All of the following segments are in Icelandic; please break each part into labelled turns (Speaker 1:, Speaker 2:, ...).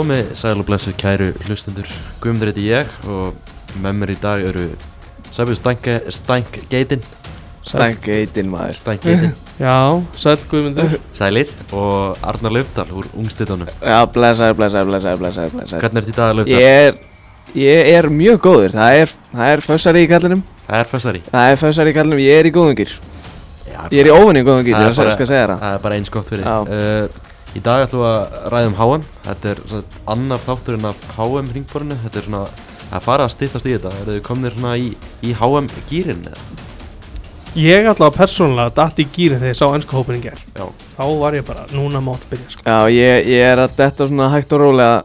Speaker 1: komið, sæl og blessu kæru hlustendur. Guðmundur heiti ég og með mér í dag eru Sæbjörn Stænk, Stænk Geitin
Speaker 2: Stænk eitinn maður.
Speaker 1: Stænk Geitin,
Speaker 3: Já, sæl Guðmundur.
Speaker 1: Sælir. Og Arnar Laufdal úr ungstittunum
Speaker 2: Já, blessaður, blessaður, blessaður, blessaður, blessaður.
Speaker 1: Hvernig ert í dag Laufdal?
Speaker 2: Ég er, ég er mjög góður. Það er, það er fössari í kallinum.
Speaker 1: Það er fessari
Speaker 2: Það er fössari í kallinum, ég er í góðungir.
Speaker 1: Já,
Speaker 2: Ég er í óvinni góðungir,
Speaker 1: Það er
Speaker 2: ég
Speaker 1: bara-
Speaker 2: skal segja það.
Speaker 1: Það er bara eins gott fyrir
Speaker 2: Já.
Speaker 1: uh, Í dag ætlum við að ræða um HM Þetta er svona annar þátturinn af HM ringborinu Þetta er svona að fara að styttast í þetta. Eru þið komnir svona í, í HM gýrin eða?
Speaker 3: Ég allavega persónulega datt í gýrin þegar ég sá ennsku hópin í ger
Speaker 1: Já,
Speaker 3: Þá var ég bara, núna mátt byrja sko.
Speaker 2: Já, ég, ég er að detta svona hægt og rólega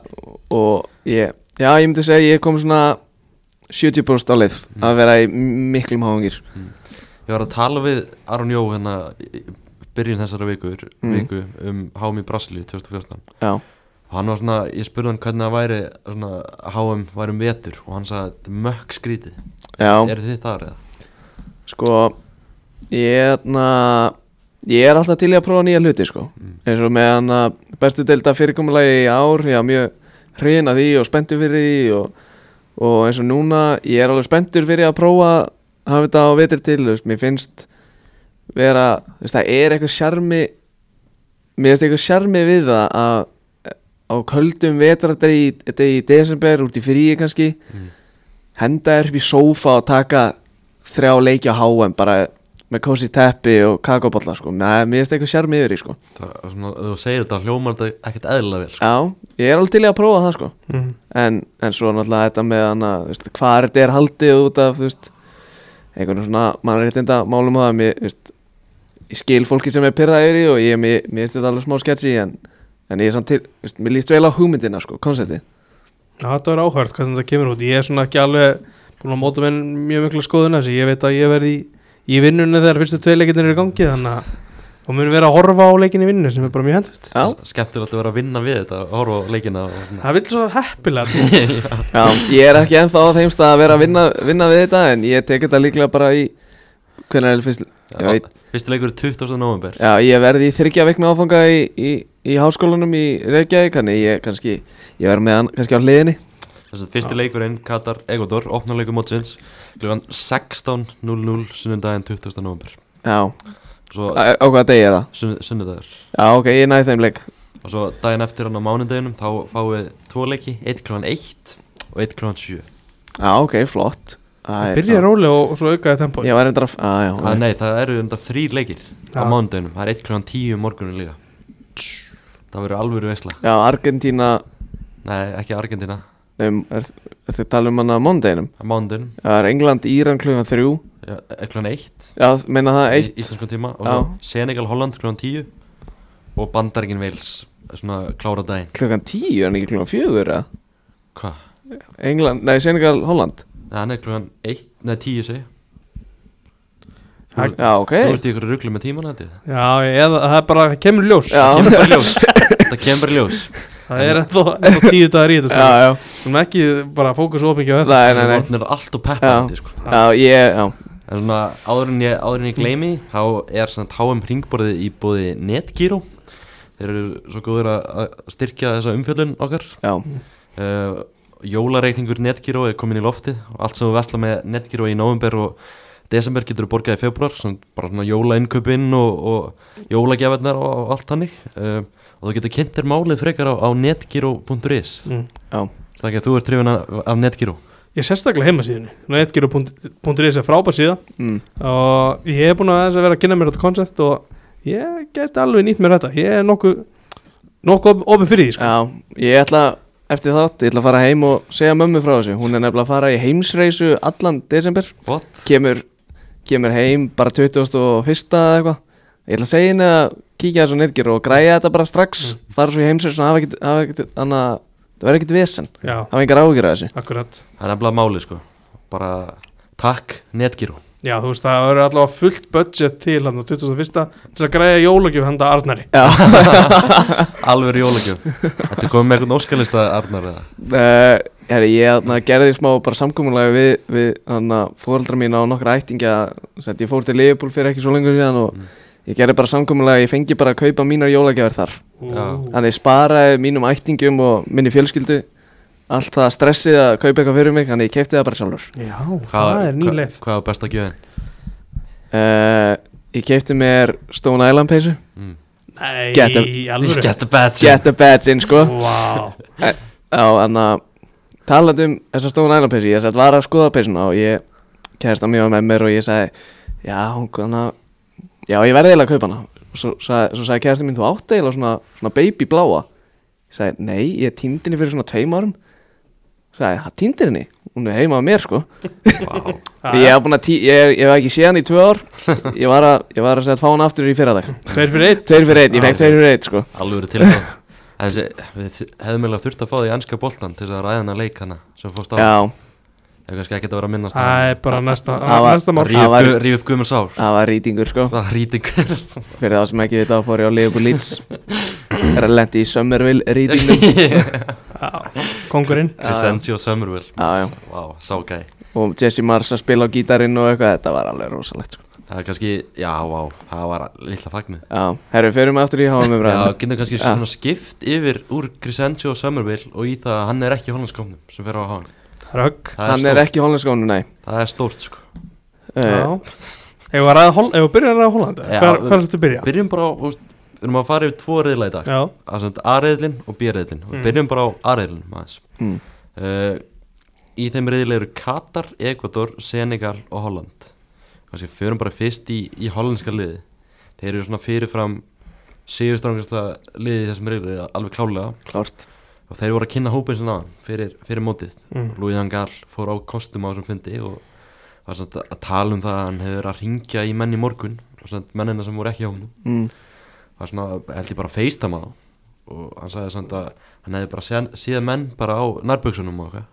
Speaker 2: Og ég, já, ég myndi segja Ég kom svona 70% á leið Að vera í miklum háungir
Speaker 1: Ég var að tala við Aron Jó hérna byrjun þessara vikur,
Speaker 2: Mm.
Speaker 1: viku um HM í Brasilíu 2014
Speaker 2: Já,
Speaker 1: og hann var svona, ég spurði hann hvernig það væri svona, HM væri um vetur og hann sagði þetta er mökk skrítið eru þið þar eða?
Speaker 2: Sko Ég, na, ég er alltaf til í að prófa nýja hluti sko.
Speaker 1: Mm.
Speaker 2: eins og með hann að bestu delta fyrirkomulagi í ár ég er mjög hrifin af því og spenntur fyrir því og, og eins og núna ég er alveg spenntur fyrir að prófa að hafa þetta á vetri til veist, mér finnst vera þú veist, það er eitthvað sjarmi mér finnst eitthvað sjarmi við það að á köldum vetradegi þetta í desember út í fríi kannski
Speaker 1: Mm.
Speaker 2: henda þér upp í sófa og taka þrjá leiki á HM bara með kósi teppi og kakóbolla sko. Nei, mér finnst eitthvað sjarmi yfir í sko.
Speaker 1: Það er svona, þú segir þetta hljómar þetta ekkert eðlilega vel sko.
Speaker 2: Já, ég er alveg til að prófa það sko.
Speaker 3: mm.
Speaker 2: en, en svo náttúrulega þetta með hana, veist, hvað er þetta er haldið út af þú veist, einhvern svona mannréttinda málum á það mér, veist, ég skil fólki sem er pyrraðir í og ég, mér, mér finnst þetta alveg smá sketchy en, en ég er samt til, þú veist, mér líst vel á hugmyndina sko, konsepti
Speaker 3: Já, þetta var áhverð hvernig þetta kemur út. Ég er svona ekki alveg búin að móta með mjög mikla skoðun þessi Ég veit að ég verði í, í vinnunni þegar fyrstu tvei leikinir eru í gangi Þannig að og mun vera að horfa á leikin í vinnunni sem er bara mjög hendut
Speaker 2: Já,
Speaker 1: skemmtilegt að vera að vinna við þetta og horfa á leikina og.
Speaker 3: Það vil svo heppilega
Speaker 2: já, ég er ekki ennþá á þeim stað að vera að vinna, vinna við þetta en ég tek þetta líklega bara í hvernig er fyrst ég veit
Speaker 1: Fyrsti leikur er 20. november
Speaker 2: Já, ég verði í þryggja vikna áfanga í, í, í háskólanum í Reykjavík Þannig ég kannski, ég verði með hann kannski á hliðinni
Speaker 1: Þess að fyrsti leikurinn Katar Ecuador opna leikur mótsins klugan 16.00 sunnundaginn 20. november
Speaker 2: Já,
Speaker 1: Svo
Speaker 2: á, á hvaða degi er það?
Speaker 1: sunn, sunnudagur
Speaker 2: Já, ok, ég næði þeim leik
Speaker 1: og svo daginn eftir hann á mánudeginum þá fáum við tvo leiki, 1 kl. 1 og 1 kl. 7
Speaker 2: Já, ok, flott Æ,
Speaker 3: Byrja róli og, svo aukaði tempo
Speaker 2: Ég var reyndar að, að já,
Speaker 1: ah, Nei, það eru undar þrýr leikir á
Speaker 3: Já.
Speaker 1: mánudeginum, það er 1 kl. 10 morgunum líka það verður alvöru veisla
Speaker 2: já, Argentína
Speaker 1: Nei, ekki Argentina,
Speaker 2: um, Er, er þið tala um hann að mondeginum?
Speaker 1: á mánudeginum
Speaker 2: Það er England, Íran klugan þrjú
Speaker 1: 1 kl. 1
Speaker 2: Já, meina það
Speaker 1: í
Speaker 2: eitt
Speaker 1: íslenskum tíma og
Speaker 2: Já.
Speaker 1: svo Senegal Holland kl. 10 og Bandaríkin Wales svona klára daginn
Speaker 2: Klugan tíu, en ekki fjögur eða?
Speaker 1: Hvað?
Speaker 2: England, nei, Senegal, Holland
Speaker 1: Nei, hann er kl. 1, nei 10 segi
Speaker 3: Það-
Speaker 2: Já, ok.
Speaker 1: Þú ert í ykkur rugglu með tíman þetta
Speaker 3: Já, eða, það er bara, það kemur í ljós.
Speaker 2: Já.
Speaker 1: Það kemur bara í ljós. Það kemur bara í ljós.
Speaker 3: Það er ennþá, ennþá tíu dagar í þetta
Speaker 2: Já,
Speaker 3: stund.
Speaker 2: já,
Speaker 3: Við erum ekki bara fókusa ómikið á þetta.
Speaker 2: Nei, nei, nei.
Speaker 1: Það er allt og
Speaker 2: Já.
Speaker 1: peppandi sko.
Speaker 2: Já, ég, já.
Speaker 1: En svona áður en ég, áður en ég gleymi Þá er svona HM ringborðið í bóði Netgyro Þeir eru svo góður að að styrkja þessa umfjöllun okkar.
Speaker 2: Já,
Speaker 1: uh, Jólareikningur Netgyro er komin í loftið og allt sem við vesla með Netgyro í november og desember getur við borgað í februar svona, bara svona jólainköpinn og, og jólagjafirnar og, og allt hannig uh, og þú getur kynnt þér málið frekar á, á netgyro.is
Speaker 3: mm.
Speaker 2: já,
Speaker 1: Það ekki að þú ert trefin af, Netgyro
Speaker 3: Ég er sérstaklega heimasíðunni Netgyro.is er frábær síða.
Speaker 2: Mm.
Speaker 3: og ég hef búin að þess að vera að kynna mér þetta koncept og ég get alveg nýtt mér þetta. Ég er nokkuð nokkuð ofin fyrir því sko.
Speaker 2: Já, ég ætla eftir þátt, ég ætla að fara heim og segja mömmu frá þessu. Hún er nefnilega að fara í heimsreisu allan desember.
Speaker 1: What?
Speaker 2: Kemur, kemur heim bara 21. eða eitthvað. Ég ætla að segja henni að kíkja þessu netgir og græja þetta bara strax. Fara svo í heimsreisu og hafa ekkert, hafa ekkert, þannig að það verður ekkert vesen.
Speaker 3: Já,
Speaker 2: Hafa engar ágjur að þessu.
Speaker 3: Akkurat.
Speaker 1: Það er nefnilega málið sko. Bara takk Netgyro
Speaker 3: Já, þú veist, það verður allavega fullt budget til hann á 21. til að græja jólagjöf handa Arnari
Speaker 2: Já,
Speaker 1: Alveg jólagjöf Þetta er komið með eitthvað óskalista Arnar eða
Speaker 2: uh, herri, ég na, gerði smá bara samkomulega við, við hana, fóreldra mín á nokkra ættingja Sett, Ég fór til Liverpool fyrir ekki svo lengur síðan og ég gerði bara samkomulega ég fengi bara að kaupa mínar jólagjafir þar.
Speaker 1: Já.
Speaker 2: Þannig sparaði mínum ættingum og minni fjölskyldu allt það stressið að kaupa eitthvað fyrir mig Þannig ég keipti það bara sjálfur.
Speaker 3: Já, það er nýleif
Speaker 1: Hvað var besta gjöðin?
Speaker 2: uh, Ég keipti mér Stone Island peysu.
Speaker 1: Mm.
Speaker 3: Nei,
Speaker 2: Get a-
Speaker 3: alvöru.
Speaker 1: Get the bad
Speaker 2: Get the badge in sko.
Speaker 3: Vá.
Speaker 2: Já, þannig að talað um þessa Stone Island peysu Ég sætt var að skoða peysuna og ég kærist á mjög með mér og ég sagði Já, að Já, ég verði eiginlega að kaupa hana. Svo, sagði, svo sagði kærasti mín, þú átt eiginlega svona, svona baby bláa. Ég sagði, nei, ég týndi henni fyrir svona tveim árum Sagði, það týndir henni Hún er heima á mér sko.
Speaker 1: Vá.
Speaker 2: Ég hef búin að tí, ég, ég hef ekki séð hann í tvö ár. Ég var að, ég var að segja að fá hann aftur í fyrradag.
Speaker 3: Tveir fyrir einn?
Speaker 2: Tveir fyrir einn, ég fekk tveir fyrir einn sko.
Speaker 1: Alveg verið til það við hefðum eiginlega þurft að fá því ennska boltan til þess að ræða hana leik hana sem fórst á.
Speaker 2: Já,
Speaker 1: Ef kannski ekki að vera að minnast
Speaker 3: Það er bara næsta,
Speaker 2: Það var-
Speaker 3: næsta mál
Speaker 2: Það var-
Speaker 1: Ríf upp gummur sár
Speaker 2: það var rýtingur sko.
Speaker 1: Það er rýtingur.
Speaker 2: Fyrir þá sem ekki vita þá fór ég á Liverpool Leeds. Er að lendi í Summerville rýtingnum
Speaker 3: Kongurinn
Speaker 1: Crescencio Summerville
Speaker 2: Já, já.
Speaker 1: Vá, sá gæ.
Speaker 2: Og Jesse Mars að spila á gítarinn og eitthvað Þetta var alveg rosalegt sko.
Speaker 1: Það er kannski, já, vá, það var lilla fagnu
Speaker 2: Já, herru, förum aftur í háum
Speaker 1: Já,
Speaker 2: umræðinu
Speaker 1: getur kannski
Speaker 2: Já.
Speaker 1: svona skipt yfir úr Crescencio Summerville og í það að hann er ekki í hollandskóknum sem fer á hann
Speaker 3: Rögg
Speaker 2: Hann
Speaker 1: er
Speaker 2: er ekki í hollandskónu, nei.
Speaker 1: Það er stórt sko.
Speaker 2: Uh,
Speaker 3: Já. Ef við ræða Hol- ef við byrja að ræða Hollandi?
Speaker 1: Já,
Speaker 3: Hvar
Speaker 1: við-
Speaker 3: hvar ertu að byrja?
Speaker 1: Byrjum bara á, veist, við erum að fara yfir tvo reyðla í dag. A-reyðlin og B-reyðlin
Speaker 3: Mm.
Speaker 1: við byrjum bara á A-reyðlin aðeins.
Speaker 2: Mm.
Speaker 1: uh, Í þeim reyðli eru Katar, Ecuador, Senegal og Holland. Kanski förum bara fyrst í, í hollandska liði Þeir eru svona fyrirfram sigurstrangasta liði í þessum reyðli alveg klálega
Speaker 2: Klárt.
Speaker 1: Og þeir voru að kynna hópin sinna fyrir, fyrir mótið.
Speaker 3: Mm.
Speaker 1: Louis van Gaal fór á kostum á þessum fundi og var svona að tala um það að hann hefur að ringja í menn í morgun og svona mennina sem voru ekki á honum
Speaker 2: mm.
Speaker 1: var svona, held ég bara að feistama þá. Og hann sagði svona að hann hefði bara séð, séð menn bara á nærböksunum og eitthvað.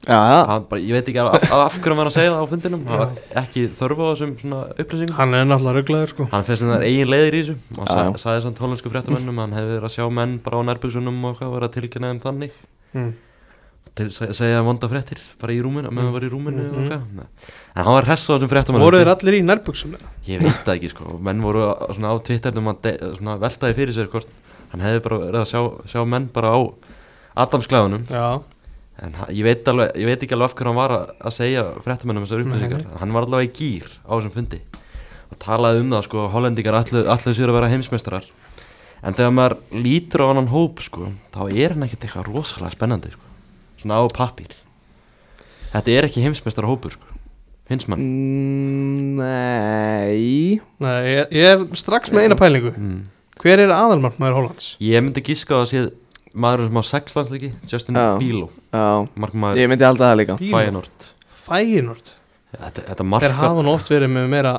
Speaker 2: Já, já.
Speaker 1: Hann bara, ég veit ekki af, af hverju hann var að segja það á fundinum. Hann var ekki þörfa á þessum svona upplýsingum.
Speaker 3: Hann er náttúrulega rugglaður sko.
Speaker 1: Hann fyrir svona eigin leiðir í þessu. Og hann sa, sagði svona tólensku fréttamennum að hann hefði verið að sjá menn bara á nærböksunum og eitthvað og verið að tilkynna þeim þannig.
Speaker 3: Mm.
Speaker 1: Segja vonda fréttir bara í rúminu, meðan hann var í rúminu og
Speaker 3: Mhm.
Speaker 1: eitthvað. En hann var hress á þessum fréttamennum
Speaker 3: Voru þeir allir í nærbuksum?
Speaker 1: ég veit það ekki sko, menn voru á- svona á Twitternum að veltaði fyrir sér hvort hann hefði bara verið að sjá, sjá menn bara á Adamsklæðunum en ég veit, alveg, ég veit ekki alveg af hverju hann var að, að segja fréttamennum þessar upplýsingar. Hann var allavega í gýr á þessum fundi og talaði um það sko, hollendingar allir sér að vera heimsmeistarar. En þegar maður lítur á annan hóp sko, þá er hann ekkert eitthvað rosalega spennandi sko. Svona á pappír. Þetta er ekki heimsmeistar hópur sko. finnst mann
Speaker 2: mm, Nei.
Speaker 3: Nei, ég, ég er strax með eina pælingu.
Speaker 1: Mm.
Speaker 3: Hver er aðalmarkmaður Hollands?
Speaker 1: Ég myndi gíska á að sé maður sem á sex landsleiki Justin
Speaker 2: Já.
Speaker 1: Bíló
Speaker 2: Já,
Speaker 1: markmaður
Speaker 2: ég myndi halda það líka.
Speaker 1: Fæjanort
Speaker 3: Fæinort
Speaker 1: Þetta, þetta
Speaker 3: Þeir
Speaker 1: marka
Speaker 3: hafa nú oft verið með meira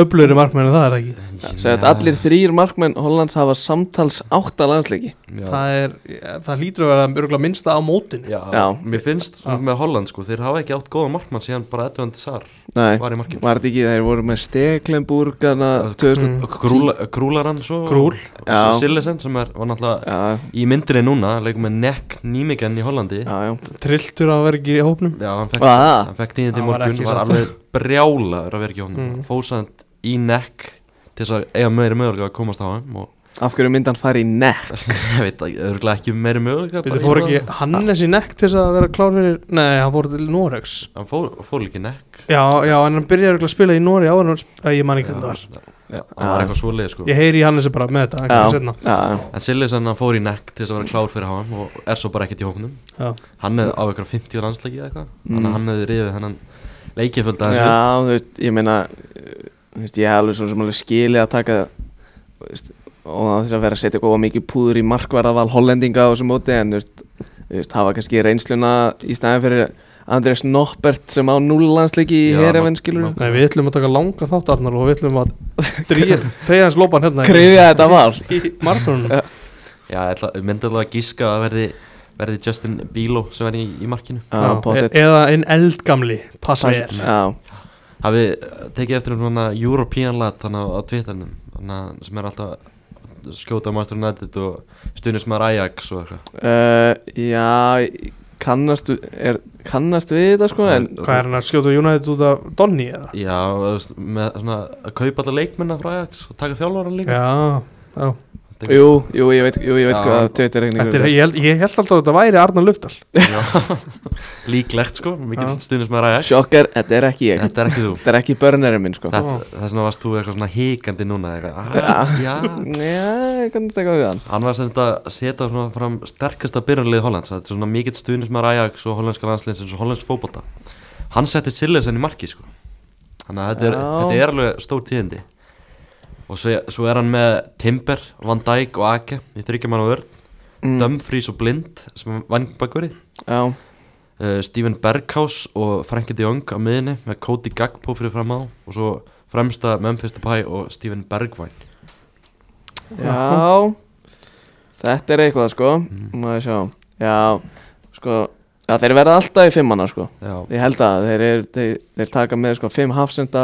Speaker 3: öfluri markmenn en það er ekki
Speaker 2: Segðu að allir þrýr markmenn Hollands hafa samtals átta landsleiki
Speaker 1: já,
Speaker 3: það, er, það lítur að vera örgulega minnsta á mótinu
Speaker 1: já,
Speaker 2: Já.
Speaker 1: Mér finnst
Speaker 3: Já.
Speaker 1: með Holland sko Þeir hafa ekki átt góða markmann síðan bara Edvand Sar
Speaker 2: Nei,
Speaker 1: var í markinu
Speaker 2: var þetta ekki, þeir voru með Steklenburg hana
Speaker 3: Mm.
Speaker 2: 2000
Speaker 1: Krúla, Krúlaran svo
Speaker 3: Krúl.
Speaker 1: og
Speaker 2: Já.
Speaker 1: svo Sillesen sem er, var náttúrulega
Speaker 2: Já,
Speaker 1: í myndinni núna leikum með Neck Nýmigen í Hollandi
Speaker 2: já, já
Speaker 3: Trilltur að vera ekki í hópnum
Speaker 1: Já, hann fekk,
Speaker 2: Var það?
Speaker 1: hann fekk tíðindi í
Speaker 3: Hann var
Speaker 1: morgun
Speaker 3: ekki
Speaker 1: var
Speaker 3: satt.
Speaker 1: alveg brjálaður að vera ekki á honum
Speaker 3: mm.
Speaker 1: fórsand í Neck til þess að eiga meiri mögulega að komast á hann og
Speaker 2: Af hverju myndi hann fara í nekk?
Speaker 1: ég veit ekki, örugglega ekki meiri mögulega
Speaker 3: Þetta fór ekki Hannes í nekk til þess að vera klár fyrir Nei, hann fór til Noregs.
Speaker 1: Hann fór, fór líka í Neck.
Speaker 3: Já, já, en hann byrjaði örugglega að spila í Nóri áður en að ég man ekki hvernig það var.
Speaker 1: Já, hann var eitthvað svoleið sko.
Speaker 3: Ég heyri í Hannesi bara með þetta, ekki
Speaker 2: Já,
Speaker 3: svo setna
Speaker 2: já, já
Speaker 1: En Sillesen hann fór í Neck til þess að vera klár fyrir hann og er svo bara ekkert í hóknum
Speaker 3: Já,
Speaker 1: Hann er á eitthvað 50 landsleiki eða eitthvað.
Speaker 2: Mm.
Speaker 1: Að hann hefði rifið hennan leikiföld að þessu
Speaker 2: Já, þú veist, ég meina Þú veist, ég hef alveg svo sem alveg skilið að taka þú veist, og þess að vera að setja góða mikið púður í markvarðaval hollendinga á þessu móti en veist, hafa kannski reynsluna í staðin fyrir Andrés Noppert sem á núllandsleiki í
Speaker 1: Já, ma-
Speaker 2: skilur
Speaker 3: Nei, við ætlum að taka langa þátt Arnar og við ætlum að tegja hans lópan hérna
Speaker 2: Krifja þetta val.
Speaker 3: í markmannunum
Speaker 2: Já.
Speaker 1: Já, ég myndi alveg að gíska að verði, verði Justin Bíló sem verði í, í markinu.
Speaker 2: Já, pottet
Speaker 3: e eða einn eldgamli passa er
Speaker 2: Já,
Speaker 1: Hafið eh, tekið eftir um svona European lad þannig á, að sem er alltaf skjóta á Master United og stundis með Ajax og eitthvað?
Speaker 2: Uh, já kannast, er, kannast við þetta sko en
Speaker 3: Hvað er hann að skjóta United út af Donny eða?
Speaker 1: Já, með svona að kaupa alla leikmenna frá Ajax og taka þjálfvaran líka.
Speaker 3: Já, já,
Speaker 2: Jú, jú, ég veit, jú, ég veit hvað
Speaker 3: Þetta er,
Speaker 2: reikningur
Speaker 3: ég, held, ég held alltaf að þetta væri Arnar Lufdal
Speaker 1: Já. líklegt sko, mikil
Speaker 3: Já.
Speaker 1: stundis með ræða
Speaker 2: Sjokker, þetta er ekki ég.
Speaker 1: Þetta er ekki þú.
Speaker 2: Þetta er ekki börnurinn minn sko.
Speaker 1: Þetta, þess vegna varst þú eitthvað svona híkandi núna eitthvað, ah, já,
Speaker 2: Já, ég kannast eitthvað við hann.
Speaker 1: Hann var sem þetta að setja svona fram sterkasta byrjanlið Hollands. Þetta er svona mikill stuðnis með Ajax og hollandska landsliðs eins og hollandsk fótbolta. Hann setti Sillersen í marki sko. Þannig að þetta er, þetta er alveg stór tíðindi og svo, svo er hann með Timber, Van Dijk og Ake í þryggjaman á vörð,
Speaker 2: mm.
Speaker 1: Dumfries og Blind sem vangbakverið
Speaker 2: Já,
Speaker 1: uh, Steven Berghaus og Frankie de Jong á miðinni með Cody Gagpo fyrir fram á. Og svo fremsta Memphis Depay og Steven Bergwijn.
Speaker 2: Já. Þetta er eitthvað sko.
Speaker 1: Mm.
Speaker 2: Má ég sjá. Já, sko Já, þeir verða alltaf í fimmana sko.
Speaker 1: Já,
Speaker 2: Ég held að þeir, er, þeir, þeir taka með sko fimm hafsenda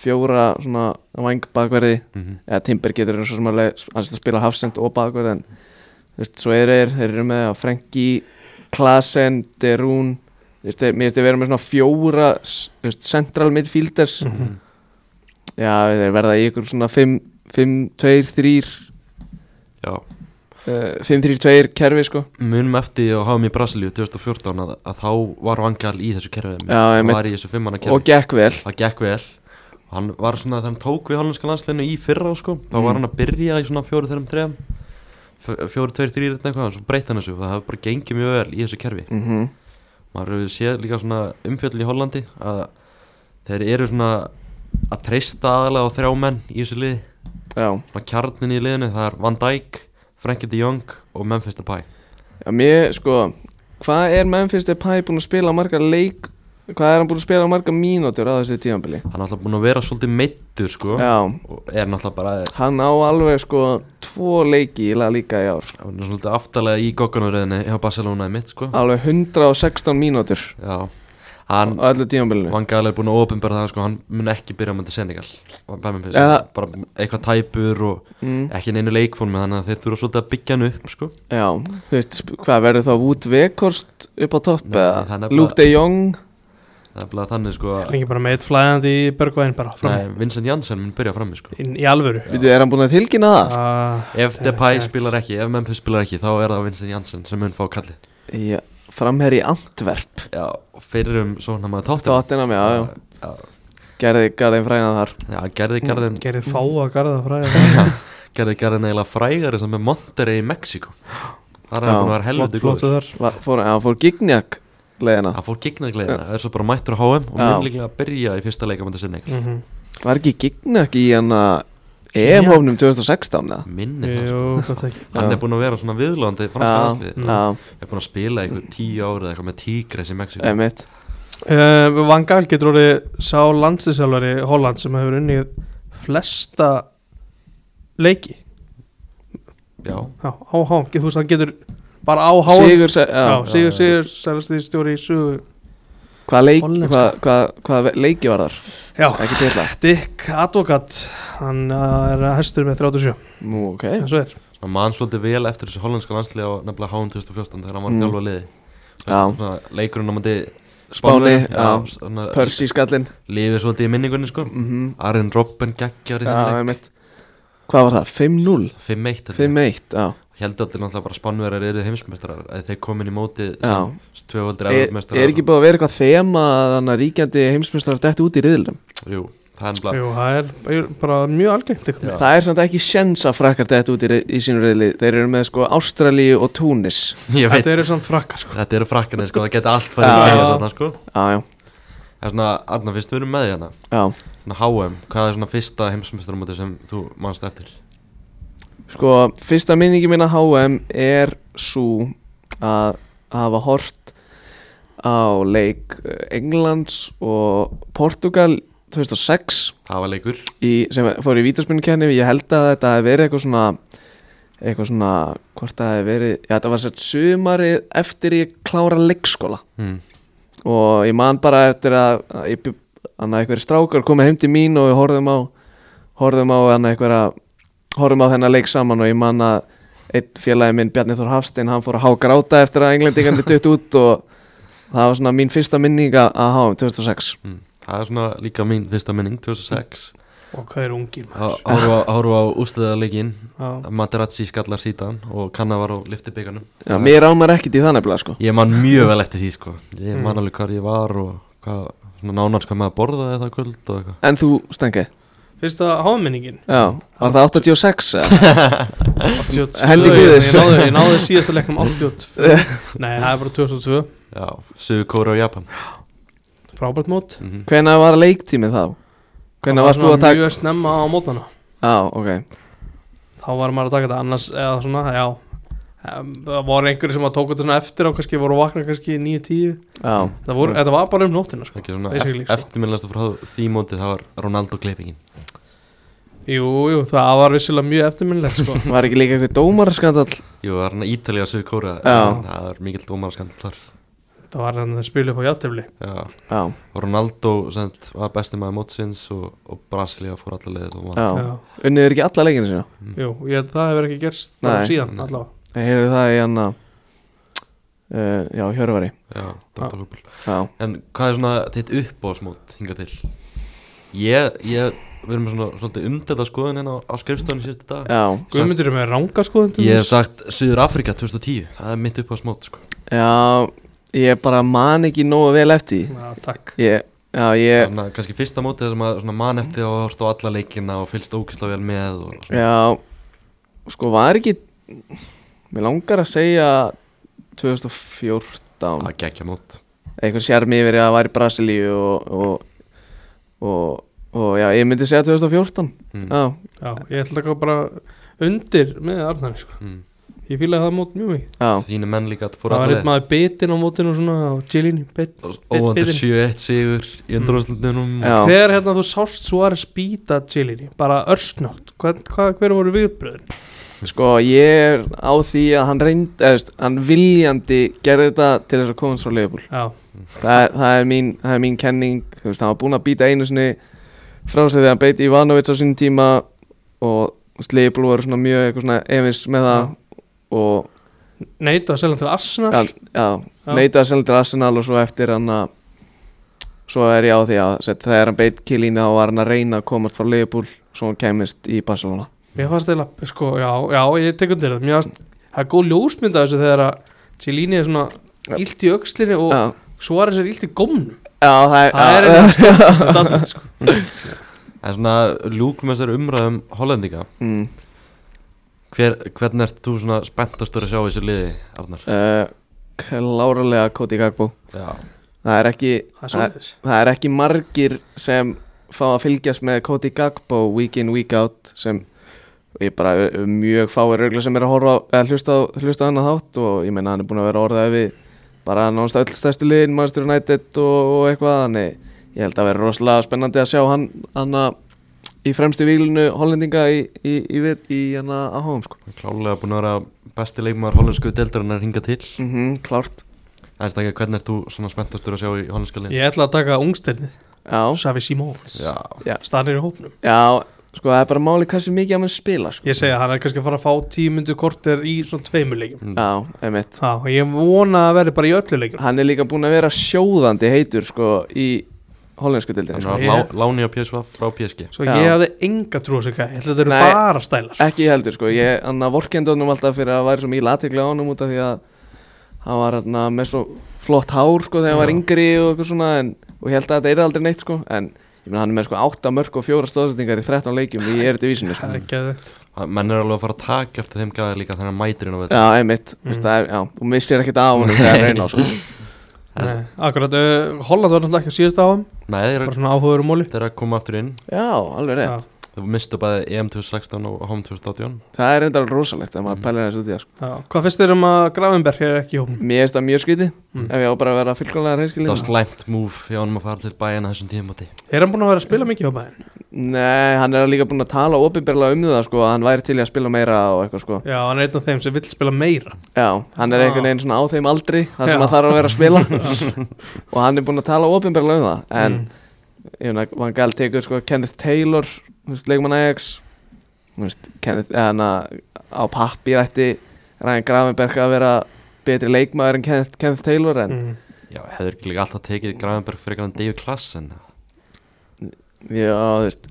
Speaker 2: Fjóra svona vangbakverði
Speaker 1: mm
Speaker 2: eða Timber getur eins og sem að spila hafsend og bakverð en þú veist, svo eru þeir, þeir eru með Frenki, Klasen, Derún þú veist, mér finnst þeir vera með svona fjóra þú veist, central midfielders.
Speaker 1: Mhm.
Speaker 2: já, þeir verða í ykkur svona 5, 5, 2, 3
Speaker 1: já.
Speaker 2: 5, 3, 2 kerfi sko.
Speaker 1: Munum eftir að hafa í Brasilíu 2014 að, að þá var Vangal í þessu kerfið
Speaker 2: Já,
Speaker 1: var í þessu fimmanna
Speaker 2: og
Speaker 1: kerfi
Speaker 2: gekk vel.
Speaker 1: Það gekk vel. og hann var svona þegar hann tók við hollandska landsleginu í fyrra sko, þá
Speaker 2: Mm.
Speaker 1: var hann að byrja í svona fjóru þeirrum trefum fjóru, tveir, þrýr eitthvað og svo breytti hann þessu það hefur bara gengið mjög vel í þessu kerfi.
Speaker 2: Mm
Speaker 1: maður hefur séð líka svona umfjöldin í Hollandi að þeir eru svona að treysta aðalega á þrjá menn í þessu liði.
Speaker 2: Já,
Speaker 1: svona kjarnin í liðinu, það er Van Dijk Frankie de Jong og Memphis Depay.
Speaker 2: Já, mér sko hvað er Memphis Depay búin að spila margar leik hvað er hann búin að spila margar mínútur á þessu tímanbili
Speaker 1: hann er alltaf búin að vera svolítið meittur sko.
Speaker 2: Já,
Speaker 1: og er náttúrulega bara
Speaker 2: Hann á alveg sko tvo leiki í lag líka í ár.
Speaker 1: Hann er svolítið aftalega í goggunaröðinni hjá Barcelona í mitt sko.
Speaker 2: Alveg 116 mínútur.
Speaker 1: Já,
Speaker 2: á
Speaker 1: hann
Speaker 2: öllu tímabilinu.
Speaker 1: Van Gaal er búin að ofinbæra það sko. Hann mun ekki byrja á mæti Senegal. Memphis,
Speaker 2: Ja.
Speaker 1: bara eitthvað tæpur og
Speaker 2: mm,
Speaker 1: ekki neinu leikfónum þannig að þeir þurfa svolítið að byggja hann upp sko.
Speaker 2: Já, þú veist, sp- hvað verður þá Wood Weghorst upp á topp
Speaker 1: Nei, það er
Speaker 2: eða
Speaker 1: nefnilega-
Speaker 2: Luke de Jong
Speaker 1: það er bara þannig sko
Speaker 3: Er ekki bara með eitt flæðandi í Bergvæðin bara fram
Speaker 1: Nei, Vincent Janssen mun byrja frammi sko.
Speaker 3: Í, í alvöru.
Speaker 2: Veitu, er hann búin að tilkynna það?
Speaker 3: Ah,
Speaker 1: ef
Speaker 3: það er
Speaker 1: Depay
Speaker 3: ekki
Speaker 1: spilar ekki, ef Memphis spilar ekki þá er það Vincent Janssen sem mun fá kalli
Speaker 2: Já, framherri í Antwerp.
Speaker 1: Já, og fyrir um svona maður tóttir
Speaker 2: Tottenham, já, já,
Speaker 1: já,
Speaker 2: gerði garðin fræðan þar.
Speaker 1: Já, gerði garðin
Speaker 3: Gerið fá að garða fræða
Speaker 1: gerði garðin eiginlega frægari sem er Monterrey í Mexiko það er
Speaker 2: Já,
Speaker 1: hann búin að vera
Speaker 3: Flott,
Speaker 1: helviti
Speaker 3: flottu
Speaker 1: góður.
Speaker 3: þar.
Speaker 2: Va- fór, Já, fór Gignac leiðina.
Speaker 1: Það fór gignagleina, það er svo bara mættur á HM og mun líklega að byrja í fyrsta leika mútið sinni
Speaker 3: Mhm.
Speaker 2: Var ekki Gignac í hann að EM-hófnum 2016 eða?
Speaker 1: minni það
Speaker 3: Jú,
Speaker 1: sko.
Speaker 3: gott ekki
Speaker 1: hann
Speaker 2: Já.
Speaker 1: er búin að vera svona viðlóðandi franska
Speaker 2: Já,
Speaker 1: landsliði
Speaker 2: já,
Speaker 1: er búin að spila eitthvað tíu árið eitthvað með tígres í Mexiko
Speaker 3: uh, Van Gaal getur orðið sá landsinsjálfari Holland sem hefur unnið flesta leiki.
Speaker 1: Já,
Speaker 3: Já, á há, þú veist hann getur bara á há
Speaker 2: Sigur, se-
Speaker 3: Já,
Speaker 2: já,
Speaker 3: Sigur
Speaker 1: já.
Speaker 3: Sigur sælast stjóri í sugu
Speaker 2: hvað leik, hvað, hvað, hvað leiki var þar?
Speaker 3: Já? Dick Advokat hann uh, er hestur með 37
Speaker 2: Nú, ok
Speaker 3: og er
Speaker 1: mann svolítið vel eftir þessu hollandska landsliði á nefnilega HM 2014 þegar hann var
Speaker 2: Mm.
Speaker 1: mm. liði leikurinn á mandi
Speaker 2: Spáni, Percy skallinn
Speaker 1: liðið svolítið í minningunni sko
Speaker 2: mm
Speaker 1: Arjen Robben geggjar í
Speaker 2: Já,
Speaker 1: þennan leik
Speaker 2: Hvað var það? 5-0?
Speaker 1: 5-1 held ég.
Speaker 2: 5-1, já
Speaker 1: heldur allir náttúrulega bara spannverðar eru heimsmestrar að þeir komin í móti sem tvöfaldir
Speaker 2: Er,
Speaker 1: erfmestrar
Speaker 2: er ekki búið að vera eitthvað þema að þannig að ríkjandi heimsmyndstrar dætti út í riðlum?
Speaker 1: jú, það er
Speaker 3: Jú, það er bara- mjög algengt
Speaker 2: Það er samt ekki sjens að frakkar dætti út í, í sínu riðli. Þeir eru með sko Ástralíu og Túnis.
Speaker 3: Þetta eru samt frakkar sko.
Speaker 1: Þetta eru frakkanir sko, það geti allt svona sko.
Speaker 2: Já, já,
Speaker 1: það er svona, Arna, fyrst við erum með svona HM, hvað er svona fyrsta heimsmestramóti sem þú manst eftir
Speaker 2: Sko, fyrsta minningi mín að HM er svo að hafa hort á leik eh, Englands og Portugal 2006
Speaker 1: það var leikur.
Speaker 2: Í, sem fór í vítaspunnikenni ég held að þetta hefði verið eitthvað svona eitthvað svona, hvort það hefði verið já þetta var sett sumarið eftir ég klára leikskóla.
Speaker 1: Hmm.
Speaker 2: og ég man bara eftir að, að ég, að einhverjir strákar komið heim til mín og við horfðum á horfðum á hann einhverja horfðum á þennan leik saman og ég man að einn félagi minn Bjarni Þór Hafstein hann fór að há gráta eftir að englendingandi dutt út og það var svona mín fyrsta minning að að HM 2006
Speaker 1: Hmm. það er svona líka mín fyrsta minning 2006
Speaker 3: og hvað er ungir maður
Speaker 1: Háru á ústöðarleikin. Materazzi skallar sítan og Kanna var á liftibyggarnum
Speaker 2: Já, mér ámar ekkert í þannig sko
Speaker 1: Ég man mjög vel eftir því sko Ég
Speaker 3: Mm.
Speaker 1: man alveg hvað ég var og hvað, svona nánars hvað maður borðaði það kvöld og eitthvað
Speaker 2: En þú, Stengi?
Speaker 3: Fyrsta háminningin?
Speaker 2: Já, var það 86 eða?
Speaker 3: 82
Speaker 2: Hendi
Speaker 3: ég,
Speaker 2: Guðs.
Speaker 3: ég, náði, ég náði síðasta leiknum 82 Nei, það er bara 2002
Speaker 1: Já, Suður Kóra og Japan.
Speaker 3: Frábært mót.
Speaker 1: Mm
Speaker 2: Hvenær var leiktímið þá? Hvenær
Speaker 3: Það var
Speaker 2: varst þú að taka
Speaker 3: Mjög snemma á mótana.
Speaker 2: Já, ok.
Speaker 3: Þá var maður að taka þetta annars eða svona, já. Það voru einhverju sem að tóku þetta svona eftir á kannski voru vakna kannski 9-10
Speaker 2: Já,
Speaker 3: Það voru, þetta var bara um nóttina sko. Sko.
Speaker 1: eftirminnlegasta frá því mótið það var Ronaldo klippingin
Speaker 3: Jú, jú, það var vissilega mjög eftirminnlegt sko.
Speaker 2: var ekki líka eitthvað dómaraskandall?
Speaker 1: Jú, það var hann Ítalía Suður Kóra
Speaker 2: Já.
Speaker 1: Það var mikill dómaraskandl þar.
Speaker 3: Það var hann að spila upp á játtöfli
Speaker 1: Já,
Speaker 2: Já,
Speaker 1: og Ronaldo sent, var besti maður mótsins og, og Brasilia fór alla
Speaker 2: já. Unnið er ekki alla leikinu sína
Speaker 3: Jú, ég, það hefur ekki gerst síðan
Speaker 1: Nei.
Speaker 3: allavega.
Speaker 2: Ég heyrði það í hann uh, Já, Hjörvari.
Speaker 1: Já,
Speaker 2: Já,
Speaker 1: En hvað er svona þitt uppbóðsmót hingað til? Ég, ég, við erum svona svolítið umdelda skoðun hérna á, á skrifstofunni síðustu dag
Speaker 2: já.
Speaker 3: Guðmundur er með ranga skoðun
Speaker 1: Ég hef sagt Suður Afrika 2010 Það er mitt uppbóðsmót sko.
Speaker 2: Já, ég bara man ekki nógu vel eftir því.
Speaker 3: Já, takk.
Speaker 2: Ég, já, ég
Speaker 1: Þannig að kannski fyrsta mótið þar sem að svona man eftir og horft á alla leikina og fylgst ógislega vel með og svona.
Speaker 2: Já, sko var ekki Mér langar að segja 2014
Speaker 1: Það gekkja mót.
Speaker 2: Eitthvað sjarmi yfir að það var í Brasilíu og, og, og, og já, ég myndi segja 2014
Speaker 1: mm.
Speaker 2: Já,
Speaker 3: Já, ég ætla ekki bara undir með Arnari sko.
Speaker 1: Mm.
Speaker 3: Ég fílaði það mót mjög mikið
Speaker 2: já,
Speaker 1: Þínu menn líka að fór
Speaker 3: Það var einn maður bitinn á mótinu og svona og Gillini bit,
Speaker 1: Óvandur
Speaker 3: bitinn.
Speaker 1: 7-1 sigur í undurúslutunum
Speaker 2: Já.
Speaker 3: Þegar hérna þú sást Suárez býta Gillini bara örsnátt hvað, hvað, hver voru viðbröðin?
Speaker 2: sko ég er á því að hann reynd, eða veist, hann viljandi gerði þetta til þess að komast frá Leifbúl
Speaker 3: Já,
Speaker 2: það, það, er mín, það er mín kenning þú veist, hann var búinn að býta einu sinni frá sig þegar hann beiti Ivanovic á sínum tíma og Leifbúl voru svona mjög eitthvað svona efins með það og
Speaker 3: neita að selja til Arsenal.
Speaker 2: Já, já,
Speaker 3: Já.
Speaker 2: neitaði að selja til Arsenal og svo eftir hann að svo er ég á því að set, þegar hann beit Kilíni þá var hann að reyna að komast frá Leifbúl svo hann kemist í Barcelona.
Speaker 3: Mér fannst eiginlega, sko, já, já, ég tek undir það. Mér fannst, það er góð ljósmynd af þessu þegar að Gillini er svona illt í öxlinni og Suárez er illt í gómnum
Speaker 2: það er,
Speaker 3: Það er
Speaker 2: já,
Speaker 3: einhver stókast að sko.
Speaker 1: En svona lúkum þessari umræðum Hollendinga.
Speaker 2: Mm,
Speaker 1: Hver, Hvernig ert þú svona spenntastur að sjá þessu liði, Arnar?
Speaker 2: uh, klárlega Koti Gagbo
Speaker 1: Já,
Speaker 2: það er ekki
Speaker 3: Það er
Speaker 2: það,
Speaker 3: svolítið
Speaker 2: það er ekki margir sem fá að fylgjast með Koti Gagbo week in, week out sem ég bara er mjög fáir örgulega sem er að horfa eða hlusta á, hlusta á hann að þátt og ég meina hann er búin að vera orðað við bara nánast öll stærstu liðin Manchester United og, og eitthvað þannig ég held að vera rosalega spennandi að sjá hann hann í fremstu výlunu hollendinga í, í, í, í, í hann að hóum sko.
Speaker 1: klálega búin að vera besti leikmaður hollensku deildarinnar hinga til.
Speaker 2: Mm klárt.
Speaker 1: Það er stakka, hvernig ert þú svona spenntastur að sjá í hollenska liði?
Speaker 3: Ég ætla að taka ungsternið
Speaker 2: já,
Speaker 3: Savi Simons
Speaker 1: Já,
Speaker 2: já,
Speaker 3: Stanir í hópnum.
Speaker 2: Já, sko það er bara máli hversu mikið að mann spila sko.
Speaker 3: Ég segja hann er kannski að fara að fá tíu myndu korter í svona tveimur leikjum
Speaker 1: Mm.
Speaker 2: já, einmitt
Speaker 3: Já, og ég vona að verði bara í öllu leikjum
Speaker 2: hann er líka búinn að vera sjóðandi heitur sko í hollensku dildinni
Speaker 1: Hann
Speaker 2: sko.
Speaker 1: var
Speaker 3: Ég-
Speaker 1: lá, láni á PSV frá PSG
Speaker 3: Svo
Speaker 2: Já.
Speaker 3: ég hafði enga trú á sig hvað Ég ætla að þetta eru
Speaker 2: Nei.
Speaker 3: bara stælar
Speaker 2: ekki ég heldur sko, ég vorkendi honum alltaf fyrir að væri svo mikið aðtekla á honum út af því að hann var hann með svo flott hár sko þegar hann var
Speaker 3: Já.
Speaker 2: yngri og eitthvað svona en, og ég að þetta meina hann er með sko 8 mörg og 4 stóðsendingar í 13 leikjum í eredivísinu sko.
Speaker 3: Það er geðveikt.
Speaker 1: Hann- Menn er alveg að fara að taka eftir þeim gæði líka þannig að mætir inn á veit
Speaker 2: já, einmitt, mm. Það er, já, þú missir ekkert af honum þegar reyna á sko.
Speaker 3: Nei, Akkurat, uh, Holland var náttúrulega ekki á síðast áhum
Speaker 1: Nei, þeir
Speaker 3: Bara
Speaker 1: eru-
Speaker 3: svona áhugaður um móli
Speaker 1: þeir eru að koma aftur inn
Speaker 2: já, alveg rétt
Speaker 1: Þeir mistu bæði EM 2016 og HM 2018
Speaker 2: það er alveg rosalegt að maður
Speaker 1: Mm.
Speaker 2: pælir þessu út í það sko.
Speaker 3: Já, Hvað finnst þér um að Gravenberg er ekki í hópnum?
Speaker 2: mér finnst það mjög skrítið
Speaker 3: Mm.
Speaker 2: ef ég á bara að vera fylgjóðlega
Speaker 1: Það var slæmt múf hjá hann að fara til bæina þessum tímóti
Speaker 3: Er hann búin að vera að spila mikið á bæinn?
Speaker 2: Nei, hann er líka búinn að tala ofinberlega um það sko, að hann væri til í að spila meira og eitthvað sko.
Speaker 3: Já, hann er einn af þeim sem vill spila meira
Speaker 2: Já, hann er einhvern veginn svona á þeim aldri þar sem hann þarf að vera að spila og hann er búinn að tala ofinberlega um það en
Speaker 3: Mm.
Speaker 2: Ég veit Van Gaal tekur sko Kenneth Taylor leikmann Ajax. Kenneth, eða á pappir ætti Ryan Gravenberg að vera betri leikmaður en Kenneth, Kenneth Taylor en
Speaker 3: mm.
Speaker 1: Já, hefur ekki líka alltaf tekið Gravenberg fyrir einhvern David Klassen
Speaker 2: já, þú veist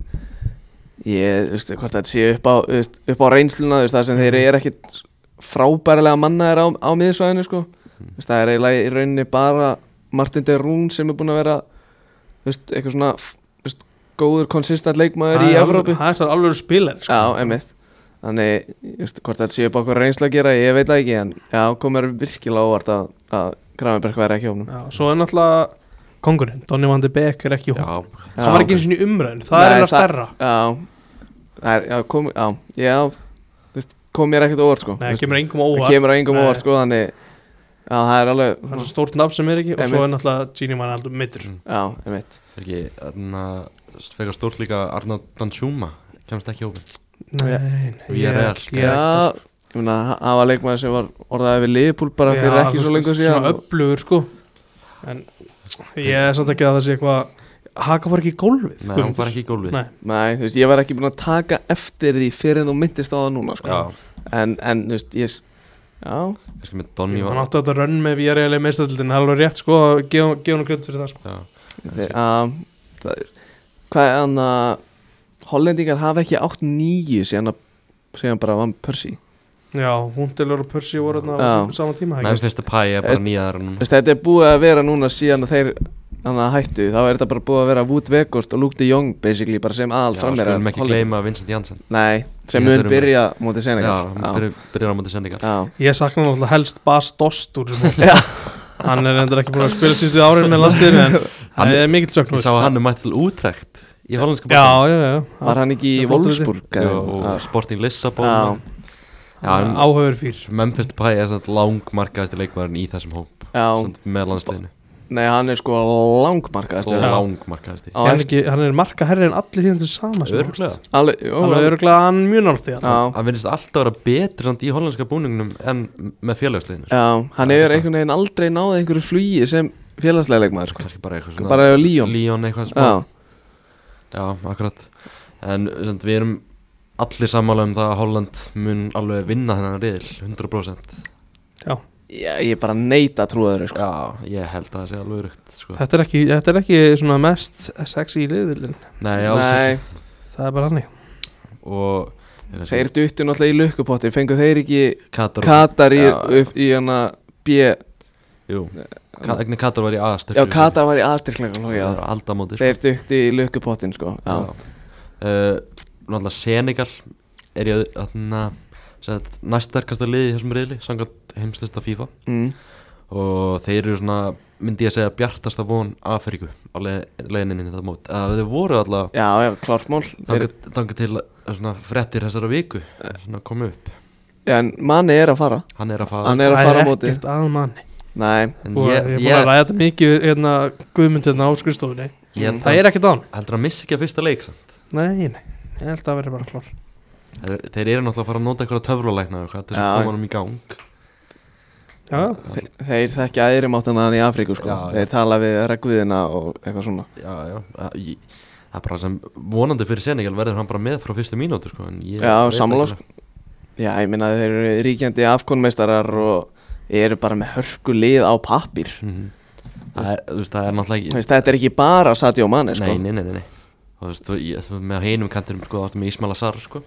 Speaker 2: ég, þú veist, hvort þetta sé upp á, þú veist, upp á reynsluna, þú veist, það sem þeir eru ekkit frábærilega mannaðir á, á miðsvæðinu, sko. Þú veist, það er eiginlega í rauninni bara Martin de Rún sem er búin að vera veist, eitthvað svona veist, góður, konsistent leikmaður í
Speaker 3: Það er
Speaker 2: Evrópu.
Speaker 3: alveg- Það er alveg spilari sko.
Speaker 2: Já, einmitt. Þannig, veist, hvort þetta sé upp á okkur reynslu að gera, ég veit það ekki en já, komur virkilega óvart að, að Gravenberg væri ekki hófnum
Speaker 3: Já, Svo er náttúrulega kongurinn, Donny van de Beek er ekki
Speaker 1: Já,
Speaker 3: Það var ekki eins og í umræðin, það er
Speaker 2: Nei,
Speaker 3: eða stærra.
Speaker 2: Já, það er, já, kom, já, já þú veist, kom mér ekkert óvart sko.
Speaker 3: Nei, kemur engum óvart.
Speaker 2: kemur engum óvart sko, þannig já, það er alveg
Speaker 3: Það er svo stórt nafn sem er ekki og svo er náttúrulega Gini Van Aldur mittur
Speaker 1: Mm.
Speaker 2: já, einmitt.
Speaker 1: Er ekki, þannig að fyrir stórt líka Arnold Danjuma kemst ekki hópin
Speaker 3: Nei, ég er
Speaker 2: Já, ég meina, það var leikmaður sem var orðaði við Liverpool bara fyrir
Speaker 3: Já,
Speaker 2: ekki svo lengur
Speaker 3: Svona
Speaker 2: síðan. og-
Speaker 3: upplugur sko. En ég er samt ekki að það sé eitthvað Haka var ekki í gólfið
Speaker 1: Nei, hann
Speaker 3: Guðmundur.
Speaker 1: var ekki í gólfið.
Speaker 3: Nei,
Speaker 2: Nei, þú veist, ég var ekki búin að taka eftir því fyrir en þú myndist á það núna sko.
Speaker 1: Já,
Speaker 2: en, en, þú veist, ég
Speaker 1: kannski með Donny
Speaker 3: hann átti þetta rönn með VRL í meðstöldin Það er alveg rétt sko, að gefa gefa hann kredd fyrir það sko.
Speaker 1: Já,
Speaker 2: þeir, að, það, er- hvað er hann að Hollendingar hafa ekki átt nýju síðan að síðan bara vann Percy.
Speaker 3: Já, Hundelur og Percy voru þarna á
Speaker 2: Já.
Speaker 3: sama tíma ekki?
Speaker 1: Memphis Depay er bara nýjaðar
Speaker 2: Þetta er búið að vera núna síðan að þeir hann að hættu, þá er þetta bara búið að vera Wood Vegost og Luke de Jong basically bara sem aðal
Speaker 1: Já,
Speaker 2: frammeira
Speaker 1: skulum ekki gleyma Vincent Janssen.
Speaker 2: Nei, sem
Speaker 1: Í
Speaker 2: mun byrja mótið
Speaker 1: Já,
Speaker 2: Senegal
Speaker 1: hann byrjar- á móti sendingar
Speaker 2: Já,
Speaker 3: Ég sakna náttúrulega helst Bas Dost úr þessu móti.
Speaker 2: Já.
Speaker 3: Hann er endur ekki búin að spila sístu árin með landsliðinu en
Speaker 1: Hann-
Speaker 3: það er mikill sökn
Speaker 1: Ég sá að hann er mætt til útrekt í hollandska
Speaker 3: Já, já, já.
Speaker 2: Var hann ekki í Wolfsburg
Speaker 1: Já,
Speaker 2: eða?
Speaker 1: og
Speaker 2: Já.
Speaker 1: Sporting Lissabon.
Speaker 2: Já.
Speaker 1: Já,
Speaker 3: Áhauður fýr
Speaker 1: Memphis Depay er svona langmarkaðasti leikmaðurinn í þessum hóp.
Speaker 2: Já,
Speaker 1: Svona með landsliðinu
Speaker 2: nei, hann er sko langmarkaðast Á
Speaker 3: hann, hann er marka herri en allir hérna til sama
Speaker 2: jú,
Speaker 3: Hann er örglega hann mjög nált því hann.
Speaker 1: Finnst alltaf að vera betri samt í hollandska búningnum en með félagsliðinu sko.
Speaker 2: já, hann hefur einhvern veginn aldrei náð einhverju flugi sem félagslega leikmaður sko.
Speaker 1: Kannski bara eitthvað svona
Speaker 2: Bara Lyon.
Speaker 1: Líón eitthvað smá.
Speaker 2: Já,
Speaker 1: Já, akkurat. En sem, við erum allir sammála um það að Holland mun alveg vinna þennan riðil 100%
Speaker 3: Já,
Speaker 2: já, ég er bara neita að trúa þeirra sko.
Speaker 1: Já, ég held að það sé alveg rutt sko.
Speaker 3: þetta er ekki, þetta er ekki svona mest sexy í liðvillin
Speaker 1: Nei, alls
Speaker 2: Nei,
Speaker 3: Það er bara hann
Speaker 1: og
Speaker 2: þeir duttu náttúrulega í lukkupotti Fengu þeir ekki
Speaker 1: Katar,
Speaker 2: Katar í,
Speaker 1: Já.
Speaker 2: upp í hana B
Speaker 1: Jú, Ka Egni Katar var í aðstyrk
Speaker 2: Já, Katar var í aðstyrklega
Speaker 1: Það
Speaker 2: já.
Speaker 1: er aldamóti sko.
Speaker 2: Þeir duttu í lukkupottin sko. Já,
Speaker 1: uh, Náttúrulega Senegal er í öðna næstverkasta liði í þessum riðli Sangat heimslista FIFA.
Speaker 2: Mm.
Speaker 1: og þeir eru svona myndi ég að segja bjartasta von Afríku á leið- leiðinni inn í þetta mót. Að þeir voru alltaf
Speaker 2: já, já klártmál Þeir,
Speaker 1: þangar til að svona frettir þessara viku svona komu upp.
Speaker 2: Já, En manni er að fara.
Speaker 1: Hann er að fara.
Speaker 2: Hann er að
Speaker 3: Það
Speaker 2: fara á
Speaker 3: er
Speaker 2: móti.
Speaker 3: ekkert að manni.
Speaker 2: Nei,
Speaker 1: en
Speaker 3: Og ég
Speaker 1: ég,
Speaker 3: er búin
Speaker 1: ég,
Speaker 3: að ræða mikið hérna, Guðmundina á skrifstofunni.
Speaker 1: Ég held
Speaker 3: Það
Speaker 1: að
Speaker 3: er ekkert á hann
Speaker 1: heldur að missa ekki að fyrsta leik samt.
Speaker 3: Nei, nei, ég held að það verði bara klár
Speaker 1: þeir, þeir eru náttúrulega að fara að nota eitthvað töfralækna til þess að koma hann í gang
Speaker 3: Já,
Speaker 2: Þe þeir þekkja aðri máttana hann í Afríku sko.
Speaker 1: Já, já.
Speaker 2: Þeir tala við regviðina og eitthvað svona
Speaker 1: já, já, ég, það er bara sem vonandi fyrir Senegal verður hann bara með frá fyrstu mínútu sko, en ég
Speaker 2: Já,
Speaker 1: ekki
Speaker 2: sko. Já, ég minna þeir eru ríkjandi afkonmeistarar og eru bara með hörku lið á pappir
Speaker 1: það. Mhm. það, það er náttúrulega ekki
Speaker 2: Þetta er ekki bara Sadio Mane sko.
Speaker 1: nei, nei, nei, nei. Þú veist, þú, ég, þú, með heinum kantinum sko, áttu með Ismail Azar sko,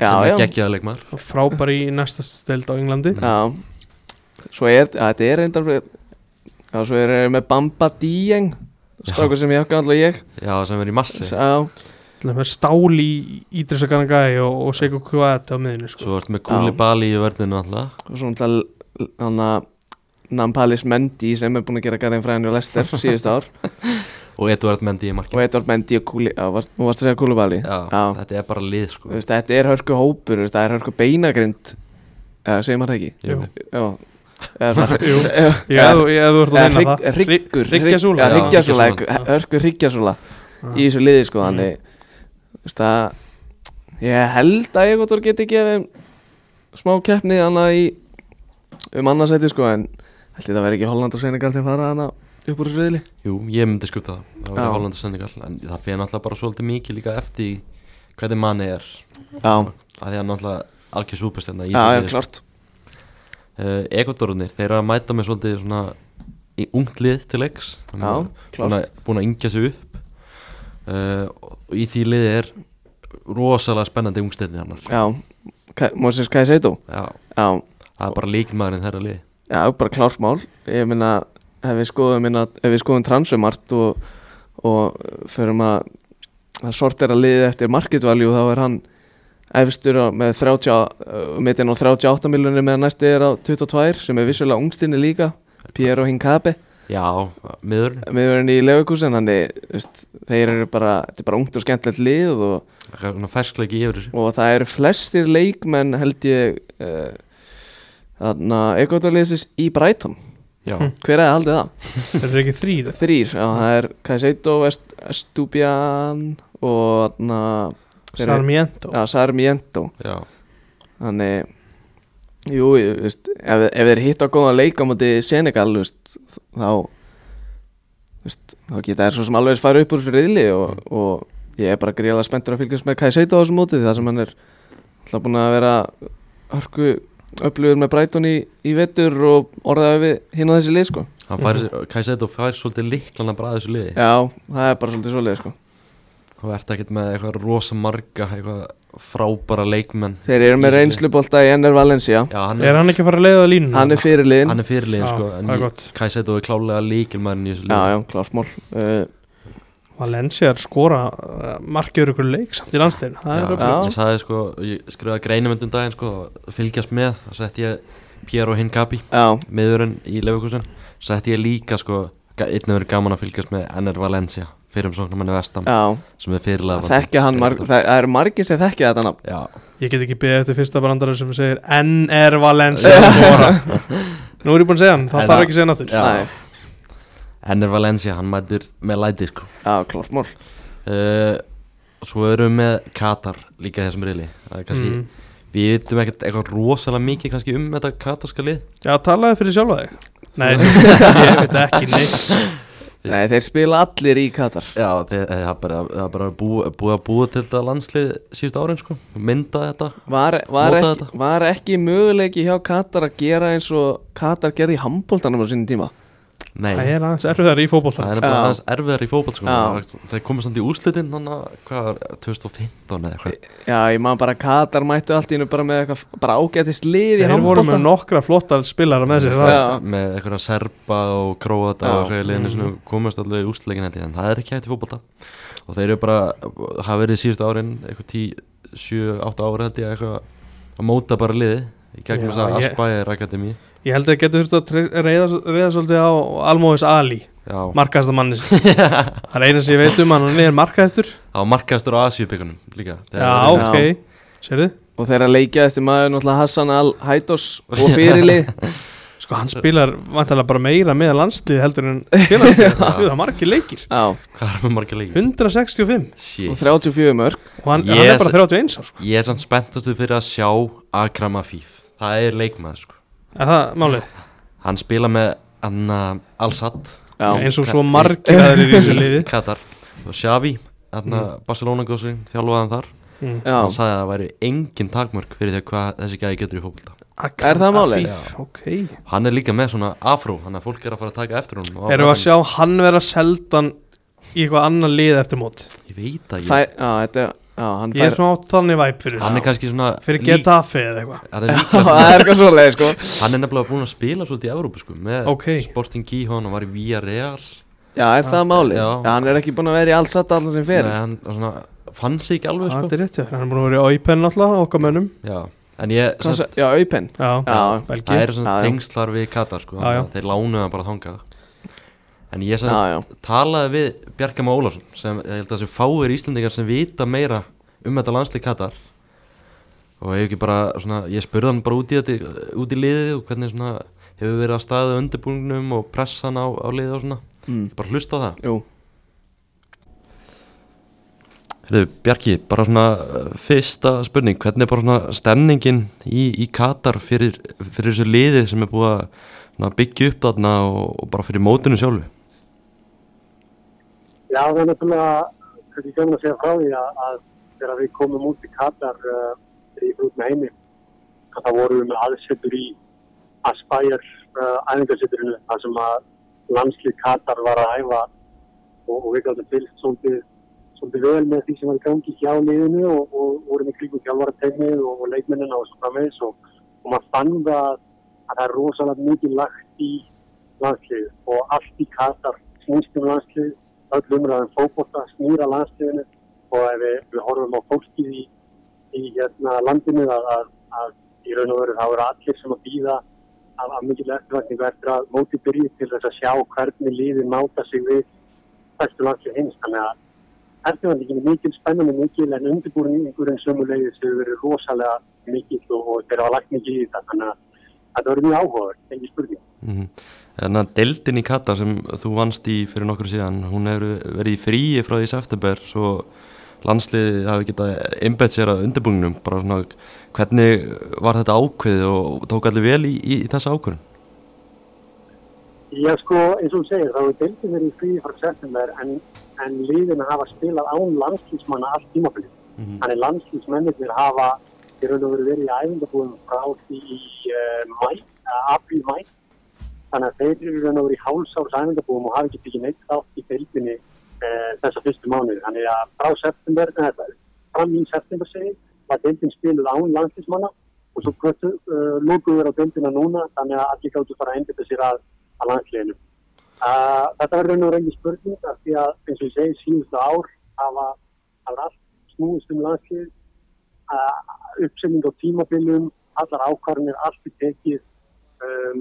Speaker 2: Já,
Speaker 1: sem
Speaker 2: já,
Speaker 1: er geggjaða leikmaður
Speaker 3: frábær í næsta steld á Englandi
Speaker 1: Mm.
Speaker 2: já Svo er, að þetta er reyndar Já, svo er þeir með Bamba Dieng Strákur sem ég hafði alltaf ég.
Speaker 1: Já, sem er í massi.
Speaker 2: Já,
Speaker 3: Það er stál í Ídrisa Ganagæi og, og Seiko Kuat á miðinu sko.
Speaker 1: svo ertu með Kúli Bali í verðinu alltaf
Speaker 2: og svo að Nampalis Mendy sem er búin að gera garðin fræðinu og Lester síðust ár.
Speaker 1: Og Eduard Mendy í
Speaker 2: og
Speaker 1: markinu
Speaker 2: Edvard Mendy og Kúli Já, varst, varst að segja Kúlubali
Speaker 1: já,
Speaker 2: Já.
Speaker 1: þetta er bara lið sko.
Speaker 2: Þetta er hörku hópur, það er hörku beinagrind eða segir maður það ekki. Já Eða svona-
Speaker 3: Jú.
Speaker 2: Já,
Speaker 3: Ég hefði þú ert að
Speaker 2: eða
Speaker 3: vinna
Speaker 2: hrygg-
Speaker 3: það.
Speaker 2: Hryggur
Speaker 3: Hryggjasúla
Speaker 2: Já,
Speaker 1: Já,
Speaker 2: hryggjasúla,
Speaker 1: hryggjasúla.
Speaker 2: hörku hryggjasúla í þessu liði sko þannig veist, að ég held að ég geti gefið smá keppni í um annarsæti sko en ætli það veri ekki Holland og Senegal sem fara hana upp úr þessu viðli
Speaker 1: Jú, ég myndi skupta það. Það var Holland og Senegal En það fyrir náttúrulega bara svolítið mikið líka eftir í Hvernig manni er.
Speaker 2: Já,
Speaker 1: að Því að náttúrulega algjör súpestjarna í
Speaker 2: já, já,
Speaker 1: þessu liði. Uh, Ekvadorunir, þeir eru að mæta með svolítið svona í ungt lið til leiks. Búin að, yngja sig upp. Uh, og í því liði er rosalega spennandi ungstæðni hann
Speaker 2: Já, Moses Kaiseto
Speaker 1: Já,
Speaker 2: Já,
Speaker 1: það er bara líkmaðurinn þeirra lið.
Speaker 2: Já, bara klársmál Ég minna, ef við skoðum minna, ef við skoðum transfermart og, og förum að, sortera liðið eftir market value þá er hann efstur á, með 30, uh, mittinn á 38 miljonir með næsti er á 22 sem er vissulega ungstinni líka Piero Hincape.
Speaker 1: Já, miður.
Speaker 2: Miðurinn í Leverkusen þannig, þeir eru bara þetta er bara ungt og skemmtilegt lið og,
Speaker 1: Það er svona ferskleiki yfir þessu.
Speaker 2: Og það eru flestir leikmenn held ég uh, þarna ekvatorliðsins í Brighton.
Speaker 1: Já,
Speaker 3: Hm.
Speaker 2: hver er haldið það?
Speaker 3: Þetta er ekki þrýr
Speaker 2: Þrýr, já það er Kaiseto, Est- Estupian og þarna
Speaker 3: Sarmiento.
Speaker 2: Já, Sarmiento.
Speaker 1: Já,
Speaker 2: þannig jú, veist, ef, ef þeir hitta góða leik á móti Senegal veist, þá veist, þá geta þær svo sem alveg fara upp úr fyrir riðli og, og ég er bara gríðlega spenntur að fylgjast með Kaiseto á þessum móti það sem hann er alltaf búin að vera hörku upplifur með Brighton í, í vetur og orðaði við hinn á þessi lið sko.
Speaker 1: Hann fær, Kajseto fær svolítið líklan að bræða þessu liði.
Speaker 2: Já, það er bara svolítið svoleið sko
Speaker 1: Þú ert ekkert með eitthvað rosa marga eitthvað frábæra leikmenn?
Speaker 2: Þeir eru með reynslubolta í NR Valencia.
Speaker 1: Já, hann
Speaker 3: Er
Speaker 1: er,
Speaker 3: hann ekki að fara að leiða línuna?
Speaker 2: hann er fyrirliðin
Speaker 1: hann er fyrirliðin
Speaker 3: Já,
Speaker 1: sko,
Speaker 3: það er gott.
Speaker 1: Kajseto er klálega líkilmærin í þessu
Speaker 2: já,
Speaker 1: liði.
Speaker 2: já, klármál uh,
Speaker 3: Valencia er skora uh, markið ykkur leik samt í landslegin Það er
Speaker 1: Já,
Speaker 3: öflugt.
Speaker 1: ég sagði sko, ég skrifaði greinumöndum daginn sko, fylgjast með, þá sett ég Piero Hingabi,
Speaker 2: já,
Speaker 1: miðurinn í Leifikusin, sett ég líka sko, einnig verið gaman að fylgjast með NR Valencia, fyrir um svona manni vestam
Speaker 2: já.
Speaker 1: sem er fyrirlega
Speaker 2: þekkja hann, marg, það, eru margir sem þekkja þetta nafn.
Speaker 1: Já,
Speaker 3: Ég get ekki beðið eftir fyrsta brandara sem segir NR Valencia skora Nú er ég búinn að segja hann, það
Speaker 1: En
Speaker 3: þarf ekki að segja náttúr
Speaker 1: Já.
Speaker 2: Nei,
Speaker 1: NR Valencia, hann mætir með læti sko. Uh, Svo erum við með Katar líka þessum riðli. Það er kannski,
Speaker 3: mm.
Speaker 1: við vitum ekkert eitthvað rosalega mikið kannski um þetta katarska lið.
Speaker 3: Já, talaði fyrir sjálfa þig. Nei, ég veit ekki neitt
Speaker 2: Nei, þeir spila allir í Katar.
Speaker 1: Já, þeir- það er bara, það bara búið, búið að búa til þetta landslið síðust árin sko, mynda þetta
Speaker 2: Var, var, ekki, var ekki möguleiki hjá Katar að gera eins og Katar gerði í handbóltanum á sínum tíma
Speaker 3: Það
Speaker 1: Nei,
Speaker 3: er aðeins erfiðar í fótbolta.
Speaker 1: Það er bara aðeins erfiðar í fótboll sko. Það komast samt í að, hvað var, 2015 eða eitthvað.
Speaker 2: Já, ég man bara Katar mættu allt í hennu bara með eitthvað bara ágætist lið í
Speaker 3: Þeir voru með nokkra flotta spilara með sér það-
Speaker 2: Já.
Speaker 1: með eitthvað serba og króata og eitthvað í liðinu sem komast allir í ég, en það er ekki hægt í fótbolta. Og þeir eru bara, hafa verið síðust árin eitthvað 10, 7, 8 ári held ég eitthvað að móta bara liði í gegnum þess að Aspire Akademi
Speaker 3: Ég held að það getur þurft að reyða, reyða svolítið á Almóis Ali
Speaker 1: Já,
Speaker 3: Markaðasta manni Það er eina sem ég veit um hann Hann er markaðistur
Speaker 1: það var markaðastur á Asíubíkunum líka.
Speaker 3: Já, ok. Sérðu?
Speaker 2: Og þeirra leikja eftir maður náttúrulega Hassan Al-Haidos og fyrirlið
Speaker 3: Sko hann spilar vantarlega bara meira með landslið heldur en félagslið Það er margir leikir.
Speaker 2: Já,
Speaker 1: Hvað er með marga leiki?
Speaker 3: 165
Speaker 2: og
Speaker 1: Shit.
Speaker 2: 34 mörg
Speaker 3: Og hann,
Speaker 1: Yes.
Speaker 3: hann er bara 31 ár sko.
Speaker 1: Ég er samt spenntastu er
Speaker 3: það málið?
Speaker 1: Hann spila með Anna Al-Sad
Speaker 2: Já,
Speaker 3: Eins og svo margir aðrir í þessu liði.
Speaker 1: Katar. Og Xavi Anna Barcelona góðsvinn Þjálfaðan þar.
Speaker 3: Mm.
Speaker 1: Hann sagði að það væri engin takmörk fyrir því að hvað þessi gæði getur í fókbalta
Speaker 2: Er það málið?
Speaker 3: Afíf, Ok.
Speaker 1: Hann er líka með svona afró Þannig að fólk er að fara að taka eftir honum
Speaker 3: Erum við að sjá hann vera seldan í eitthvað annan lið eftir mót?
Speaker 1: Ég veit að ég
Speaker 2: já, þetta Já, hann
Speaker 3: Ég er
Speaker 2: fær
Speaker 3: svona átt þannig væp fyrir
Speaker 1: Hann er
Speaker 3: það.
Speaker 1: kannski svona
Speaker 3: Fyrir
Speaker 1: lík-
Speaker 3: Getafe eða eitthvað.
Speaker 1: Er
Speaker 2: Það er eitthvað svoleið sko.
Speaker 1: Hann er nefnilega búin að spila svolítið í Evrópu sko Með
Speaker 3: Ok.
Speaker 1: Sporting Gijón og var í Villarreal.
Speaker 2: Já, er það málið?
Speaker 1: Já.
Speaker 2: Já, hann er ekki búin að vera í alls að allan sem fyrir
Speaker 1: Nei, hann svona, fann sig ekki alveg
Speaker 3: Það
Speaker 1: sko.
Speaker 3: er rétt, já. Hann er búin að vera í Óipen náttúrulega, okkar mönnum.
Speaker 1: Já, en ég
Speaker 2: sa- Já, aupen
Speaker 3: Já,
Speaker 2: Já.
Speaker 3: Belgi
Speaker 1: Það eru svona tengslar við Katar sko Þeir lánuðu hann bara þangað En ég sem
Speaker 2: Já, já.
Speaker 1: talaði við Bjarkama Ólafsson sem ég held að þessi fáir Íslendingar sem vita meira um þetta landslið Katar. Og ég ekki bara svona, ég spurði hann bara út í þetta út í liðið og hvernig svona hefur verið að staða undirbúningnum og pressan á, á liðið og svona.
Speaker 2: Mm.
Speaker 1: Ég bara hlusta á það.
Speaker 2: Jú.
Speaker 1: Herðu, Bjarki, bara svona uh, fyrsta spurning, hvernig er bara svona stemningin í, í Katar fyrir, fyrir þessu liði sem er búið að byggja upp þarna og, og bara fyrir mótinu sjálfu?
Speaker 4: Já, það er náttúrulega, kannski kemur að segja frá því að, þegar við komum út í Katar uh, í með heimi, það vorum við með aðsettur í Aspire uh, æfingarsetturinu, þar sem að landslið Katar var að æfa og, og við gáttum fylgst svolítið svolítið vel með því sem var í gangi hjá liðinu og, og vorum í kringum hjálfarategnið og, og leikmennina og svo framvegis og, og maður fann það að það er rosalega mikið lagt í landslið og allt í Katar snýst um landslið, öll umræðan fókbóta snýra landsliðinu og ef við, við horfum á fólkið í, í hérna, landinu að, að, að í raun og veru þá eru allir sem að býða af, af mikil eftirvækningu eftir að móti byrji til þess að sjá hvernig liðin máta sig við bestu landslið hins þannig að eftirvækningin er mikil spennandi mikil en undirbúringurinn sömulegis hefur verið rosalega mikil og, og þeir hafa lagt mikil í þetta. Þannig að þetta verður mjög áhugaður, engi spurning
Speaker 1: Mm Þannig að deildin í Kata sem þú vannst í fyrir nokkur síðan, hún hefur verið í fríi frá því september svo landsliði hafi getað einbett sér að undirbúingnum, bara svona hvernig var þetta ákveðið og tók allir vel í, í, í þessa ákvörðun?
Speaker 4: Já sko, eins og þú segir, þá er deildin verið í fríi frá september en, en liðin hafa spilað án landslýsmanna allt tímafélið.
Speaker 1: Mm -hmm.
Speaker 4: Þannig landslýsmennir hafa í raun og veru verið í æfingabúðum frá því í uh, mæ þannig að þeir eru raun og veru í hálsárs æfingabúðum og hafa ekki tekið neitt átt í deildinni uh, þessa fyrstu mánuði. Þannig að frá september, neða, fram í september segi, var deildin spiluð án landslýsmanna og svo uh, lókuður á deildina núna þannig að allir gáttu fara að einbita sér að, að landsliðinu. Uh, þetta verður raun og engi spurning af því að eins og ég segi síðustu ár hafa, hafa allt snúist um landslið uh, uppsending á tímabilum allar ákvarðinir, allt er tekið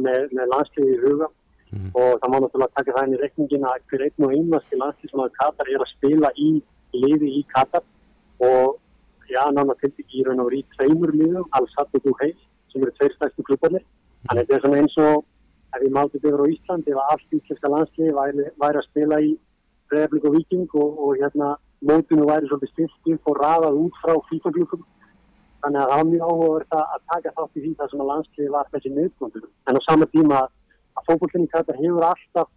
Speaker 4: með, með landsliði í huga.
Speaker 1: Mhm.
Speaker 4: og það má náttúrulega taka það inn í reikningin að hver einn og einasti landslýsmaður Katar er að spila í liði í Katar. Og já, nána til ekki í raun og í tveimur liðum, Al-Sad og Duheil sem eru tveir stærstu klubbarnir. Þannig að þetta er svona eins og ef mátti þetta yfir á Ísland ef allt íslenska landsliði væri, væri að spila í Breðablik og Viking og, og hérna mótinu væri svolítið stilt og raðað út frá fífaglúkum þannig að það var mjög áhugavert að taka þátt í því það sem að landsliði var þessi nöðgóndur en á sama tíma að fókbólfinni Katar hefur alltaf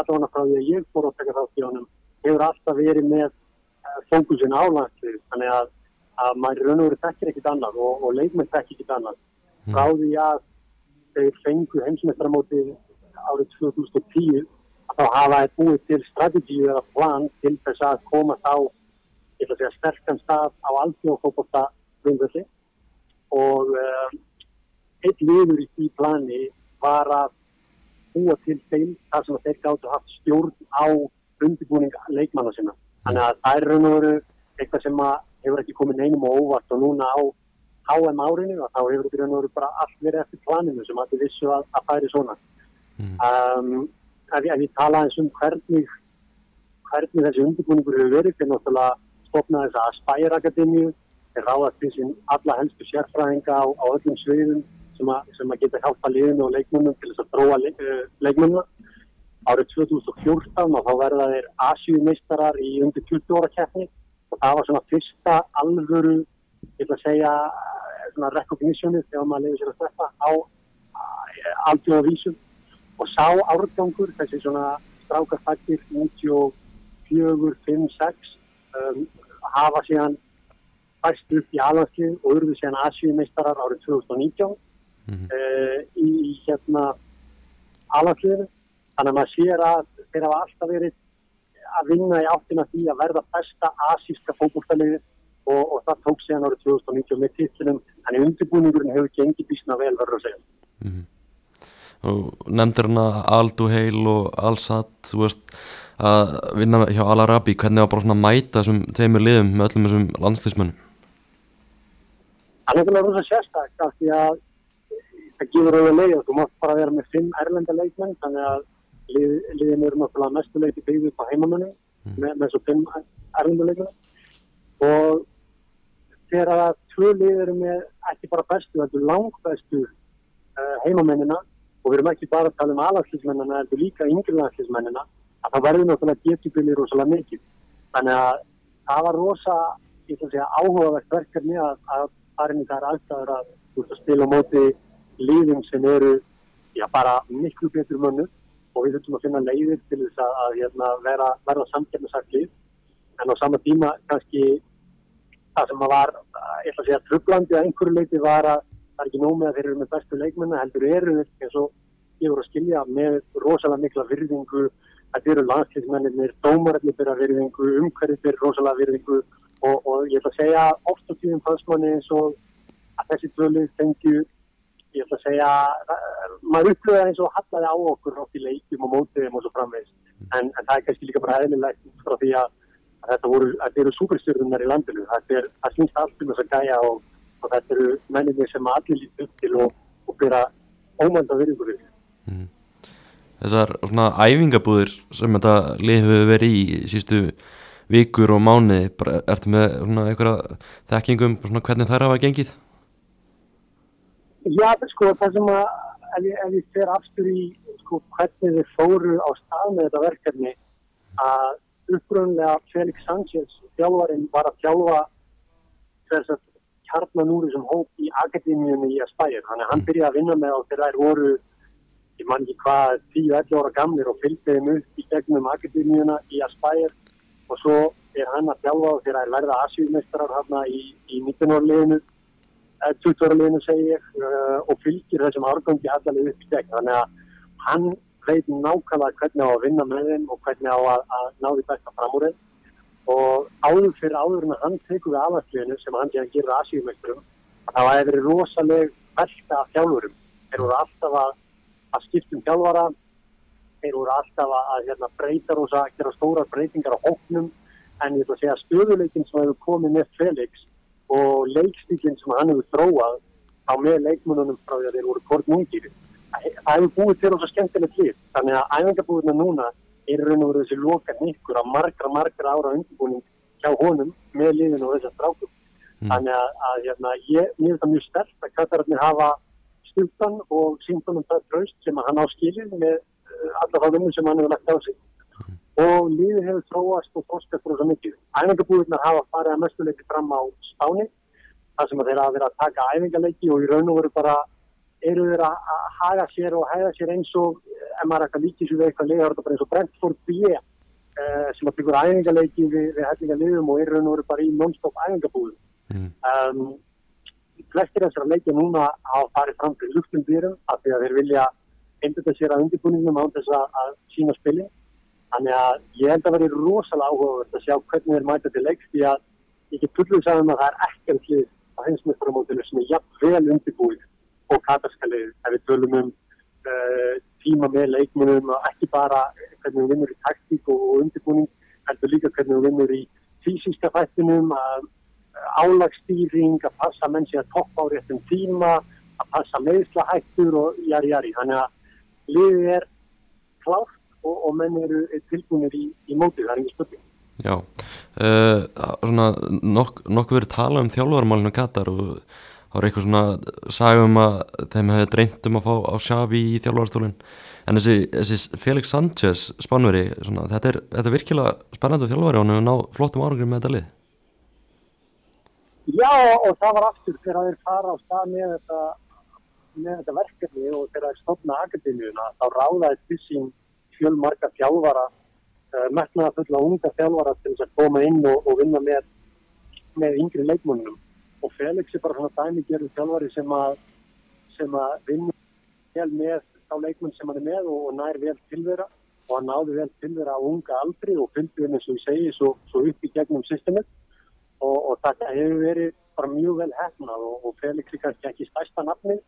Speaker 4: allavega frá því að ég fór að taka þátt í honum hefur alltaf verið með uh, fókusin á landsliði þannig að, að maður raun og veru þekkir ekkit annað og, og leikmenn þekkir ekkit annað. Frá því að þeir fengu heimsmestramóti árið 2010 að þá hafa þeir búið til strategíu eða plan til þess að koma þá ég ætla að segja sterkan stað á alþjóðfókbólta grundvöldi og uh, eitt liður í því plani var að búa til þeim þar sem þeir gáttu haft stjórn á undirbúning leikmanna sinna. Þannig að það er raun og veru eitthvað sem hefur ekki komið neinum og óvart og núna á HM árinu og þá hefur þetta raun og veru bara allt verið eftir planinu sem að þið vissu að, að færi svona.
Speaker 1: Mm.
Speaker 4: Um, ef, ef ég tala eins um hvernig, hvernig þessi undirbúningur hefur verið, þeir náttúrulega stopnaði þess að Aspire Akademíu, þeir ráðast til sín alla helstu sérfræðinga á, á öllum sviðum sem að, sem að geta hjálpa liðinu og leikmönnum til þess að þróa leik, uh, leikmönnuna. Árið 2014 og þá verða þeir Asíumeistarar í undir 20 ára keppni og það var svona fyrsta alvöru, ég ætla að segja, eh, svona recognitionið þegar maður lefði sér að steppa á aldrei á vísum og sá árgangur, þessi svona strákafættir 94, 5, 6 um, hafa síðan fæst upp í alhanslið og urðu síðan Asíumeistarar árið 2019
Speaker 1: Mhm.
Speaker 4: uh, í hérna alhansliðinu. Þannig að maður sér að þeir hafa alltaf verið að vinna í áttina því að verða besta asíska fókbúrstaliði og, og það tók síðan árið 2019 með titlinum. Þannig undirbúningurinn hefur gengið bísna vel verður að segja.
Speaker 1: Mhm. og nefndir hana Aldu Heil og Al-Sad þú veist að vinna hjá Al-Arabi hvernig var bara svona að mæta þessum tveimur liðum með öllum þessum landslýsmönnum
Speaker 4: Það er náttúrulega rosa sérstak af því að það gefur auðvitað leið og þú mátt bara vera með fimm erlenda leikmenn þannig að lið, liðin eru náttúrulega mestu leiti byggðið upp á heimamönnum með, með svo fimm erlenda leikmenn. Og þegar að tvö lið eru með ekki bara bestu, þetta er langbestu uh, heimamennina og við erum ekki bara að tala um aðlandslýsmennina þetta er líka yngri landslýsmennina að það verður náttúrulega getjubilir rosalega mikið. Þannig að það var rosa áhugavert verkefni að, að fara inn í þær aðstæður að þú veist að spila á móti líðum sem eru já, bara miklu betur mönnu og við þurfum að finna leiðir til þess að, að hérna, vera, verða samkjörnusagt líð en á sama tíma kannski það sem að var, ég ætla að segja trublandi að einhverju leiti var að það er ekki nóg með að þeir eru með bestu leikmennu heldur eru þeir eins og ég voru að skilja með rosalega mikla virðingu. Þetta eru landslýsmennir, dómararnir byrja virðingu, umhverfið byrja rosalega virðingu og, og ég ætla að segja oft á tíðum fannstmanni eins og að þessi tvölið fengju ég ætla að segja, maður upplöða eins og hallaði á okkur oft í leikjum og mótiðum og svo framvegist en, en það er kannski líka bara eðlilegt frá því að, að þetta, voru, þetta eru superstjórnunar í landinu, þetta er það snýst allt um þess að gæja og, og þetta eru menninni sem allir lítið upp til og, og byrja ómænda virðingu við
Speaker 1: Þessar svona æfingabúðir sem þetta lið hefur verið í sístu vikur og mánuði, ertu með svona einhverja þekkingum svona hvernig þær hafa gengið?
Speaker 4: Já, sko, það sem að ef ég, ef ég fer aftur í sko, hvernig þið fóru á stað með þetta verkefni að uppröðunlega Felix Sanchez þjálfarinn var að þjálfa þess að kjarnan úr þessum hóp í akademíunni í Aspire. Þannig að hann byrjaði að vinna með á þegar þær voru ég man ekki hvað 10-11 ára gamlir og fylgdi þeim upp í gegnum akademíuna í Aspire og svo er hann að þjálfa og þegar þær verða asjúmestrar hérna í, í 19 árleginu 20 ára liðinu segi ég uh, og fylgir þessum árgangi allavega upp í gegn. Þannig að hann veit nákvæmlega hvernig á að vinna með þeim og hvernig á að, að ná því besta fram úr þeim. Og áður fyrir áður en hann tekur við aðværsliðinu sem hann sé að gera aðsíðumeisturum það var verið rosaleg velta af þjálfurum. Þeir voru alltaf að, að skiptum þjálfara þeir voru alltaf að, að hérna, breyta rosa, gera stórar breytingar á hóknum en ég ætla að segja stöðuleikin sem hefur komið með Felix og leikstíkinn sem hann hefur þróað á með leikmununum frá því að þeir voru kort mungir það hefur búið til að skemmtilegt lið þannig að æfingabúðina núna er raun og veru þessi loka nýkkur af margra margra ára undirbúning hjá honum með liðinu og þessar strákum mm. þannig að, að hérna, ég er það mjög stert að kattararnir hafa stjúptan og síndanum það tröst sem hann áskilir með alla þá vinnum sem hann hefur lagt á sig og lífið hefur tróast og þorskast fyrir svo mikið. Æfingabúðunar hafa farið að mestuleiki fram á spáni þar sem þeir hafa verið að taka æfingaleiki og í raun og veru bara eru þeir að haga sér og hæða sér eins og ef maður ekki líkið sér við eitthvað bara eins og Brentford B eh, sem að byggur æfingaleiki við, við hellinga liðum og eru raun og veru bara í non-stop æfingabúðum. Mm. Um, flestir þessar leiki núna hafa farið fram til luftum byrjum af því að þeir vilja einbita sér að undirbúningum án þess að sína spilin Þannig að ég held að veri rosalega áhugavert að sjá hvernig þeir mæta til leiks því að ég get fullið sagðum að það er ekkert hlið á hinsmjöstaramótinu sem er jafn vel undirbúið og kataskalið ef við tölum um uh, tíma með leikmunum og ekki bara hvernig við vinnur í taktík og undirbúning heldur líka hvernig við vinnur í fysiska fættinum að álagstýring, að passa mennsi að toppa á réttum tíma, að passa meðslahættur og jari jari. Þannig að liðið er klárt og, og menn eru tilbúinir í, í mótið, það er ekki spurning.
Speaker 1: Já, uh, svona nokk, nokkuð verið tala um þjálfarmálinu Katar og þá er eitthvað svona sagum að þeim hefði dreymt um að fá á Xavi í þjálfarstólinn en þessi, þessi Felix Sanchez spánveri, svona, þetta, er, þetta er virkilega spennandi þjálfari og hann hefur náð flottum árangur með þetta lið.
Speaker 4: Já og það var aftur þegar þeir fara á stað með þetta, með þetta verkefni og þegar þeir stofna akademíuna þá ráðaði til sín fjölmarka þjálfara, uh, metnaða fulla unga þjálfara til þess að koma inn og, og vinna með, með yngri leikmönnum. Og Felix er bara svona dæmigerðu þjálfari sem að, sem að vinna vel með þá leikmenn sem hann er með og, og nær vel til þeirra og hann náði vel til þeirra á unga aldri og fylgdi eins og ég segi svo, svo upp í gegnum systemið og, og þetta hefur verið bara mjög vel hefnað og Felix er kannski ekki stærsta nafnið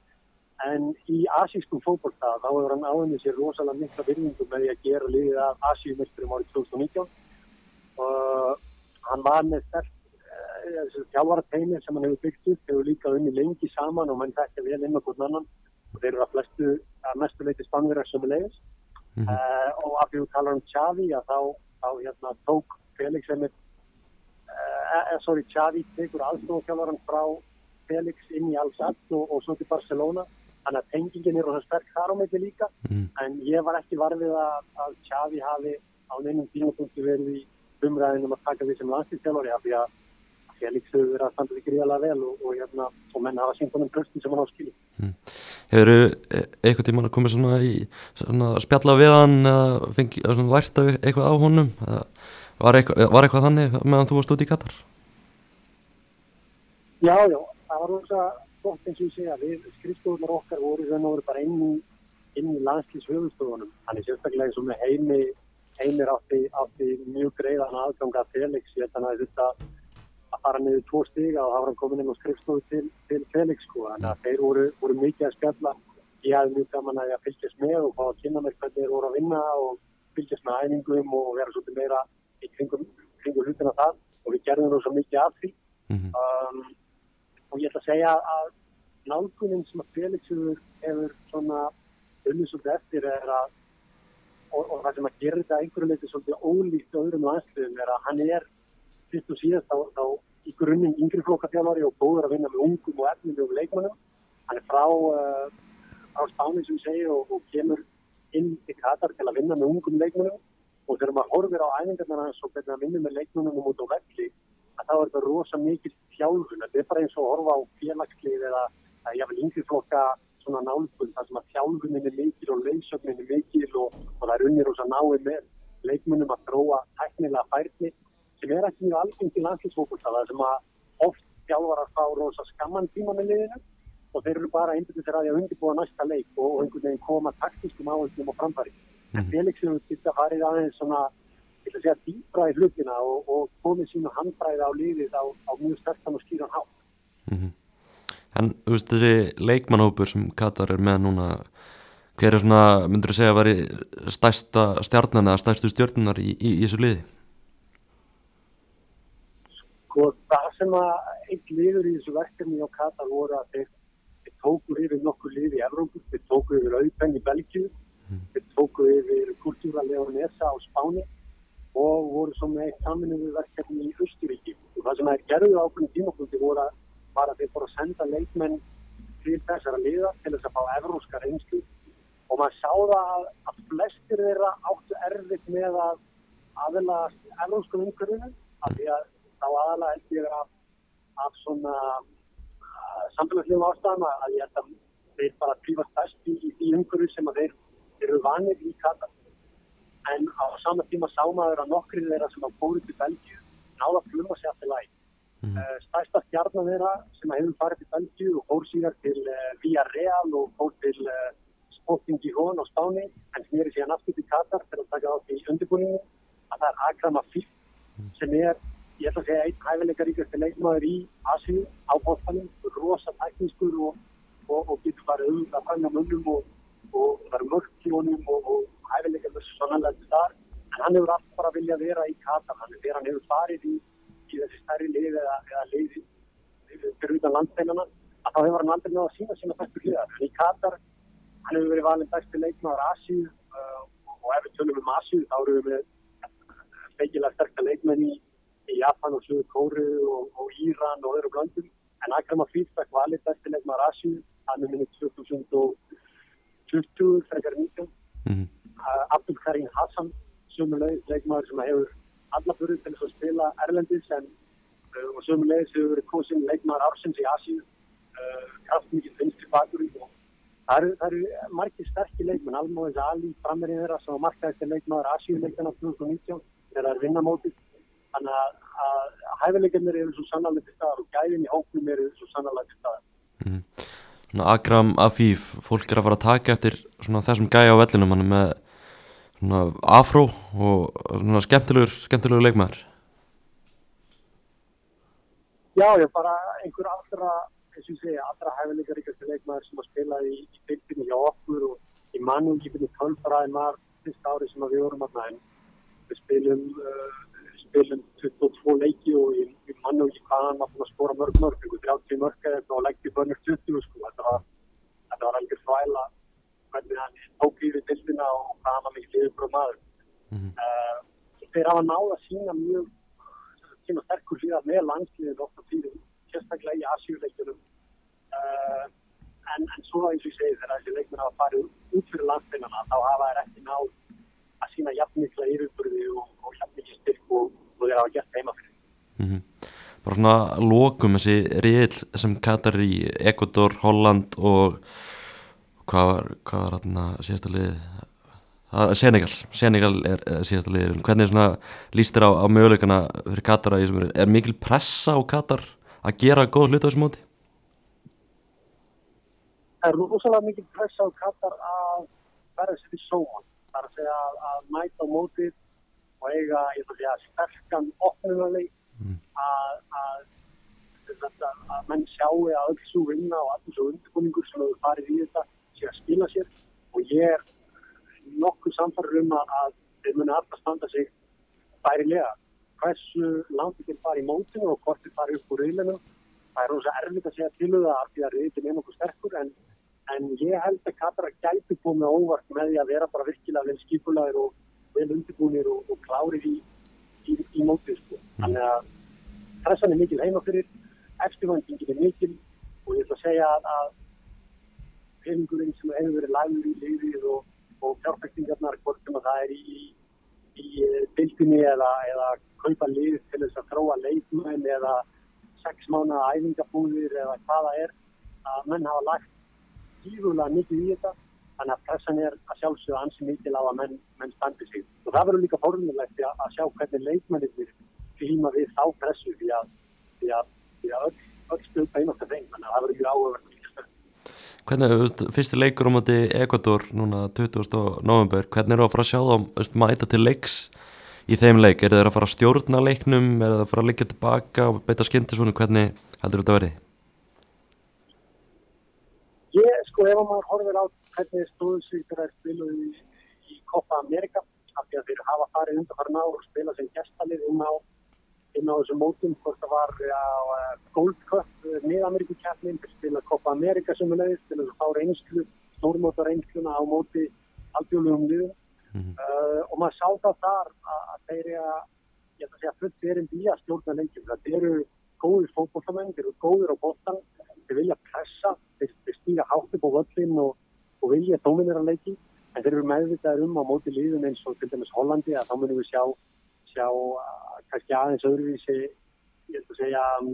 Speaker 4: en í asískum fókbalta þá hefur hann áhengi sér rosalega mikla virðingu með því að gera liðið af asíumisturum árið 2019 og hann var með sterk þjálfarateimir sem hann hefur byggt upp hefur líka unni lengi saman og mann þekkja vel inn hvern annan. Og þeir eru að flestu að mestu leiti spannverðar sem er leiðis mm -hmm. uh, og af því að tala um Xavi að þá, þá hérna, tók Felix sem er uh, sorry, Xavi tekur aðstofnfjálfaran frá Felix inn í Al-Sad og, og svo til Barcelona þannig að tengingin er rosa sterk þar á meðli líka mm. en ég var ekki varfið að, að Xavi hafi á neinum tímapunktu verið í umræðinum að taka því sem landslýstjálfari af því að Felix hefur verið að standa því gríðalega vel og, og, hérna, og menn hafa sínt honum bröstin sem hann á skilji mm.
Speaker 1: Hefur eitthvað tíman að koma svona í svona spjalla við hann eða fengi svona lært af eitthvað á honum var eitthvað, var eitthvað þannig meðan þú varst út í Katar?
Speaker 4: Já, já, það var rosa gott eins og ég segja, við skrifstofunar okkar voru þannig að voru bara inn í inn í landslýshöfustofunum. Þannig sérstaklega eins og með heimi, heimir átti, átti mjög greiðan aðgang að Felix. Ég held að þurft að fara niður tvo stiga og var hann komin inn á skrifstofu til, til Felix sko. Þannig að þeir voru, voru mikið að spjalla. Ég hafði mjög gaman að ég fylgjast með og fá að kynna mér hvernig þeir voru að vinna og fylgjast með æfingum og vera svolítið meira í kringum, kringum hlutina það og við gerðum það svo mikið af því.
Speaker 1: Mhm.
Speaker 4: Um, og ég ætla að segja að nálgunin sem að Felix hefur, svona svolítið eftir er að og, og það sem að gera þetta einhverju leiti svolítið ólíkt öðrum landsliðum er að hann er fyrst og síðast á, á í grunninn yngri flokkafjálfari og góður að vinna með ungum og efnilegum leikmannum. Hann er frá, uh, frá Spáni sem ég segi og, og kemur inn til Katar til að vinna með ungum leikmannum og þegar maður horfir á æfingarnar hans og hvernig að vinna með leikmannum út á velli að er þetta rosa mikil þjálfun. Þetta er bara eins og að horfa á félagslið eða jafnvel yngri flokka svona nálgun þar sem að þjálfunin er mikil og leysögnin er mikil og, og það er unnir rosa náið með leikmannum að þróa teknilega færni sem er ekki mjög algengt í landslýsfókulta það sem að oft þjálfar að fá rosa skamman tíma með liðinu og þeir eru bara einbyrðið þeirra að að undirbúa næsta leik og, og einhvern veginn koma taktískum áherslu á framfæri. En Felix hefur þetta farið aðeins svona, ætla að segja, dýbra í hlutina og, og komið sínu handbræði á liðið á, á mjög stertan og skýran hátt.
Speaker 1: Mhm. En þú veist þessi leikmannhópur sem Katar er með núna hver er svona, myndur þú segja að veri stærsta stjarnan eða stærstu stjörnunar í, í, í þessu liði?
Speaker 4: Sko það sem að einn liður í þessu verkefni á Katar voru að þeir, tókur yfir nokkur lið í Evrópu, þeir tóku yfir Aupen í Belgíu, þeir tóku yfir Kultúra Leonesa á Spáni og voru svo með eitt saminuðu verkefni í Östuríki. Og það sem þeir gerðu ákveðin tímapunkti voru að, var að þeir fóru að senda leikmenn til þessara liða til þess að fá evróska reynslu og maður sá það að, að flestir þeirra áttu erfitt með að aðeins evróskum umhverfinu af því að þá held ég af, af svona samfélagslegum ástæðum að að ég held að þeir bara prífast best í, í umhverju sem að þeir eru vanir í Katar. En á sama tíma sá maður að nokkri þeirra sem að fóru til Belgíu náða fluma sér til læg.
Speaker 1: Mhm.
Speaker 4: Uh, stærsta stjarnan þeirra sem hefur farið til Belgíu og fór síðan til uh, Villarreal og fór til uh, Sporting Gijón á Spáni en snýri síðan aftur til Katar til að taka átt í undirbúningu að það er Akram Afif sem er, ég ætla að segja, einn hæfileikaríkasti leikmaður í Asíu á bóttanum, rosa teknískur og, og, og getur farið um að fanga mönnum og, og eru mörk í honum og, og hæfileikar sannanlega þar en hann hefur alltaf bara viljað vera í Katar. Hann, þegar hann hefur farið í, í þessi stærri lið eða, eða lið fyrir utan landsteinana að þá hefur hann aldrei náða að sína sína bestu hliðar. En í Katar hann hefur verið valin besti leikmaður Asíu uh, og ef við tölum um Asíu þá eru við feikilega sterkta leikmenn í, í Japan og Suður Kóru og, og Íran og öðru blöndum en Akram Afif fekk valið besti leikmaður Asíu hann er minnið 2020 frekar 19
Speaker 1: Mhm.
Speaker 4: uh, Abdul Karim Hassan sömulegis leikmaður sem hefur alla fyrir til þess að spila Erlendis en uh, og sömulegis hefur verið kosin leikmaður ársins í Asíu. Uh, kraftmikið finnst til bakur og það eru, eru margir sterkir leikmenn. Almóðins Ali, frammerið þeirra sem var markaðist leikmaður Asíu leikmenn á 2019 þegar það er vinnamótið þannig að, að hæfileikarnir eru svo sannarlega til staðar og gæðin í hóknum eru svo sannarlega til staðar.
Speaker 1: Svona Akram Afif, fólk er að fara að taka eftir þessum gæja á vellinum er með afró og skemmtilegur, skemmtilegur leikmaður
Speaker 4: Já, ég bara einhver allra, eins og ég segja, allra hæfileikaríkasti leikmaður sem að spila í, í byrjunni hjá okkur og í mannu í byrjunni tölfræðin var fyrsta ári sem við vorum að næn. Við spilum, uh, spilum 22 leiki og ég, ég mannu ekki hvað hann var búin að skora mörg mörg, einhver 30 mörg eða leggja börnur 20 sko. Þetta var, þetta var alveg þvæla hvernig hann tók yfir dildina og hvað hann var mikið liður maður.
Speaker 1: Mhm.
Speaker 4: Uh, þeir hafa náð að sína mjög sína sterkur hlýðar með landsliðin ofta tíðum, sérstaklega í Asjúleikjunum uh, en, en svo eins og ég segi þegar þessi leikmenn hafa farið út fyrir landsliðina þá hafa þeir ekki náð að sína jafnmikla yfirbyrði og, og jafnmikið styrk og, og þeir hafa gert heima fyrir.
Speaker 1: Mhm. bara svona lokum þessi riðil sem Katar í Ecuador, Holland og hvað var, hvað var hérna síðasta liðið Senegal, Senegal er síðasta liðið hvernig svona líst þér á, á möguleikana fyrir Katar að því sem er, er mikil pressa á Katar að gera góð hlut á þessu móti?
Speaker 4: það er rosalega mikið press á Katar að verða sér í sóman. Það er að segja að, mæta á mótið og eiga, ég að segja, sterkan opnunarleik
Speaker 1: Mm.
Speaker 4: að, að menn sjáu að öll svo vinna og allir svo undirbúningur sem hefur farið í þetta sé að skila sér og ég er nokkuð samfarið um að, þeir muni alltaf standa sig bærilega. Hversu langt þeir fara í mótinu og hvort þeir fara upp úr reilinu það er rosa erfitt að segja til um það af því að reyðin er nokkuð sterkur en, en ég held að Katara gæti komið óvart með því að vera bara virkilega vel skipulaðir og vel undirbúinir og, og klárir í, í, í mótið sko. Þannig að pressan er mikil heima fyrir, eftirvæntingin er mikil og ég ætla að segja að, að peningurinn sem hefur verið lagður í liðið og, og fjárfæktingarnar, hvort sem að það er í, í bylginni eða, eða kaupa lið til þess að þróa leikmenn eða sex mánuða æfingabúðir eða hvað það er að menn hafa lagt tífulega mikið í þetta. Þannig að pressan er að sjálfsögða ansi mikil á að menn, menn standi sig. Og það verður líka fórnulegt að, sjá hvernig leikmennir glíma við þá pressu því að, því að, því að öll, öll spilta einast að þeim þannig að það verður áhugaverð stöð
Speaker 1: Hvernig, fyrsti leikur á móti Ekvator núna 20. november, hvernig eru að fara að sjá þá, mæta til leiks í þeim leik, eru þeir að fara að stjórna leiknum, eru þeir að fara að liggja tilbaka og beita skindisvonu, hvernig heldur þetta verið?
Speaker 4: Ég, sko, ef maður horfir á hvernig þegar þeir spiluðu í, í Copa America, af því að þeir hafa farið undan farin á og spila sem gestalið inn á, inn á þessum mótum, hvort það var á uh, Gold Cup, Mið-Amerikukeppnin, þeir spila Copa America sem er leiðist, til að fá reynslu, stórmóta reynsluna á móti alþjóðlegum liðum.
Speaker 1: Mhm.
Speaker 4: Uh, og maður sá það þar að, að þeir eru að, ég ætla að segja, fullt erindi í að stjórna leikjum. Það eru góðir fótbollamenn, þeir eru góðir á bóttan, þeir vilja pressa, þeir, þeir stíga hátt upp á völlin og, og vilja dominera leiki, en þeir eru meðvitaðir um á móti líðun eins og til dæmis Hollandi að þá munum við sjá, sjá kannski aðeins öðruvísi, ég ætla að segja, um,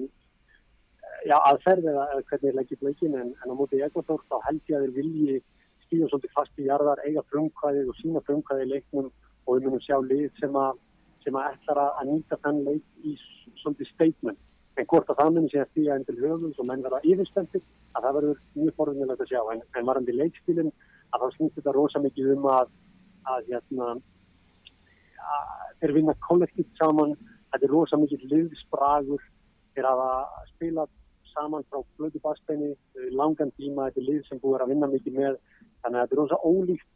Speaker 4: já, aðferð eða, hvernig leggja upp leikin, en, en á móti Ekvator þá held ég að þeir vilji stíða svolítið fast í jarðar, eiga frumkvæðið og sína frumkvæðið í leiknum og við munum sjá lið sem að, sem að ætlar að, nýta þann leik í svolítið statement. En hvort að það munum sé að stíða enn til höfum og menn verða yfirspendir, að það verður mjög forðunilegt að sjá. En, en varandi leikstílinn, að þá snýst þetta rosa mikið um að, að hérna, að þeir vinna kollektíft saman, þetta er rosa mikið liðsbragur, þeir hafa spilað saman frá blödu basbeini langan tíma, þetta er lið sem búið að vinna mikið með, þannig að þetta er rosa ólíkt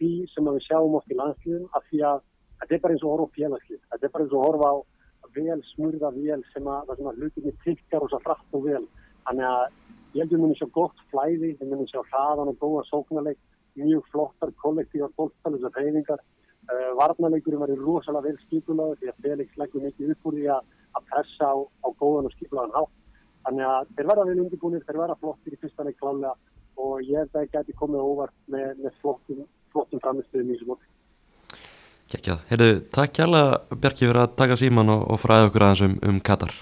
Speaker 4: því sem að við sjáum oft í landsliðum af því að þetta er bara eins og að horfa á félagslið, þetta er bara eins og að horfa á vel smurða vel sem að, að hlutinni tikkar svo hratt og vel, þannig að ég held að við munum sjá gott flæði, við munum sjá hraðan og góða sóknarleik, mjög flottar kollektívar fólkstæðis reyfingar, uh, varnarleikurinn verður rosalega vel skipulaður því að Felix leggur mikið upp úr því að, að pressa á, á góðan og skipulaðan hátt. Þannig að þeir verða vel undirbúinir, þeir verða flottir í fyrsta leik klálega og ég held að það geti komið óvart með, með flottum, flottum framistuðum í þessu móti.
Speaker 1: Kekjað, heyrðu, takk kjærlega Bjarki fyrir að taka síman og, og fræða okkur aðeins um, um Katar.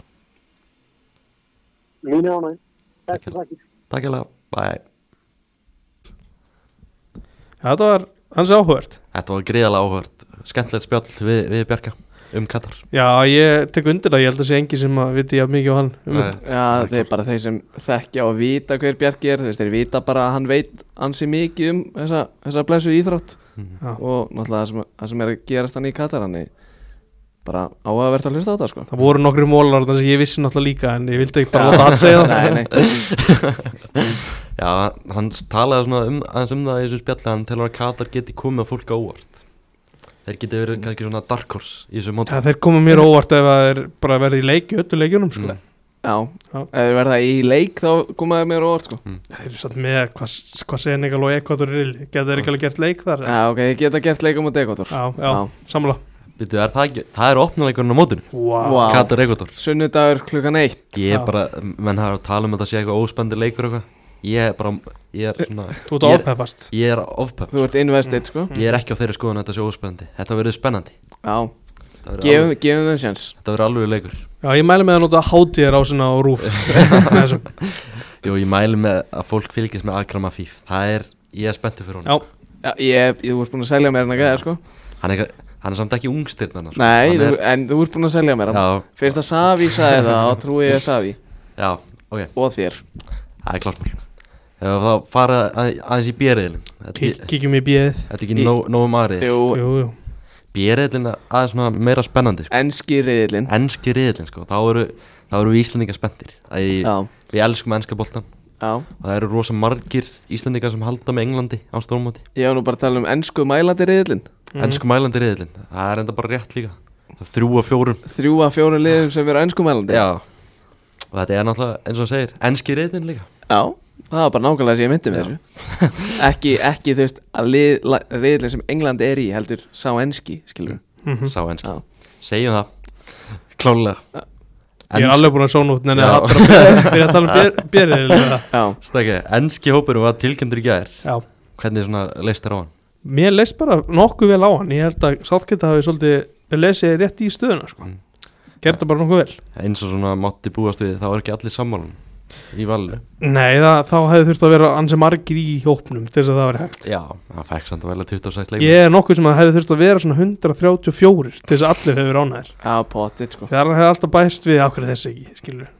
Speaker 4: Mínu ánæg, takk takkir.
Speaker 1: Takk kjærlega, bye.
Speaker 3: Þetta var hans áhugavert
Speaker 1: Þetta var greiðalega áhört, skemmtilegt spjall við, við Bjarka um Katar.
Speaker 3: Já, ég tek undir það, ég held að sé engi sem að viti jafn mikið á hann um.
Speaker 2: Já, þeir bara þeir sem þekkja og vita hver Bjarki er, þeir vita bara að hann veit ansi mikið um þessa, þessa blessu íþrótt
Speaker 1: Mhm.
Speaker 3: Já.
Speaker 2: og náttúrulega það sem, það sem er að gerast hann í Katar hann er bara áhugavert að hlusta á þetta sko
Speaker 3: Það voru nokkri mólar þarna sem ég vissi náttúrulega líka en ég vildi ekki bara láta hann segja það
Speaker 2: Nei, nei,
Speaker 1: Já, hann talaði svona um, aðeins um það í þessu spjalli, hann telur að Katar geti komið að fólk á óvart. Þeir geti verið kannski svona dark horse í þessu móti.
Speaker 3: Já, þeir koma mér óvart ef það er bara verið í leik í öllu leikjunum sko.
Speaker 1: Mm.
Speaker 2: já,
Speaker 3: Já.
Speaker 2: ef þeir verða í leik þá komaði mér óvart sko
Speaker 3: Þeir eru satt með hvað hva Senegal og Ekvator er Geta þeir ekki alveg gert leik þar?
Speaker 2: Já, ok, geta gert leik um
Speaker 1: Býtu, er það ekki, það er opnuleikurinn á mótinu,
Speaker 3: wow.
Speaker 1: Katar Ekvator.
Speaker 2: Sunnudagur klukkan eitt
Speaker 1: Ég er bara, menn hafa að tala um að þetta sé eitthvað óspennandi leikur eitthvað. Ég er bara, ég er svona,
Speaker 3: Þú ert
Speaker 1: er,
Speaker 3: ofpeppast
Speaker 1: ég er ofpepp.
Speaker 2: Þú ert invested sko
Speaker 1: Ég er ekki á þeirri skoðun að þetta sé óspennandi. Þetta verður spennandi.
Speaker 2: Já,
Speaker 1: Þetta verður
Speaker 2: gefum, gefum þeim sjans
Speaker 1: þetta verður alveg leikur.
Speaker 3: Já, ég mæli með að nota hátíðar á sinna á rúf.
Speaker 1: Jú, ég mæli með að fólk fylgist með Akram Afif. Það er, ég er spenntið fyrir honum.
Speaker 3: Já,
Speaker 2: Já, ég, ég, þú ert búin að selja mér hann að geða sko
Speaker 1: Hann er, ekki- hann er samt ekki ungstyrnana. Sko.
Speaker 2: Nei, þú,
Speaker 1: er,
Speaker 2: en þú ert búin að selja mér hann.
Speaker 1: Já,
Speaker 2: Fyrst að Savi sagði það, þá trúi ég Savi.
Speaker 1: Já, ok.
Speaker 2: Og þér.
Speaker 1: Það er klármál. Ef það fara að- aðeins í er-
Speaker 3: Kíkjum í bíðið
Speaker 1: þetta er ekki nóg nóg um aðrið.
Speaker 2: Jú,
Speaker 3: Jú, jú.
Speaker 1: Bjeriðilin er aðeins meira spennandi sko.
Speaker 2: enski riðilinn
Speaker 1: Enski riðilin sko, þá eru, þá eru við Íslandingar spenntir Við elskum enska boltan
Speaker 2: já.
Speaker 1: Það eru rosa margir Íslandingar sem halda með Englandi á stórmóti.
Speaker 2: Ég var nú bara að tala um ensku mælandi riðilinn
Speaker 3: Mhm.
Speaker 1: Ensku mælandi riðilin, það er enda bara rétt líka. Það er Þrjú af fjórum.
Speaker 2: Þrjú að fjóru liðum sem eru ensku mælandi.
Speaker 1: Já. Og þetta er náttúrulega eins og það segir Enski riðilin líka.
Speaker 2: Já, það var bara nákvæmlega sem ég myndi með þessu ekki, ekki þú veist að riðilinn sem England er í heldur sá enski, skilur
Speaker 3: Mhm.
Speaker 1: Sá enski.
Speaker 2: Já,
Speaker 1: Segjum það. Klálega
Speaker 3: Ég er alveg búin að sóna út Nenni
Speaker 1: Já.
Speaker 3: að hattra að byrja að tala um
Speaker 1: Stakki, enski hópurinn var tilkyndur í gær
Speaker 3: Já
Speaker 1: Hvernig svona leist þér á hann?
Speaker 3: Mér leist bara nokkuð vel á hann Ég held að Sáþketa hafi svolítið lesið rétt í stöðuna sko.
Speaker 1: Mm.
Speaker 3: Gerði það bara nokkuð vel
Speaker 1: Eins og svona mátti búast við þá er ekki allir sammálan í valinu.
Speaker 3: Nei, það, þá hefði þurft að vera ansi margir í hópnum til þess að það veri hægt.
Speaker 1: Já, hann fekk samt að velja 26 leikmenn.
Speaker 3: Ég er nokkuð sem að hefði þurft að vera svona 134 til þess að allir hefur ánæðir
Speaker 2: já, potið sko.
Speaker 3: Hann hefði alltaf bæst við ákveð þessi ekki, skilur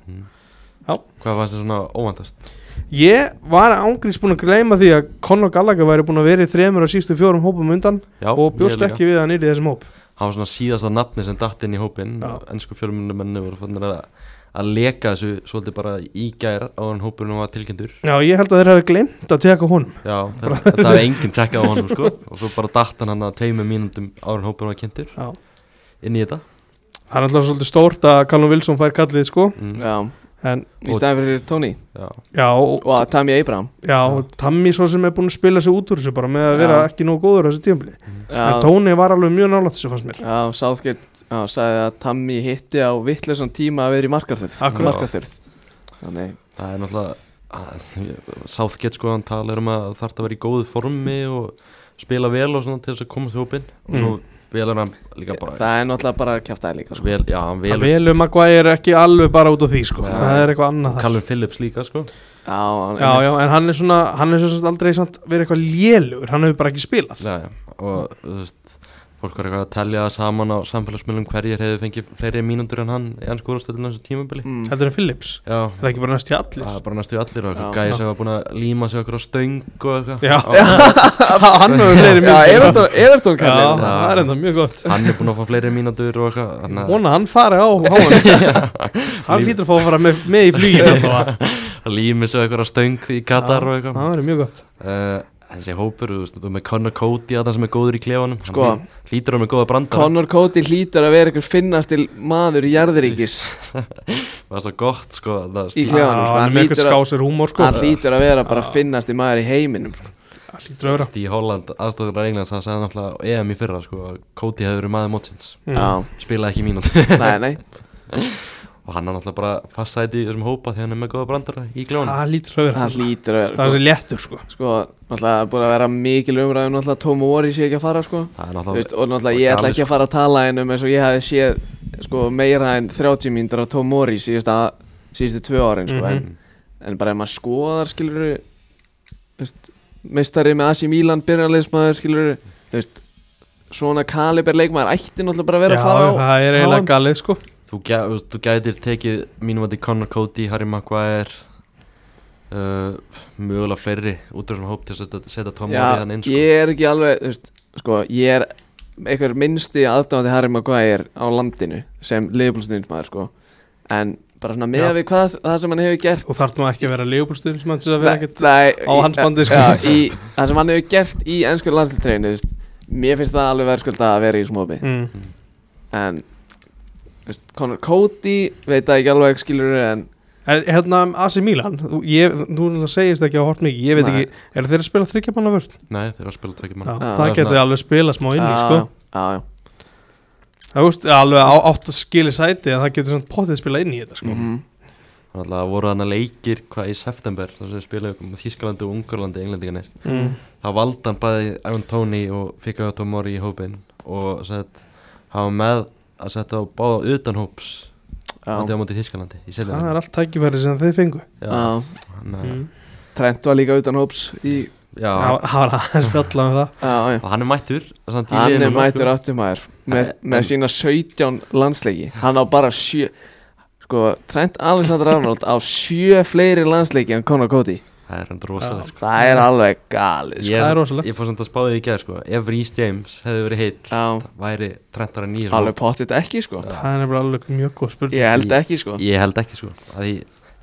Speaker 1: Hvað fannst þér svona óvandast?
Speaker 3: Ég var ángríns búin að gleyma því að Conor Gallagher væri búin að vera í þremur og sístu fjórum hópum undan
Speaker 1: Já,
Speaker 3: og bjóst
Speaker 1: ég líka.
Speaker 3: ekki við að nýri þessum hóp.
Speaker 1: Hann var svona síðasta nafni sem datt inn í hópin
Speaker 3: Já.
Speaker 1: Ensku fjölmunnumenni voru fannir að, að leka þessu svolítið bara í gær á hann hópurinn var tilkyndur
Speaker 3: Já, ég held að þeir hafi glemt að teka honum.
Speaker 1: Já, það hefði enginn tjekkað á honum sko. Og svo bara datt hann hann að tveimur mínútum áður en hópurinn var kynntur
Speaker 3: Já.
Speaker 1: inn í þetta.
Speaker 3: Það er alltaf svolítið stórt að Callum Wilson fær kallið sko.
Speaker 1: Mm,
Speaker 2: Já,
Speaker 3: En
Speaker 2: í staðin fyrir Tony.
Speaker 1: Já.
Speaker 3: já, og,
Speaker 2: og að Tammy Abraham.
Speaker 3: Já, Tammy svo sem er búin að spila sig út úr þessu bara með að vera
Speaker 2: Já.
Speaker 3: ekki nógu góður á þessu tímabili. En
Speaker 2: Já,
Speaker 3: Tony var alveg mjög nálægt þessu fannst mér.
Speaker 2: Já Southgate já, sagði að Tammy hitti á vittlesan tíma að vera í markarþurð
Speaker 3: Akkurat.
Speaker 2: Markarþurð Þannig,
Speaker 1: Það er náttúrulega Sáþgett sko, hann talar um að þarf að vera í góðu formi og spila vel og svona til þess að koma til hópin og svo vel er hann líka bara
Speaker 2: það er náttúrulega bara kæftæði líka sko.
Speaker 1: vel, já, hann
Speaker 3: Það
Speaker 1: vel
Speaker 3: velur Maguire ekki alveg bara út af því sko. Það er eitthvað annað þar.
Speaker 1: Callum Phillips líka sko.
Speaker 2: Já, hann-
Speaker 3: Já, já, en hann er svona, hann er svona aldrei samt verið eitthvað lélugur, hann hefur bara ekki spilað.
Speaker 1: Já, já. og þú veist fólk var eitthvað að telja það saman á samfélagsmiðlum hverjir hefðu fengið fleiri mínútur en hann í ennsku úrstöldinu þessu tímabili.
Speaker 2: Mm,
Speaker 3: Heldur en Phillips,
Speaker 1: já,
Speaker 3: það er ekki bara næst í allir?
Speaker 1: Það er bara næstu allir og
Speaker 2: Já.
Speaker 1: eitthvað gæði sem var búin að líma sig okkur á stöng og eitthvað.
Speaker 3: Já.
Speaker 1: Og
Speaker 3: Hann hefur fleiri
Speaker 2: Já,
Speaker 3: mínútur.
Speaker 2: Everton, Everton
Speaker 3: Já,
Speaker 2: kallið
Speaker 3: það er enda mjög gott.
Speaker 1: Hann er búin að fá fleiri mínútur og eitthvað
Speaker 3: Vona hann fari á Hann hlýtur að fá að fara með, með í
Speaker 1: hann lími sig okkur á stöng í Katar og eitthvað þessi hópur, þú veist, þú með Connor Cody að sem er góður í klefanum. Hann
Speaker 2: Sko.
Speaker 1: hlý- hlýtur á með góða brandara.
Speaker 2: Conor Cody hlýtur að vera einhver finnastil maður í jarðuríkis
Speaker 1: það var svo gott sko það
Speaker 2: Í
Speaker 1: stíl-
Speaker 2: klefanum, sko,
Speaker 3: hann
Speaker 2: hann
Speaker 3: með eitthvað
Speaker 2: hlýtur að-
Speaker 3: skásir húmór sko.
Speaker 2: Hann hlýtur að vera bara finnasti maður í heiminum sko.
Speaker 3: Hann hlýtur að vera.
Speaker 1: Stíð Holland, aðstofður af Englands, það sagði náttúrulega EM í fyrra sko, að Cody hefði verið maður mótsins.
Speaker 3: Mm.
Speaker 2: Já,
Speaker 1: spilaði ekki mínútu.
Speaker 2: Nei, nei
Speaker 1: og hann er náttúrulega bara fast sæti í þessum hópa því hann er með góða brandara í klefanum
Speaker 3: Hann hlýtur að vera.
Speaker 2: Hann hlýtur að
Speaker 3: Það er
Speaker 2: vera
Speaker 3: sér léttur sko.
Speaker 2: Sko, náttúrulega er búin að vera mikil umræðum Náttúrulega Tom Mori sé ekki að fara sko.
Speaker 1: Það er
Speaker 2: Þú
Speaker 1: náttúrulega
Speaker 2: veist, Og náttúrulega ég ætla ekki að fara að tala einum eins og ég hefði séð sko, meira en 30 mínútur af Tom Mori síðustu, síðustu tvö árin sko,
Speaker 3: Mhm.
Speaker 2: en, en bara ef maður skoðar skilur meistari með Asi Milan byrjarleismæður skilur veist, svona kaliber leikmaður ætti náttúrulega bara að vera
Speaker 3: Já,
Speaker 2: að fara á
Speaker 3: það er eiginlega galið sko
Speaker 1: þú, þú veist, þú gætir tekið mínum að Connor Cody, Harry Maguire uh, mögulega fleiri út af svona hóp til að setja, Tom Mori hann inn sko.
Speaker 2: ég er ekki alveg þú veist, sko, ég er einhver minnsti aðdáðandi Harry Maguire á landinu sem liðbúlsnýnsmaður sko. en bara svona með við hvað það sem hann hefur gert
Speaker 3: Þú þarf nú ekki að vera leifbúlstuðin sem hann til að vera ekkert á hans bandi, sko.
Speaker 2: já, í, það sem hann hefur gert í ennsku landslítreinu mér finnst það alveg verðskulda að vera í smópi
Speaker 3: mm.
Speaker 2: en þú veist, Conor Cody veit það ekki alveg skilur en
Speaker 3: En, Hérna AC Milan, þú, ég, þú segist ekki á hort mikið, ég veit
Speaker 2: Nei.
Speaker 3: ekki, er þeir að spila þryggjamanna vörð?
Speaker 1: nei þeir að spila
Speaker 3: Já. það getur alveg spila smá inn í, sko.
Speaker 2: já, já,
Speaker 3: Það veist, alveg á, átt að skili sæti en það getur svona potið spila inn í þetta, sko.
Speaker 2: mhm,
Speaker 1: þannig að voru þannig leikir hvað í september þar sem við spilaðum með Þískalandi og Ungarlandi englendingarnir
Speaker 3: Mm.
Speaker 1: þá valdi hann bæði Evan Tony og fikk að Tom Mori í hópin og sett, hafa með að setja á báða utan hóps
Speaker 2: já,
Speaker 1: á móti Þískalandi í
Speaker 3: Það er allt tækifæri sem þeir fengu.
Speaker 1: mm.
Speaker 2: Trent var líka utan hóps í,
Speaker 1: já,
Speaker 3: Það það var aðeins fjallað um það.
Speaker 2: já, já.
Speaker 1: Og hann er mættur samt í
Speaker 2: Hann er mættur áttumæður með, með sína 17 landsleiki Hann á bara sjö Sko, Trent Alexander Arnold á sjö fleiri landsleiki en Conor Cody
Speaker 1: Það er endur rosalega sko.
Speaker 2: Það er alveg galið sko.
Speaker 1: Ég,
Speaker 3: Það er rosalegt.
Speaker 1: ég fór samt að spáði því í gæð sko. Ef Rhys James hefði verið heill
Speaker 2: Já.
Speaker 1: væri Trentar að nýja
Speaker 2: Alveg pottit ekki sko
Speaker 3: Það er nefnilega alveg mjög góð spurning
Speaker 2: Ég held ekki sko
Speaker 1: Ég held ekki sko að því,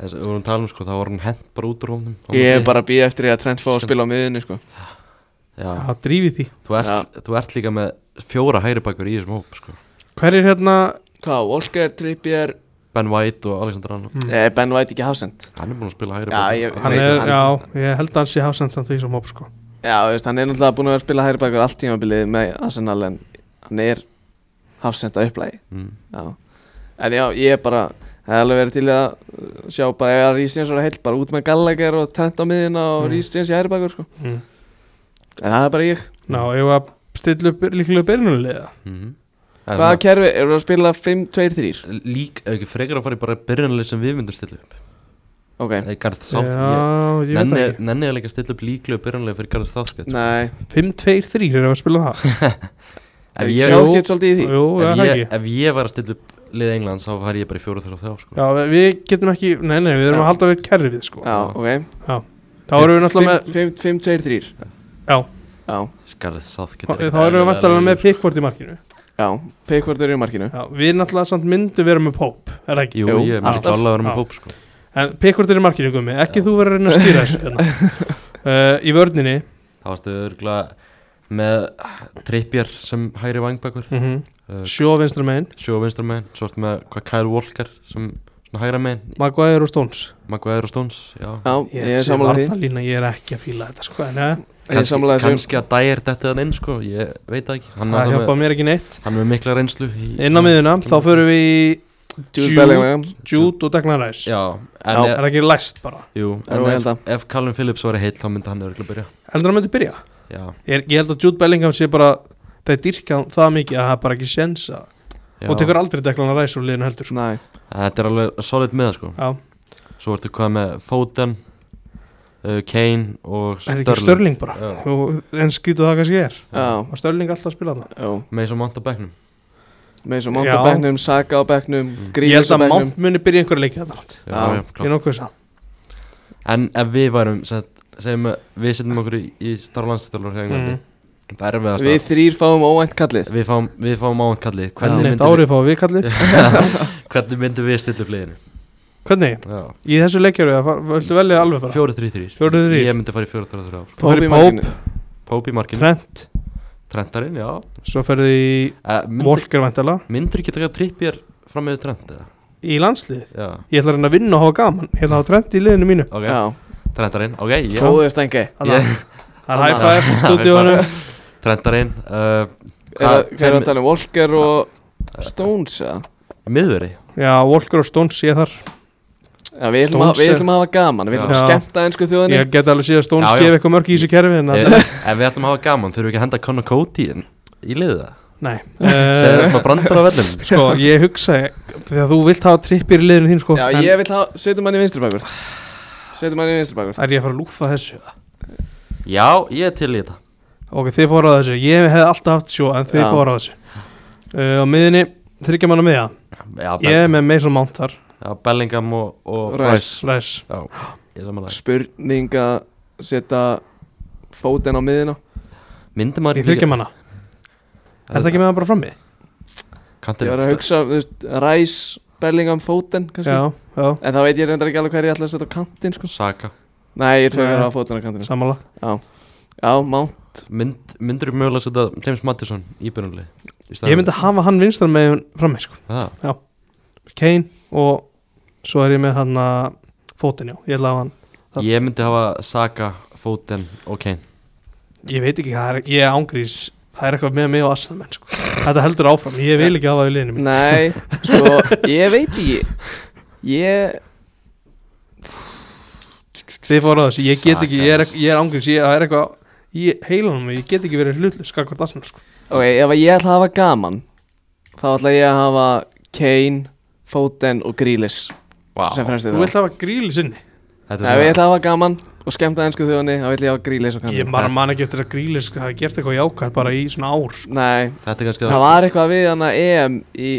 Speaker 1: eins og við vorum að tala um sko, þá var hann hent bara út úr hómnum
Speaker 2: Ég er bara að býða eftir því að Trent fá að spila á miðunni sko
Speaker 1: Já,
Speaker 3: Það drífi því
Speaker 1: þú ert, þú ert líka með fjóra hægri bakur í þessum hóp sko.
Speaker 3: Hver er hérna
Speaker 2: Hvað, Volker, Trippier
Speaker 1: Ben White og Alexander Arnold.
Speaker 3: Mm.
Speaker 2: eh, Ben White ekki hafsend.
Speaker 1: Hann er búin að spila hægri
Speaker 3: er,
Speaker 2: hann-
Speaker 3: já, ég held að hann sé hafsend samt því sem hóp sko.
Speaker 2: Já, veist, hann er náttúrulega búin að spila hægri bakur allt tímabilið með Arsenal en hann er hafsend að upplægi
Speaker 1: mm.
Speaker 2: Já. En já, ég er bara Það er alveg verið til að sjá bara ef James var heilt bara út með Gallagher og Trent á miðina og
Speaker 3: Mm.
Speaker 2: James í hægri bakur sko.
Speaker 3: Mm.
Speaker 2: En það er bara ég.
Speaker 3: Ná, ég var að stilla upp líklega byrjunulega
Speaker 1: Mm
Speaker 2: Hvaða kerfi, eru það að spila 5-2-3?
Speaker 1: Lík, ef ekki frekar að fara í bara byrjunarlið sem við myndum stilla upp.
Speaker 2: Ok,
Speaker 1: Eða Garð Sátt
Speaker 3: Já, ég veit
Speaker 1: Nenni
Speaker 3: það ekki.
Speaker 1: nenni að leika stilla upp líklega byrjunarlið fyrir Garð Sátt sko.
Speaker 2: nei.
Speaker 3: 5-2-3 er að spila það?
Speaker 1: Ef
Speaker 2: Ég
Speaker 1: ég,
Speaker 2: sjá ekki svolítið í því.
Speaker 3: Jú, það
Speaker 1: ef,
Speaker 3: er
Speaker 1: ég, ef ég var að stilla upp lið Englands þá fær ég bara í fjóru þrjá þrjá sko.
Speaker 3: Já, við getum ekki, nei, nei, við erum
Speaker 2: Já.
Speaker 3: að halda við kerfið sko.
Speaker 2: Já, ok.
Speaker 3: Þá erum við náttúrulega með
Speaker 2: 5-2-3
Speaker 3: Já,
Speaker 2: Já,
Speaker 1: Garð Sátt
Speaker 3: þá þá erum við vantarlega með Pickford í markinu
Speaker 2: já, Pickford er í markinu.
Speaker 3: Já, við náttúrulega samt myndum vera með Pope, er það ekki?
Speaker 1: Jú, ég myndi
Speaker 2: alltaf.
Speaker 1: að vera með
Speaker 3: Já.
Speaker 1: hóp sko.
Speaker 3: En Pickford er í markinu, gummi, ekki þú verður að reyna að stýra þessu hérna. uh, Í vörninni.
Speaker 1: Það varstu örgulega með Trippier sem hægri vangbakur
Speaker 3: mm
Speaker 1: uh,
Speaker 3: Sjó vinstra megin,
Speaker 1: Sjó vinstra megin. Svo varstu með hvað Kyle Walker sem hægra megin?
Speaker 3: Maguire og Stones.
Speaker 1: Maguire og Stones Já.
Speaker 2: Já, ég er sammála því.
Speaker 3: Ég er ekki að fíla þetta sko En
Speaker 2: er
Speaker 1: kannski að dæir þetta þann inn sko Ég veit það ekki Hann,
Speaker 3: það hjálpa mér ekki neitt
Speaker 1: hann er með mikla reynslu í,
Speaker 3: Inn á miðuna, þá förum við í
Speaker 2: Jude
Speaker 3: Jude,
Speaker 2: Bellingham
Speaker 3: Jude og Declan Rice
Speaker 1: Já,
Speaker 2: Já.
Speaker 1: en,
Speaker 3: Er það ekki læst bara?
Speaker 1: jú, en
Speaker 2: ég
Speaker 1: ef,
Speaker 2: held að.
Speaker 1: ef Callum Phillips var heill þá myndi hann örgulega byrja
Speaker 3: Heldur hann myndi byrja?
Speaker 1: Já,
Speaker 3: Ég, ég held að Jude Bellingham sé bara Það er dyrkað það mikið að það bara ekki
Speaker 1: já.
Speaker 3: Og tekur aldrei Declan Rice úr liðinu heldur sko.
Speaker 1: Þetta er alveg solid með sko
Speaker 3: Já,
Speaker 1: Svo ertu hvað með Foden Kane og
Speaker 3: er ekki Störling bara? Og, En skýtu það kannski er. Og Störling alltaf spila það
Speaker 2: já.
Speaker 1: Með svo monta bekknum.
Speaker 2: Með svo Mount
Speaker 3: Já.
Speaker 2: á bekknum, Saka á bekknum
Speaker 1: Mm.
Speaker 3: Ég held
Speaker 2: á
Speaker 3: að Mount muni byrja einhverja leikið þetta
Speaker 1: En ef við værum sem, segjum að við setjum okkur í, í starf landstættalur hjá Englandi
Speaker 3: Mm.
Speaker 1: Er
Speaker 2: Við þrýr fáum óvænt kallið.
Speaker 1: Við fáum, við fáum áhund kallið. Hvernig, myndum
Speaker 3: við kallið.
Speaker 1: Við, hvernig myndum
Speaker 3: Hvernig?
Speaker 1: Já.
Speaker 3: Í þessu leikjaru, viltu velja alveg bara?
Speaker 1: Fjóri, þrý, þrý
Speaker 3: Fjórir, þrír?
Speaker 1: Ég myndi fara í fjóri, þrý, þrý
Speaker 3: Þú fer í Pope.
Speaker 1: Póp í markinu.
Speaker 3: Trent.
Speaker 1: Trentarinn, já.
Speaker 3: Svo ferðu í
Speaker 1: uh, myndir,
Speaker 3: Volker vantala
Speaker 1: myndir ekki taka trippjar fram með Trent eða?
Speaker 3: Í landslið?
Speaker 1: Já,
Speaker 3: Ég ætla að reyna að vinna og hafa gaman. Ég ætla að hafa Trent í liðinu mínu.
Speaker 1: Ok.
Speaker 2: Já,
Speaker 1: Trentarinn, ok, já
Speaker 2: góður stengi.
Speaker 3: Það er high five stúdíónu
Speaker 1: Trentarinn uh,
Speaker 2: Er það að tala um? Volker og Stones eða?
Speaker 1: Miðveri.
Speaker 3: Já, Volker og Stones ég þar
Speaker 2: Já, við ætlum, að,
Speaker 3: Stones
Speaker 2: við ætlum að hafa gaman Við ætlum að skemmta ennsku þjóðinni.
Speaker 3: Ég get alveg síðan að Stones gefa eitthvað mörg í þessu kerfi En
Speaker 1: við ætlum að hafa gaman, þurfum við ekki að henda Conor Cody inn í liðið það?
Speaker 3: Nei.
Speaker 1: Segðu það brandar á vellum.
Speaker 3: Sko, ég hugsa Því að þú vilt hafa trippir í liðinu þín sko
Speaker 2: Já,
Speaker 3: en
Speaker 2: ég vil hafa, setjum hann í vinstri bakur Setjum hann í vinstri bakur
Speaker 3: Er ég að fara að lúfa þessu?
Speaker 1: Já, ég er til í þetta.
Speaker 3: Ok, þið fóru á þessu. Ég hef alltaf haft sjó En þið
Speaker 2: Já.
Speaker 3: fóru á þessu. Uh, Á miðinni Þryggja manna miða
Speaker 1: Já,
Speaker 3: Ég er með Mason Mount þar
Speaker 1: Bellingham og, og
Speaker 2: Rice.
Speaker 3: Ræs
Speaker 1: Já,
Speaker 2: Spurning að setja fótinn á miðina
Speaker 1: Myndi
Speaker 3: Í
Speaker 1: maður
Speaker 3: þryggja manna Er það ekki með það bara frammi?
Speaker 2: Ég var að hugsa, þú veist, Rice, Bellingham, Foden kannski.
Speaker 3: Já, já,
Speaker 2: En þá veit ég reyndar ekki alveg hver ég ætla að setja á kantinn sko.
Speaker 1: Saka.
Speaker 2: Nei, ég að hafa Foden á kantinn
Speaker 3: sammála.
Speaker 2: Já, Mount.
Speaker 1: Mynd, Myndur þú mögulega setja James Madison í byrjunlið
Speaker 3: Ég myndi hafa hann vinstar með frammi sko. Kane og svo er ég með hann að fótinn já, ég hafa hann Það-
Speaker 1: ég myndi hafa Saka, Foden og Kane.
Speaker 3: Ég veit ekki hvað það er, ég er ángrís Það er eitthvað með mig og Assalmenn sko. Þetta heldur áfram, ég vil ekki hafa það í liðinu mínu.
Speaker 2: Nei, sko, ég veit ekki. Ég
Speaker 3: Þið fóru á þessu, ég get ekki, ég er, ég er ángrís ég, Það er eitthvað, ég heilanum ég get ekki verið hlutlust Skakvart Assalmenn sko.
Speaker 2: Ok, ef ég ætla að hafa gaman Þá ætla ég að hafa Kane, Foden og Grealish
Speaker 1: wow.
Speaker 2: sem fremstu
Speaker 3: Þú vilt hafa gríli sinni
Speaker 1: Þetta
Speaker 2: Ef ég ætla að hafa gaman og skemmta ennsku þjóðinni þá ætla ég hafa Grealish og
Speaker 3: Ég
Speaker 2: kantinn
Speaker 3: bara man ekki eftir að gríli sko, hafi gert eitthvað jákvæð bara í svona ár sko.
Speaker 2: Nei,
Speaker 1: Þetta er kannski
Speaker 2: það var eitthvað við hann að EM í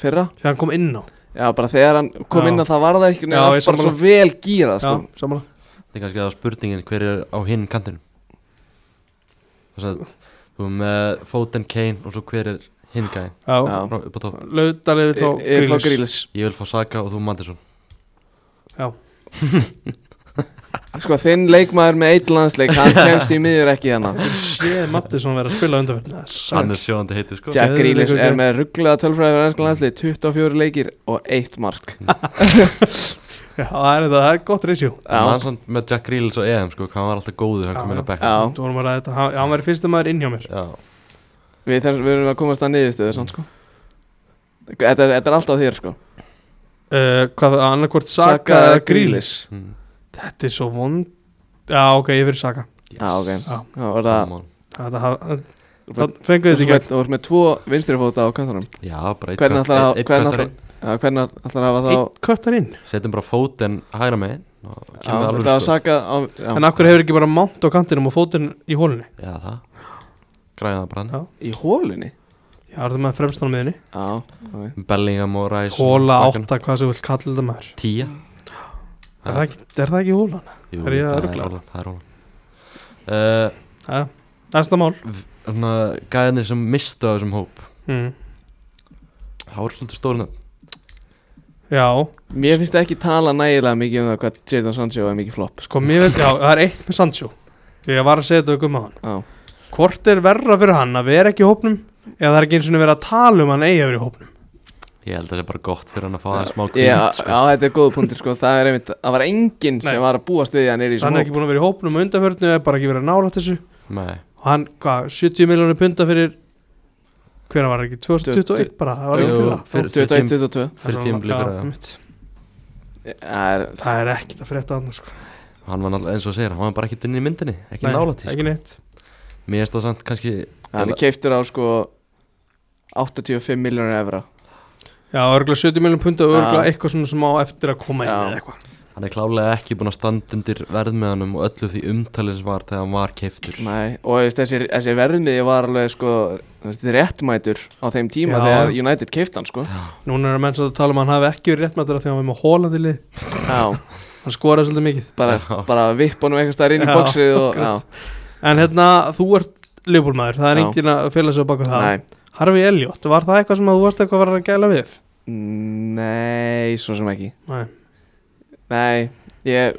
Speaker 2: fyrra
Speaker 3: Þegar hann kom inn á
Speaker 2: Já, bara þegar hann kom
Speaker 3: Já.
Speaker 2: inn að það var það ekki
Speaker 3: Já,
Speaker 2: nefnir
Speaker 3: ég
Speaker 2: bara
Speaker 3: sammála.
Speaker 2: svo vel gýrað
Speaker 3: Já,
Speaker 2: sko.
Speaker 3: samanlega
Speaker 1: Það er kannski að spurningin hver er á hinn kantinum Þess að þú er með Foden Kane og svo hver er topp.
Speaker 3: Laudalið þá Grealish.
Speaker 2: Grílis
Speaker 1: Ég vil fá Saka og þú Mattisson
Speaker 3: Já,
Speaker 2: Sko þinn leikmaður með eitt landsleik Hann kemst í miður ekki hérna.
Speaker 3: Sé Mattisson verið að spila undanverðin
Speaker 1: Hann er sjóðandi heiti sko.
Speaker 2: Jack Grealish er með rugglega tölfræði fyrir ennsku landslið 24 leikir og eitt mark.
Speaker 3: Já, það er þetta, það er gott
Speaker 1: var samt með Jack Grealish og EM sko Hann var alltaf góður, hann kom inn á
Speaker 3: já.
Speaker 1: bekk
Speaker 2: Já.
Speaker 3: Þú vorum að ræða þetta, hann, verið fyrsta maður inn hjá mér.
Speaker 1: Já,
Speaker 2: við, þess, við erum að komast að niðurstöðu sann, sko. þetta, þetta er alltaf þér sko.
Speaker 3: Uh, Hvað, annarkvort Saka eða Grealish
Speaker 1: mm.
Speaker 3: Þetta er svo vond Já, ok, ég fyrir Saka
Speaker 2: Já, ok.
Speaker 3: Já,
Speaker 2: Já, var það
Speaker 3: Það fenguðu
Speaker 2: Þú
Speaker 3: þetta í gegn
Speaker 2: voru með tvo vinstri fóta á kantarum
Speaker 1: Já, bara eitt einn- einn
Speaker 2: Hvernig ætlar ætlar að hafa þá
Speaker 3: Eitt köttar inn.
Speaker 1: Setjum bara fótinn hægra alveg
Speaker 2: þetta var
Speaker 1: sko
Speaker 2: Saka.
Speaker 3: En akkur hefur ekki bara mánt á kantinum og fótinn í hólunni
Speaker 1: Já, það Græða það bara hann.
Speaker 3: Já.
Speaker 2: Í hólunni
Speaker 3: Já, það er með fremstanum miðinni
Speaker 2: Já, ok.
Speaker 1: Bellingham og Ræs
Speaker 3: Hóla átta, hvað sem vil kalla þetta maður.
Speaker 1: Tía.
Speaker 3: Er það ekki, er það ekki hólan?
Speaker 1: Jú,
Speaker 3: Er að
Speaker 1: það er Rólan Það er Rólan uh,
Speaker 3: Já, næsta mál.
Speaker 1: Svona gæðinir sem mistu á þessum hóp.
Speaker 3: Mm.
Speaker 1: Það voru svolítið stóri nöfn.
Speaker 3: Já,
Speaker 2: Mér finnst ekki tala nægilega mikið um það hvað Jadon Sancho er mikið flopp.
Speaker 3: Sko mér veit, já, það er eitt með Sancho. Ég var að segja þetta um hann.
Speaker 2: Já,
Speaker 3: Hvort er verra fyrir hann að vera ekki í hópnum eða það er ekki eins og verið að tala um hann eigi að vera í hópnum?
Speaker 1: Ég held að það sé bara gott fyrir hann að fá það smá
Speaker 2: já,
Speaker 1: kvít
Speaker 2: já, þetta er góða punktur sko. Það er einmitt, það var enginn
Speaker 3: Nei.
Speaker 2: sem var að búast við hann er í
Speaker 3: Hann er ekki búin að vera í hópnum og undanförnu eða bara ekki verið að nála þessu.
Speaker 1: Nei,
Speaker 3: og hann, hvað, 70 miljónir punta fyrir hvernig var ekki, 2021 bara, það var
Speaker 1: Jú,
Speaker 3: ekki fyrir
Speaker 1: fyrir-
Speaker 2: 21-22
Speaker 1: fyrir tímabili fyrir það.
Speaker 2: er
Speaker 3: Það er ekkert að frétta annars sko.
Speaker 1: Hann var náttúrulega eins og segir, hann var bara ekki inn í myndinni Ekki
Speaker 3: Nei,
Speaker 1: nála
Speaker 3: neitt
Speaker 1: Mér er það samt kannski
Speaker 2: Hann er keiftur á sko 85 miljónur evra
Speaker 3: Já, örgulega 70 miljónir punta og
Speaker 2: Já.
Speaker 3: örgulega eitthvað svona sem á eftir að koma inn
Speaker 2: Já.
Speaker 3: eða eitthvað
Speaker 1: Hann er klálega ekki búin að standa undir verðmiðanum og öllu því umtalið sem var þegar hann var keiftur
Speaker 2: Nei, og þessi, þessi verðmiði var alveg sko réttmætur á þeim tíma
Speaker 3: Já.
Speaker 2: þegar United keift hann sko
Speaker 3: Núna er að menn sem að tala um að hann hafi ekki verið því að hann var með Hólandi lið
Speaker 2: Já,
Speaker 3: Hann skoraði svolítið mikið
Speaker 2: bara,
Speaker 1: Já.
Speaker 2: bara vipp honum eitthvað stær inn í
Speaker 3: Já,
Speaker 2: bóksið og já.
Speaker 3: En hérna, þú ert liðbúlmaður Það er
Speaker 2: Já.
Speaker 3: enginn að fela sig á baka það
Speaker 2: nei
Speaker 3: Harfi Elliot, var það eitthvað sem að þú varst eitthvað að vera að gæla við?
Speaker 2: Nei, svo sem ekki
Speaker 3: Nei,
Speaker 2: Nei, ég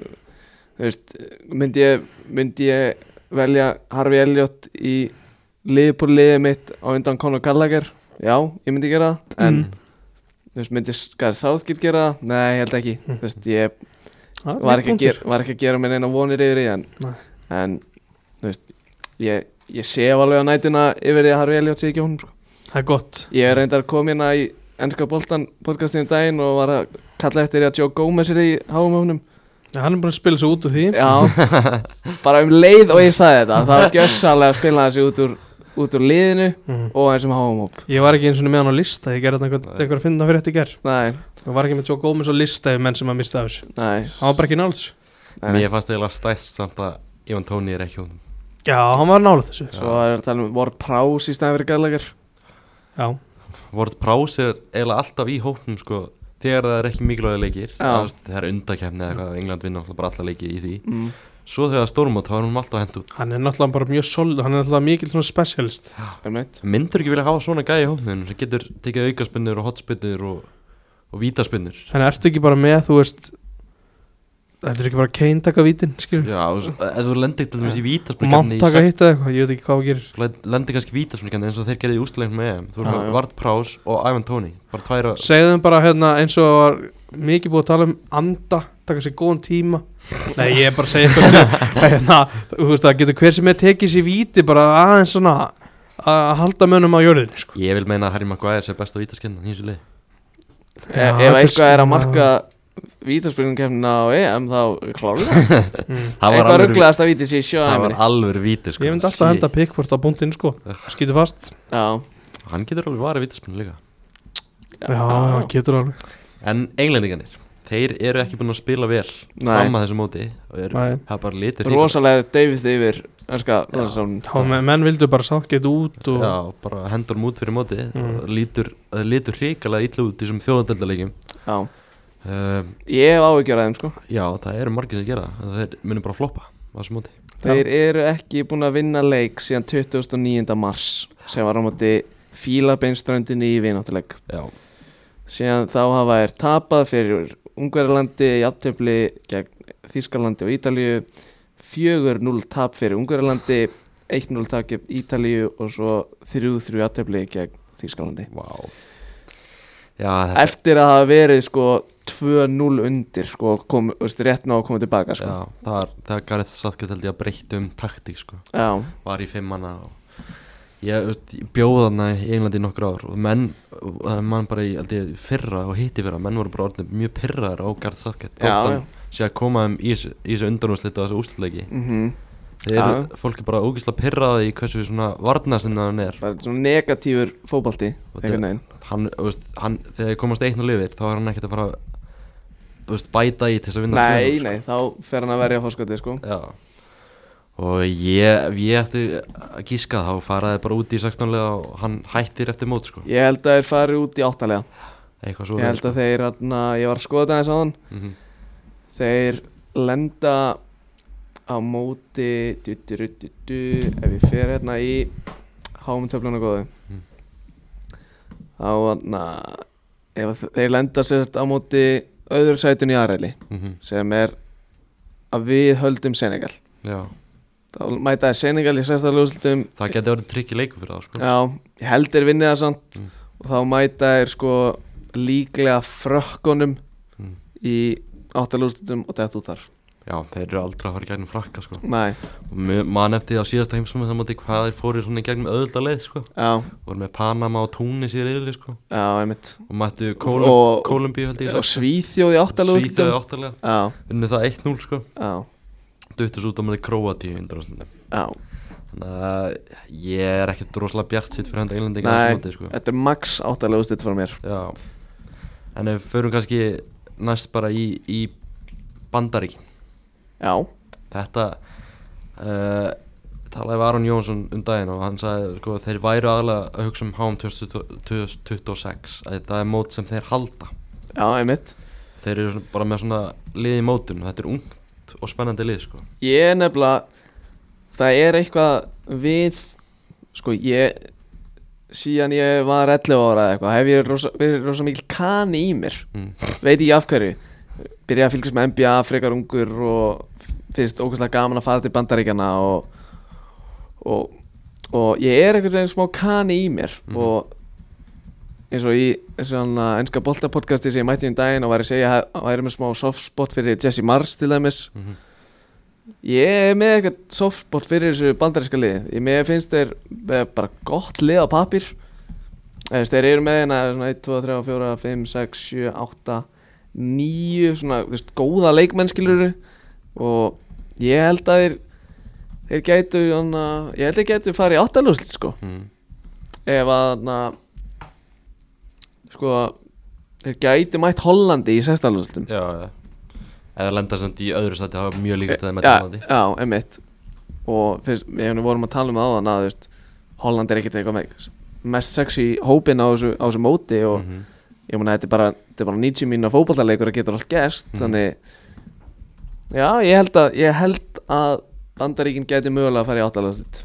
Speaker 2: þú veist, myndi ég myndi ég velja Harfi Elliot í liðbúl liðið mitt á undan Conor Gallagher Já, ég myndi gera það en
Speaker 3: Mm.
Speaker 2: þú veist, myndi Skar Southgate gera það? Nei, ég held ekki
Speaker 3: Mm.
Speaker 2: Þú veist, ég
Speaker 3: það er
Speaker 2: var
Speaker 3: rétt
Speaker 2: ekki, að
Speaker 3: punktur.
Speaker 2: gera, var ekki að gera mér eina vonir yfir því en,
Speaker 3: Nei.
Speaker 2: en ég, ég sef alveg á nætuna yfir því að Harfi Elliot sé ekki honum sko.
Speaker 3: Það er gott.
Speaker 2: Ég er reyndar kom hérna í ennska boltan podcastinu daginn og var að kalla eftir að Joe Gomez er í háum honum
Speaker 3: ja, Hann er búin að spila sig út úr því.
Speaker 2: Já, bara um leið og ég sagði þetta Það var gjössalega að spila þessi út úr, út úr liðinu
Speaker 3: mm.
Speaker 2: og þessum háum hóp
Speaker 3: Ég var ekki eins og með hann á lista Ég gerði þetta einhver að finna fyrir þetta í ger
Speaker 2: Nei,
Speaker 3: Ég var ekki með Joe Gómez á lista Ef menn sem að mista af þessu.
Speaker 2: Nei,
Speaker 3: Hann var bara ekki
Speaker 2: nei.
Speaker 1: Mér fannst eiginlega stæst samt að Ivan Tóni er ekki hún
Speaker 3: Já, hann var nála þessu.
Speaker 2: Svo er að tala um Ward Prowse í stæðan fyrir Gallagher.
Speaker 3: Já,
Speaker 1: Vort Prás er eiginlega alltaf í hópnum sko Þegar það er ekki mikilvægi leikir. Það veist, Það er undakefni eða eitthvað England vinna alltaf bara alla leiki í því.
Speaker 2: Mm.
Speaker 1: Svo þegar það er stórmót þá er hún alltaf hend út.
Speaker 3: Hann er náttúrulega bara mjög solid Hann er náttúrulega mikil svona specialist.
Speaker 1: Myndur ekki vilja hafa svona gæði í hópnum sem getur tekið aukaspinnur og hotspinnur og, og vítaspinnur.
Speaker 3: Þannig ertu ekki bara með, þú veist Þetta er ekki bara Kane taka vítin, skilur
Speaker 1: Já, ef þú lendir til dæmis í
Speaker 3: Og
Speaker 1: vítaspinnkefni
Speaker 3: Mount taka hitt eða eitthvað, ég veit ekki hvað þú gerir.
Speaker 1: Lendir kannski í vítaspinnkefni eins og þeir gerði í úsleiknum með Þú erum með Vart Prás og Ivan Tóni Bara tværa
Speaker 3: Segðum bara hérna eins og var mikið búið að tala um anda taka sér góðan tíma. Nei, ég er bara að segja eitthvað sko. hérna, Þú veist það getur hver sem er tekið sér víti bara aðeins svona að halda mönnum á jörðinni sko.
Speaker 1: Ég vil meina að Harry Maguire sé besta vítaskefni í þessu lið
Speaker 3: Já,
Speaker 2: Ef eitthvað er að
Speaker 3: svona-
Speaker 2: marka vítaspilnum kemna á EM þá
Speaker 3: mm.
Speaker 1: Var
Speaker 2: Eitthvað rugglaðast að víti sér sjá
Speaker 1: það var
Speaker 2: heiminni
Speaker 1: alveg víti sko
Speaker 3: Ég myndi alltaf henda pickfort á búntinn sko. Skýtu fast.
Speaker 2: Já,
Speaker 1: Hann getur alveg varið vítaspinnu líka.
Speaker 3: Já, já, getur alveg.
Speaker 1: En englendinganir Þeir eru ekki búin að spila vel fram að þessu móti og eru, hafa bara litir
Speaker 2: rosalega David yfir
Speaker 3: men- menn vildu bara sátt út og
Speaker 1: Já, bara hendur múti fyrir móti
Speaker 3: Mm.
Speaker 1: og lítur, lítur hrikalega illa út í þessum þjóðandeldalegjum
Speaker 2: Já,
Speaker 1: uh,
Speaker 2: Ég hef áhyggjur að þeim sko.
Speaker 1: Já, það eru margir sem gera. Það þeir munum bara floppa þessu móti.
Speaker 2: Þeir eru ekki búin að vinna leik síðan 29. mars sem var á móti Fílabeinströndinni í vináttuleik.
Speaker 1: Já,
Speaker 2: síðan þá hafa þeir tapað fyrir Ungverjalandi, jafntefli gegn Þískalandi og Ítalíu. 4-0 tap fyrir Ungverjalandi 1-0 tap gegn Ítalíu og svo 3-3 jafntefli gegn Þískalandi
Speaker 1: vá Já,
Speaker 2: eftir að hafa verið sko 2-0 undir sko, kom, veist, rétt ná að koma tilbaka sko.
Speaker 1: já, það þegar Gareth Southgate held ég að breytta um taktík sko.
Speaker 2: Já,
Speaker 1: var í fimmana og ég, veist, bjóð þarna í Englandi í nokkur ár og menn, það er mann bara í ég, fyrra og hitti fyrra, menn voru bara orðin mjög pyrraðar á Gareth Southgate.
Speaker 2: Já,
Speaker 1: þótt hann sé að koma um í þessu- í þessu undanúrslit og þessu úrslitleiki
Speaker 2: mm
Speaker 1: þeir
Speaker 2: Já.
Speaker 1: eru, fólk er bara ógeðslega pyrraði í hversu svona varnastinn hann er.
Speaker 2: Bara svona negatífur fótbalti
Speaker 1: Og
Speaker 2: einhvern veginn
Speaker 1: hann, veist, hann, þegar þið komast einn og lifir þá er hann ekkert að fara veist, bæta í til þess að vinna
Speaker 2: nei,
Speaker 1: 2-0, sko.
Speaker 2: nei, þá fer hann að verja fórskoti sko.
Speaker 1: Og ég, ég ætti að gíska þá faraði bara út í 16 lega og hann hættir eftir mót sko.
Speaker 2: Ég held að þeir fari út í áttalega
Speaker 1: Eitthvað svo
Speaker 2: ég held að þeir, atna, ég var að skoða það eins á hann
Speaker 1: mm
Speaker 2: þeir lenda á móti du, du, du, ef ég fer hérna í háumtöfluna góðu
Speaker 1: Mm.
Speaker 2: Þá atna, ef þeir lenda sér á móti öðru sætun í aðræli
Speaker 1: -hmm.
Speaker 2: sem er að við höldum Senegal
Speaker 1: Já,
Speaker 2: þá mætaði Senegal í sérstæðlega úrslutum
Speaker 1: það geti verið trygg í leiku fyrir það sko
Speaker 2: já, ég held þeir vinnið það samt
Speaker 1: Mm.
Speaker 2: og þá mætaði sko líklega frökkunum
Speaker 1: Mm.
Speaker 2: í áttalegu úrslutum og þetta út þar
Speaker 1: Já, þeir eru aldrei að fara í gegnum frakka sko.
Speaker 2: Nei,
Speaker 1: man eftir því á síðasta heimsum það móti hvað þeir fóru svona í gegnum öðulda leið sko.
Speaker 2: Já,
Speaker 1: voru með Panama og Túnis í reyðli sko.
Speaker 2: Já, einmitt.
Speaker 1: Og mættu Kólumbíu held ég
Speaker 2: og Svíþjóð í áttalegu
Speaker 1: Svíþjóði áttalega.
Speaker 2: Já,
Speaker 1: Unnu það 1-0 sko.
Speaker 2: Já,
Speaker 1: Duttus út á með Króatíu undan
Speaker 2: já.
Speaker 1: Þannig að ég er ekkert rosalega bjart sitt fyrir handa Englendinga á
Speaker 2: Nei,
Speaker 1: sko.
Speaker 2: þetta er
Speaker 1: Já. Þetta uh, talaði við Aron Jónsson um daginn og hann sagði sko þeir væru aðalega að hugsa um HM 2026 að það er mót sem þeir halda.
Speaker 2: Já, einmitt.
Speaker 1: Þeir eru bara með svona lið í mótun þetta er ungt og spennandi lið sko.
Speaker 2: Ég er nefnilega Það er eitthvað við Sko ég Síðan ég var 11 ára eða eitthvað Hef ég rosa, verið rosa mikil kani í mér.
Speaker 1: Mm.
Speaker 2: Veit ekki af hverju. Byrjaði að fylgjast með NBA frekar ungur Og finnst ógæslega gaman að fara til bandaríkjana Og Og, og ég er einhvern veginn smá kani í mér
Speaker 1: Mhm.
Speaker 2: Og eins og í svona ennska boltapodcasti sem ég mætti um daginn og var að segja að væri með smá soft spot fyrir Jesse Mars til dæmis.
Speaker 1: Mm
Speaker 2: Ég er með eitthvað softspot fyrir þessu bandaríska liði. Ég finnst þeir bara gott lið á pappir Þeir eru með hérna svona 1, 2, 3, 4, 5, 6, 7, 8, 9 Svona, veist, góða leikmennskiluru Og ég held að þeir Þeir gætu, hana, ég held að þeir gætu farið í áttalúslit sko
Speaker 1: Mm.
Speaker 2: Ef að, hana, sko Þeir gætu mætt Hollandi í sextalúslitum
Speaker 1: Já, já Eða lenda samt í öðru það var mjög að það með Hollandi
Speaker 2: já, einmitt og fyrst, við vorum að tala um það áðan að þú veist, Holland er ekkert eitthvað með mest sexy hópin á þessu, á þessu móti og
Speaker 1: Mhm.
Speaker 2: ég mun að þetta er bara, bara 90 mínu fótballtarleikur að getur allt gerst
Speaker 1: Mhm.
Speaker 2: þannig já, ég held að ég held að Bandaríkin geti mögulega að fara í áttalastit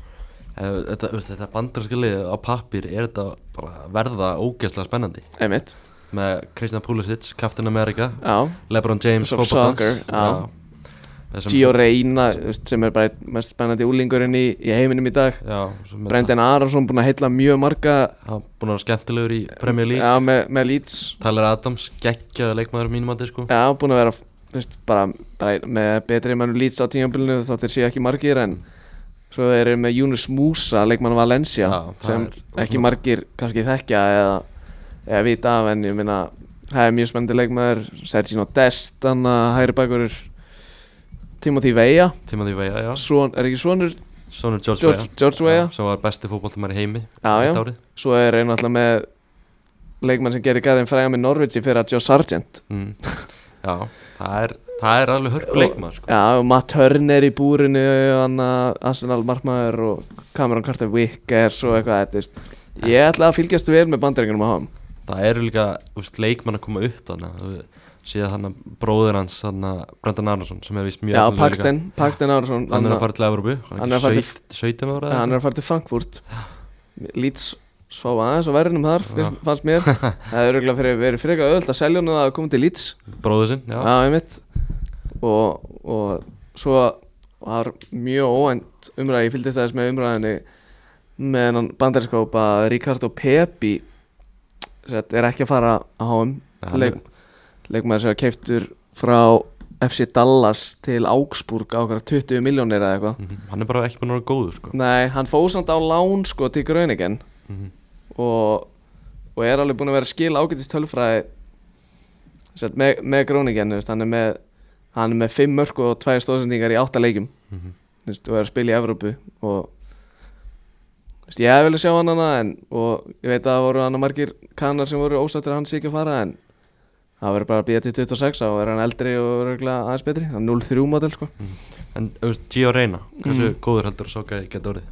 Speaker 1: Ef- Þetta, veist, þetta bandarska lið á pappir er þetta bara að verða ógeðslega spennandi?
Speaker 2: Einmitt,
Speaker 1: með Kristján Pulisic, Captain America
Speaker 2: já,
Speaker 1: Lebron James,
Speaker 2: Svo soccer, já.
Speaker 1: Þessum-
Speaker 2: Gio Reyna þú veist, sem er bara einn mest spennandi úlingurinn í, í heiminum í dag.
Speaker 1: Já, svo með
Speaker 2: Brendan Arason búin að heilla mjög marga
Speaker 1: hann búin að vera skemmtilegur í Premier League.
Speaker 2: Já, með, með Leeds.
Speaker 1: Tyler Adams, geggjaði leikmaður mínum að sko.
Speaker 2: Já, búin að vera veist, bara, bara með betri mann lýts á tímabilinu þá þeir séu ekki margir en svo þeir eru með Yunus Musa, leikmann Valencia
Speaker 1: Já,
Speaker 2: sem ekki margir kannski þekkja eða, eða vita af en ég minna það er mjög spennandi leikmaður. Sergino Dest, hann að hægri bakur Timothy Veja
Speaker 1: Timothy Weah, já.
Speaker 2: Svon, er ekki svonur
Speaker 1: Sonur George,
Speaker 2: George,
Speaker 1: Weah.
Speaker 2: George Veja
Speaker 1: sem var besti fótboltamæri í heimi
Speaker 2: Já, já. svo er einu alltaf með leikmann sem gerir gæðin fræga með Norwich fyrir að Joe Sargent.
Speaker 1: Mm. Já, það er, það er alveg hörku leikmaður sko.
Speaker 2: Já, og Matt Turner í búrinu hann Arsenal markmaður og Cameron Carter Vickers og eitthvað veist. Ég ætla að fylgjast vel með bandarengunum á ham
Speaker 1: Það eru líka úst, leikmann að koma upp síðan þannig bróður hans Brendan Arnason sem er vist mjög líka.
Speaker 2: Paxton, Paxton Árásson
Speaker 1: hann er að fara til Evropu
Speaker 2: Hann er að fara til-
Speaker 1: 17 ára eða
Speaker 2: Hann er að fara til Frankfurt. Leeds svá aðeins á verðinum þar
Speaker 1: Já.
Speaker 2: fannst mér Það er fyrir, verið frekar öðvöld að selja hann að koma til Leeds
Speaker 1: bróður sinn já.
Speaker 2: Já, einmitt og, og svo var mjög óvænt umræði, ég fylgdist aðeins með umræðinni með hann bandarinskóp að Ricardo Pepi sett, er ekki að fara að háum leik, leikmaður sem er keiftur frá FC Dallas til Augsburg á okkar 20 miljónir eða eitthvað
Speaker 1: Mhm. hann er bara ekki búin að vera góður sko.
Speaker 2: Nei, hann fóð samt á lán sko til Gröningen
Speaker 1: Mhm.
Speaker 2: Og, og er alveg búin að vera að skila ágætist tölfræði með, með veist, hann er með hann er með 5 mörg og 2 stóðsendingar í 8 leikjum.
Speaker 1: Mhm.
Speaker 2: þú veist, og er að spila í Evrópu og veist, ég hef vilja sjá hann hana en, og ég veit að það voru hann margir kannar sem voru ósattir að hann sé ekki að fara en það verður bara að býja til 26 og er hann eldri og örgulega aðeins betri. Það er 0-3 model sko.
Speaker 1: En þú veist, Gio Reyna hversu
Speaker 2: Mhm.
Speaker 1: góður heldur að Soka geta orðið?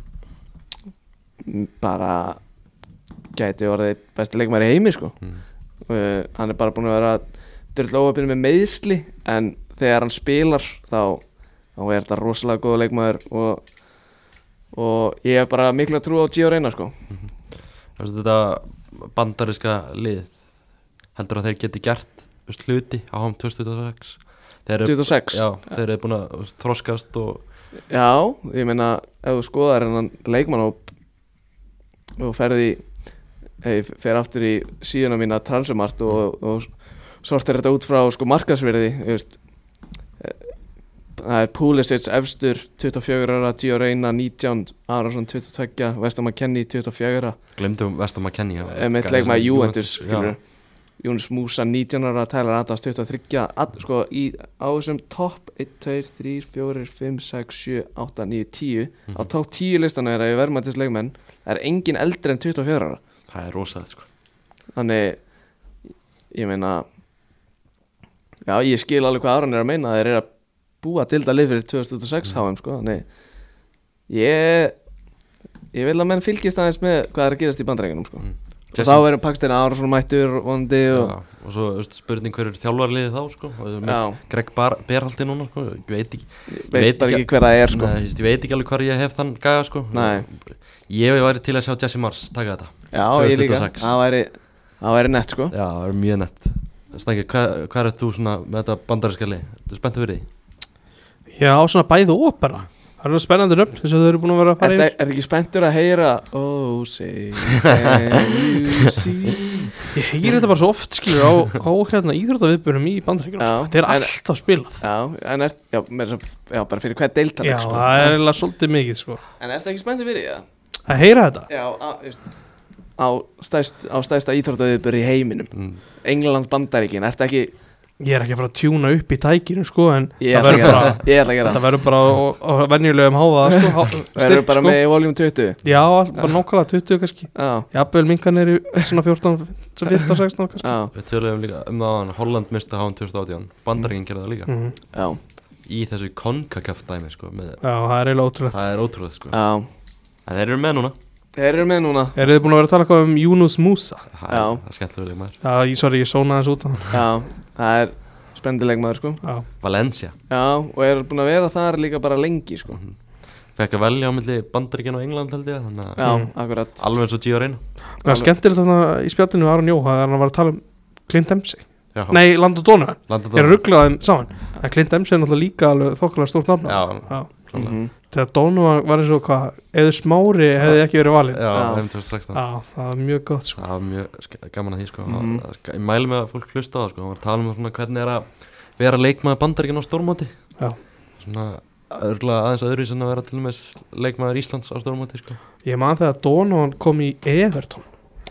Speaker 2: M- bara gæti orðið besti leikmæri heimi sko.
Speaker 1: Mhm.
Speaker 2: uh, hann er bara búin að vera dyrla óöfinn með meðsli en þegar hann spilar þá, þá er þetta rosalega góða leikmæður og, og ég hef bara mikla trú á Gio Reyna sko.
Speaker 1: Þú veist, þetta bandariska lið? Heldur að þeir geti gert hluti á HM 2026 þeir eru,
Speaker 2: 26
Speaker 1: já, þeir eru búin að þroskast og
Speaker 2: Já, ég meina ef þú skoðar hennan leikmann og, og ferði ef ég fer aftur í síðuna mína transumart og, og sortir þetta út frá sko markasverði veist. Það er Pulisic efstur 24 ára, Gio Reyna 19 Arason 22, Vestam McKennie 24
Speaker 1: glemdum Vestam að kenni
Speaker 2: með leikmaði Juventus skilur Jónas Músa 19 ára, Tyler Adams 23 að, sko í, á þessum topp 1, 2, 3, 4, 5, 6, 7, 8, 9, 10 á topp 10 listan er að ég verðmættis leikmenn það er engin eldri en 24 ára
Speaker 1: það er rosalega sko.
Speaker 2: þannig ég meina já ég skil alveg hvað Aron er að meina þeir eru að búa til það lið fyrir 2006 HM sko þannig ég ég vil að menn fylgist aðeins með hvað er að gerast í bandreikinum sko
Speaker 1: Mm.
Speaker 2: og þá verður Paxton Arason mættur vondi og
Speaker 1: já, og svo veist, spurning hver er þjálfarliðið þá sko. Greg Berhaldi núna sko. ég veit ekki
Speaker 2: ég veit,
Speaker 1: veit ekki-
Speaker 2: ekki hver það er sko
Speaker 1: Nei, ég veit ekki alveg hvar ég hef þann gæða sko.
Speaker 2: Nei.
Speaker 1: ég væri til að sjá Jesse Mars taka þetta
Speaker 2: já ég líka
Speaker 1: 2026.
Speaker 2: það væri það væri nett sko
Speaker 1: já, það er mjög nett Stengi, hvað, hvað er þú svona með þetta bandariska lið? Þú er spenntu fyrir því?
Speaker 3: Já, svona bæði og bara Það eru spennandi nöfn þess að þau eru búin að vera að fara yfir
Speaker 2: ertu ekki spenntur að heyra Oh say can you see
Speaker 3: Ég heyri þetta bara svo oft skilur á, á hérna íþróttaviðbjörnum í bandaríkjunum sko. Þetta er
Speaker 2: en-
Speaker 3: alltaf spilað
Speaker 2: Já, en er, já, með, þess að- já, bara fyrir hvað deiltaleg
Speaker 3: Já,
Speaker 2: sko.
Speaker 3: það er eiginlega svolítið mikið sko.
Speaker 2: En ertu ekki spenntur fyrir það?
Speaker 3: Að heyra þetta
Speaker 2: Já, veist, á, stærst, á stærsta íþróttaviðbur í heiminum.
Speaker 1: Mm.
Speaker 2: England bandaríkin, ertu ekki
Speaker 3: Ég er ekki að fara að tjúna upp í tækinu sko, en
Speaker 2: Ég
Speaker 3: það
Speaker 2: ætla að
Speaker 3: verður
Speaker 2: gera
Speaker 3: bara,
Speaker 2: það. Ég ætla að gera
Speaker 3: þetta
Speaker 2: það.
Speaker 3: verður bara á, venjulegum háða sko, há,
Speaker 2: Verður
Speaker 3: styrk,
Speaker 2: bara
Speaker 3: sko.
Speaker 2: með voljum 20
Speaker 3: Já, bara nákvæmlega 20 kannski.
Speaker 2: Já,
Speaker 3: Jafnvel minkan er í svona 14, 15, 16 kannski.
Speaker 2: Já,
Speaker 1: Við töluðum líka um það að Holland mista HM 2018 Bandaríkinn gerði það líka.
Speaker 3: Mhm.
Speaker 2: já,
Speaker 1: í þessu CONCACAF dæmi sko, með,
Speaker 3: Já, það er eiginlega ótrúlegt.
Speaker 1: Það er ótrúlega sko.
Speaker 2: já.
Speaker 1: En þeir eru með núna
Speaker 2: Þeir eru með núna.
Speaker 3: Eru þið búin að vera að tala eitthvað um Yunus Musa?
Speaker 2: Já.
Speaker 1: það er skemmtilega maður
Speaker 3: Já, ég, sorry, ég sónaði þessu út á hann
Speaker 2: Já, það er spendileg maður sko.
Speaker 3: Já,
Speaker 1: Valencia.
Speaker 2: Já, og er búin að vera þar líka bara lengi sko.
Speaker 1: Fekk að velja á milli Bandaríkinn og England held ég
Speaker 2: Já,
Speaker 3: Mm.
Speaker 2: akkurat.
Speaker 1: alveg eins og Gio Reyna.
Speaker 3: Það er skemmtilegt þarna í spjallinu Aron Jó að hann var að tala um Clint Dempsey.
Speaker 1: Já,
Speaker 3: Nei, Land og Donovan.
Speaker 1: Landon
Speaker 3: Ég er að ruggla þeim saman. En Clint Dempsey er náttúrulega líka alveg þokkulega stórt nafn
Speaker 1: Já. Klálega.
Speaker 2: Mhm.
Speaker 3: Þegar Donovan var eins og hvað Eða Smári hefði ekki verið valinn.
Speaker 1: Já,
Speaker 2: Já.
Speaker 1: þeim 2016
Speaker 3: Já, það var mjög gott sko.
Speaker 1: Það var mjög gaman að því sko. Mm Ég mæli með að fólk hlusta á það sko. Það var að tala um svona hvernig er að vera leikmaður bandaríkinn á stórmóti.
Speaker 3: Já.
Speaker 1: Svona örgulega aðeins öðru sem að vera til og með leikmaður Íslands á stórmóti sko.
Speaker 3: Ég man þegar Donovan kom í Everton.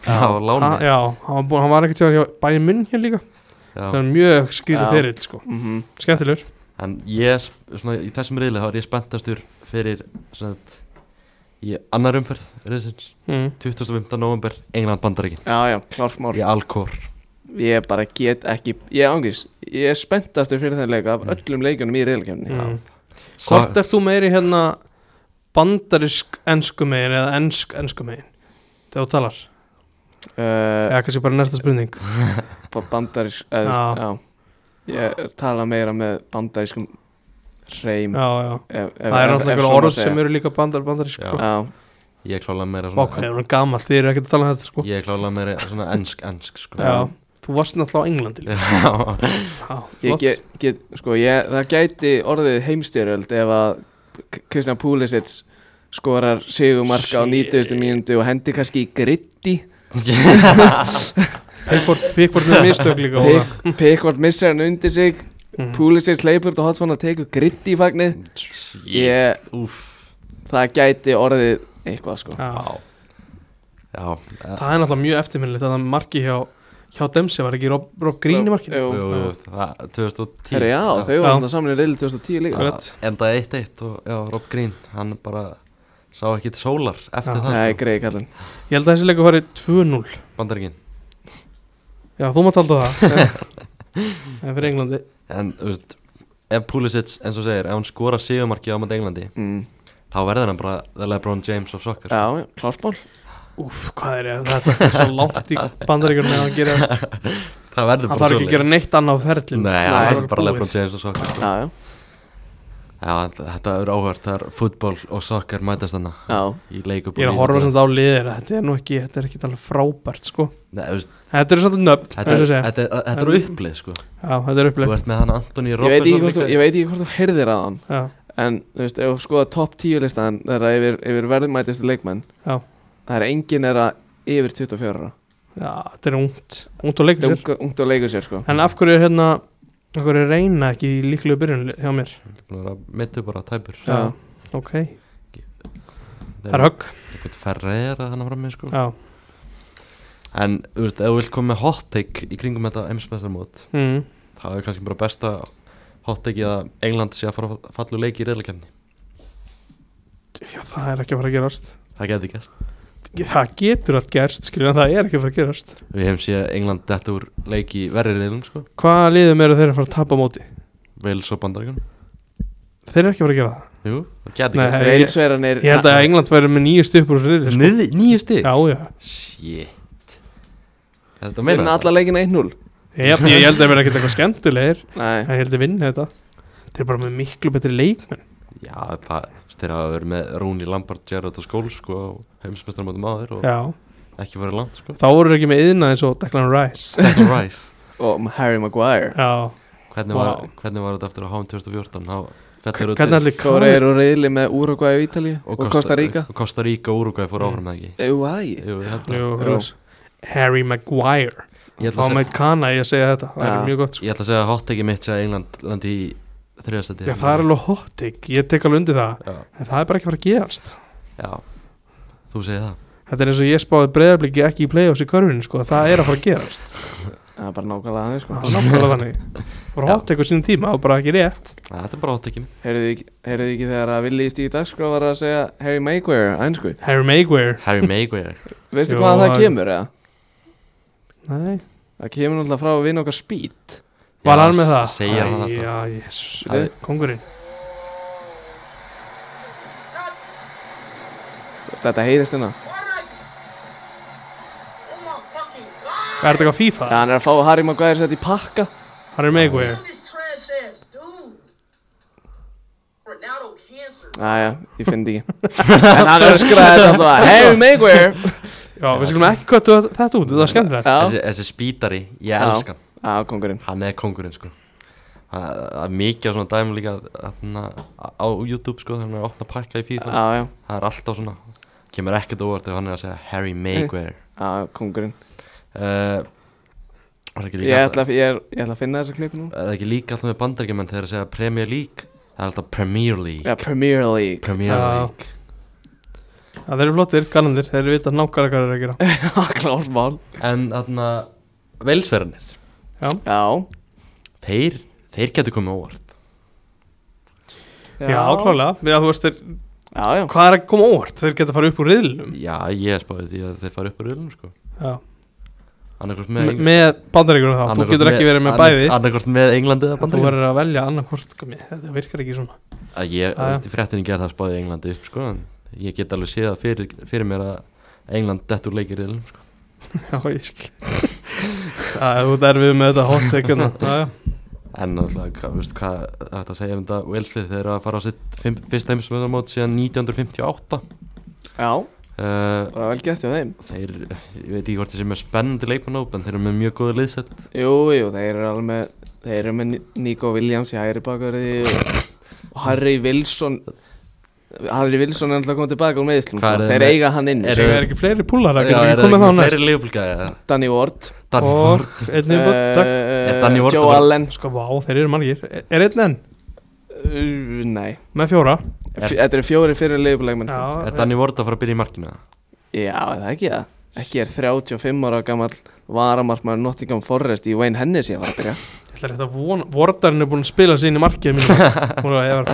Speaker 1: Já,
Speaker 3: Ha- Já, hann var, búinn- hann var ekkert sér hjá bæinn munn hér líka.
Speaker 1: Já.
Speaker 3: Það er mjög skrítið ferill sko.
Speaker 2: Mhm.
Speaker 3: Skemmtilegur
Speaker 1: En ég, svona, í þessum reyðli þá er ég spenntastur fyrir svona, í annar umferð reyðsins,
Speaker 3: mm.
Speaker 1: 25. november England bandaríkin.
Speaker 2: Já, já, klart mál.
Speaker 1: Í Alcor.
Speaker 2: Ég bara get ekki Ég ángis Ég er spenntastur fyrir þenn leik af öllum leikunum í reyðlkefni
Speaker 3: Mm. Hvort er þú meiri hérna bandarisk ensku megin eða ensk ensku megin? Þegar þú talar?
Speaker 2: Uh,
Speaker 3: eða kannski bara næsta spurning.
Speaker 2: Bandaris eða,
Speaker 3: Já.
Speaker 2: Ég tala meira með bandarískum hreim
Speaker 3: Það er
Speaker 2: ef
Speaker 3: einhver orð sem eru líka bandar, bandarísk sko.
Speaker 1: Ég klála meira
Speaker 3: um sko
Speaker 1: Ég klála meira svona ensk, ensk sko
Speaker 3: Já, þú varst náttúrulega á Englandi líka.
Speaker 1: Já,
Speaker 3: Já,
Speaker 2: ég
Speaker 3: flott.
Speaker 2: get, get sko, ég, það gæti orðið heimstyrjöld ef að Kristján Púlisits skorar sigumarka á
Speaker 3: Shit.
Speaker 2: 90. mínútu og hendi kannski í gritti
Speaker 3: Pickford Pickford með mistök líka.
Speaker 2: Pick- Pickford missar hann undir sig
Speaker 3: Mhm.
Speaker 2: Púlisits leipur og hotfón að teku gritti í fagnið ég,
Speaker 1: Úff
Speaker 2: það gæti orðið eitthvað sko
Speaker 3: Já.
Speaker 1: Já
Speaker 3: Það er náttúrulega mjög eftirminnilegt að það marki hjá hjá Dempsey var ekki Rob, Rob Green í markinu
Speaker 2: Jú.
Speaker 1: Jú, jú, það 2010
Speaker 2: Herra, já, þau var alltaf saman í reyli 2010 líka
Speaker 3: Já.
Speaker 1: Já, Endaði 1-1 og já, Rob Green Hann bara sá ekki til sólar eftir
Speaker 3: Já.
Speaker 1: það
Speaker 2: Nei,
Speaker 1: sko.
Speaker 2: greiði kallinn
Speaker 3: Ég held að þessi leikur farið 2-0
Speaker 1: Bandaríkin
Speaker 3: Já, þú mátt halda það. En fyrir Englandi.
Speaker 1: En, þú veist Ef Pulisic, eins og segir, ef hann skora sigumarki á mæti Englandi
Speaker 2: mm.
Speaker 1: þá verður hann bara The LeBron James of soccer.
Speaker 2: Já, já, klárspál
Speaker 3: Úf, hvað er ég, þetta er svo langt í bandaríkjum með að gera
Speaker 1: Það verður
Speaker 3: Hann
Speaker 1: bara
Speaker 3: þarf ekki að gera neitt annað á ferlinu
Speaker 1: Nei,
Speaker 3: Það er
Speaker 1: verður bara
Speaker 3: búið.
Speaker 1: LeBron James of soccer. Sko.
Speaker 2: Já, já,
Speaker 1: Já, þetta er áhört, það er fútból og soccer mætast þarna
Speaker 2: já.
Speaker 1: í leikup
Speaker 3: Ég er að horfa svona á liðir Þetta er nú ekki, þetta er ekki alveg frábært sko.
Speaker 1: Nei, þú veist,
Speaker 3: Þetta er svolítið nöfn,
Speaker 1: Þetta er,
Speaker 3: segja
Speaker 1: þetta er, þetta er upplið sko.
Speaker 3: Já, þetta er
Speaker 1: Þú
Speaker 3: upplega
Speaker 1: ert með hann Antoni
Speaker 2: þú- ég veit ekki hvort þú heyrðir að hann
Speaker 3: Já,
Speaker 2: En, þú veist, ef þú skoða topp 10 listan þeirra yfir, yfir verðmætistu leikmenn.
Speaker 3: Já,
Speaker 2: Það er engin þeirra yfir 24 ára.
Speaker 3: Já, þetta er ungt Ungt og leikur sér.
Speaker 2: Ungt ungt og leikur sér, sko.
Speaker 3: En af hverju er hérna Hverju er reyna ekki í líklu byrjun hjá mér.
Speaker 1: Mittu bara tæpur.
Speaker 2: Já.
Speaker 3: Ok, það er högg.
Speaker 1: Eitthvað ferra er að hann fram með sko.
Speaker 3: Já,
Speaker 1: En, þú veist, ef þú vilt koma með hot take í kringum þetta emsmestarmót
Speaker 3: mm.
Speaker 1: þá er kannski bara besta hot take að England sé að fara að falla úr leiki í reyðleikefni
Speaker 3: já það er ekki að fara að gerast.
Speaker 1: Það geti gæst
Speaker 3: Það getur allt gerst, skilur en það er ekki að fara að gerast.
Speaker 1: Við hefum séð England detta úr leiki í verri reyðlum sko.
Speaker 3: Hvaða liðum eru þeir að fara að tapa á móti?
Speaker 1: Wales og Bandaríkan
Speaker 3: Þeir eru ekki að fara að gera það?
Speaker 1: Jú, það geti
Speaker 3: Nei, Ég-
Speaker 2: Veilsverðanir
Speaker 3: Ég held að England væri með nýju stupur úr riðli, sko.
Speaker 1: Niði, Nýju stig?
Speaker 3: Já, já.
Speaker 1: Shit. Þetta meina
Speaker 2: Vinna alla leikina 1-0
Speaker 3: Ég, ég held að það verði ekkert eitthvað skemmtilegir.
Speaker 2: Nei,
Speaker 3: En ég held að vinna þetta. Þeir eru bara með miklu betri leikmenn.
Speaker 1: Já, það þeir hafa verið með Rooney, Lampard, Gerrard og Scholes sko á heimsmestarmótum áður og
Speaker 3: Já,
Speaker 1: ekki verið langt sko.
Speaker 3: Þá voru ekki með yðna eins og Declan Rice.
Speaker 1: Declan Rice.
Speaker 2: Og Harry Maguire.
Speaker 3: Já,
Speaker 1: Hvernig var,
Speaker 3: Vá.
Speaker 1: hvernig var þetta eftir að HM 2014? Þá fellur
Speaker 3: hvernig allir
Speaker 2: Fóra eru reyðli með Uruguay og Ítali og, Costa Rica?
Speaker 1: Og Costa Rica og Uruguay fór áfram með ekki?
Speaker 2: Jú, æ
Speaker 1: Jú, ég held að
Speaker 2: Jú.
Speaker 3: jú. Harry Maguire.
Speaker 1: Ég ætla að segja,
Speaker 3: með kana í að segja þetta. Það
Speaker 2: Já.
Speaker 3: er mjög gott sko.
Speaker 1: ég ætla að segja að hot take mitt sé að England landi í þriðastætti
Speaker 3: Já, það er alveg hot take. Ég tek alveg undir það.
Speaker 1: Já,
Speaker 3: En það er bara ekki að fara að gerast.
Speaker 1: Já Þú segir það.
Speaker 3: Þetta er eins og ég spáði breyðarbliki ekki í play-offs í körfinu sko. Það er að fara að gerast.
Speaker 2: Það er bara nákvæmlega þannig sko.
Speaker 3: Það er nákvæmlega þannig. Bara hot take á sínum tíma og bara ekki rétt.
Speaker 1: Þetta er bara hot take
Speaker 2: Heyrðu þið ekki, heyrðuð þið ekki þegar að Willi í stíði dagskrá var að segja Harry Maguire, ænsku?
Speaker 3: Harry Maguire.
Speaker 1: Harry Maguire.
Speaker 2: Veistu
Speaker 3: Jú,
Speaker 2: hvaðan það
Speaker 3: það-
Speaker 2: kemur eða?
Speaker 3: Nei.
Speaker 2: Það kemur náttúrulega frá að vinna okkar speed.
Speaker 3: Var hann með það?
Speaker 1: Segir hann
Speaker 3: Æ,
Speaker 1: það
Speaker 3: Já, jésus
Speaker 2: Það-
Speaker 3: Kongurinn
Speaker 2: Þetta heyrist hérna.
Speaker 3: Er þetta eitthvað FIFA?
Speaker 2: Já, hann er að fá Harry Maguire sett í pakka.
Speaker 3: Harry Maguire.
Speaker 5: This trash ass dude. Ronaldo cancer.
Speaker 2: Æja, ég finn þetta ekki. En hann öskraði þetta alltaf Harry Maguire.
Speaker 3: Já, við skulum ekki köttu þetta út, þetta er skemmtilegt.
Speaker 1: Þessi, spítari, ég elskan
Speaker 2: já, kongurinn
Speaker 1: Hann er kongurinn sko. Það er mikið af svona dæmum líka þarna, á YouTube sko þegar hann er að opna pakka í FIFA.
Speaker 2: Já, já,
Speaker 1: Það er alltaf svona Kemur ekkert óvart ef hann er að segja Harry Maguire.
Speaker 2: Já, kongurinn
Speaker 1: uh, Er ekki
Speaker 2: Ég
Speaker 1: líka
Speaker 2: ætla, ég, er, ég ætla að finna þessa klipu nú.
Speaker 1: Er það ekki líka alltaf með bandaríkjumenn þegar að segja Premier League? Það er alltaf Premier League.
Speaker 2: Já, Premier League.
Speaker 1: Premier
Speaker 3: Já.
Speaker 1: League.
Speaker 3: Já, þeir eru flottir, kannandir, þeir eru vita nákvæmlega hvað þeir eru að gera.
Speaker 2: Já, klárt mál.
Speaker 1: En þarna Velsverðanir
Speaker 2: Já,
Speaker 1: Þeir, þeir getur komið óvart.
Speaker 3: Já, klálega, já, þú veist, þeir,
Speaker 2: Já, já,
Speaker 3: hvað er að koma óvart? Þeir geta að fara upp úr riðlunum
Speaker 1: Já, ég spáði því að þeir fara upp úr röðlum sko.
Speaker 3: Já,
Speaker 1: Annarkort
Speaker 3: með,
Speaker 1: með,
Speaker 3: með bandaríkunum þá, þú getur ekki verið með bæði.
Speaker 1: Annarkort með Englandi eða
Speaker 3: Þú
Speaker 1: bandaríkjum
Speaker 3: verður að velja annarkvort, sko, mér, þetta virkar ekki svona.
Speaker 1: Að ég, þú veist, í fréttinni gerð það spáði Englandi upp sko en ég get alveg séð það fyrir, fyrir mér að England dettur leikir í sko.
Speaker 3: Já, ég skil. Já, þú ert erfið með þetta hot take hérna. Já, já.
Speaker 1: En alltaf, veist, hvað er þetta að segja um þetta? Welslið þeir eru að fara á sitt fyrsta heimsmyndarmót síðan 1958
Speaker 2: Já,
Speaker 1: uh,
Speaker 2: bara vel gert hjá þeim.
Speaker 1: Þeir, ég veit ekki hvort sem er spennandi leikmannóp en þeir eru með mjög góða liðsett.
Speaker 2: Jú, jú, þeir eru alveg með Þeir eru með Nico Williams í hægri bakverði og Harry Wilson Harry Wilson er alltaf komið tilbaka úr
Speaker 1: er
Speaker 2: Þeir
Speaker 1: með-
Speaker 2: eiga hann inn
Speaker 1: er-
Speaker 3: Það er ekki fleiri púlar Það
Speaker 1: er það
Speaker 3: komið þá næst.
Speaker 2: Danny Ward.
Speaker 1: Danny
Speaker 3: Og
Speaker 1: Ward.
Speaker 3: einnig
Speaker 2: uh,
Speaker 1: Er Ward
Speaker 2: Joe
Speaker 1: að-
Speaker 2: Allen.
Speaker 3: Sko, vá, þeir eru margir. Er- Er einn enn?
Speaker 2: Uh, Nei.
Speaker 3: Með fjóra?
Speaker 2: Þetta eru fjóri fyrir liðbúlegmenn
Speaker 3: Já,
Speaker 1: Er Danny Ward að fara að byrja í markinu?
Speaker 2: Já, það er ekki það Ekki er 35 ára gammal varamarkmaður Nottingham Forest í Wayne Hennessy að fara að byrja.
Speaker 3: Ég ætla rétt að vona Vordarinn er búin að spila sig inn í markið Hún er að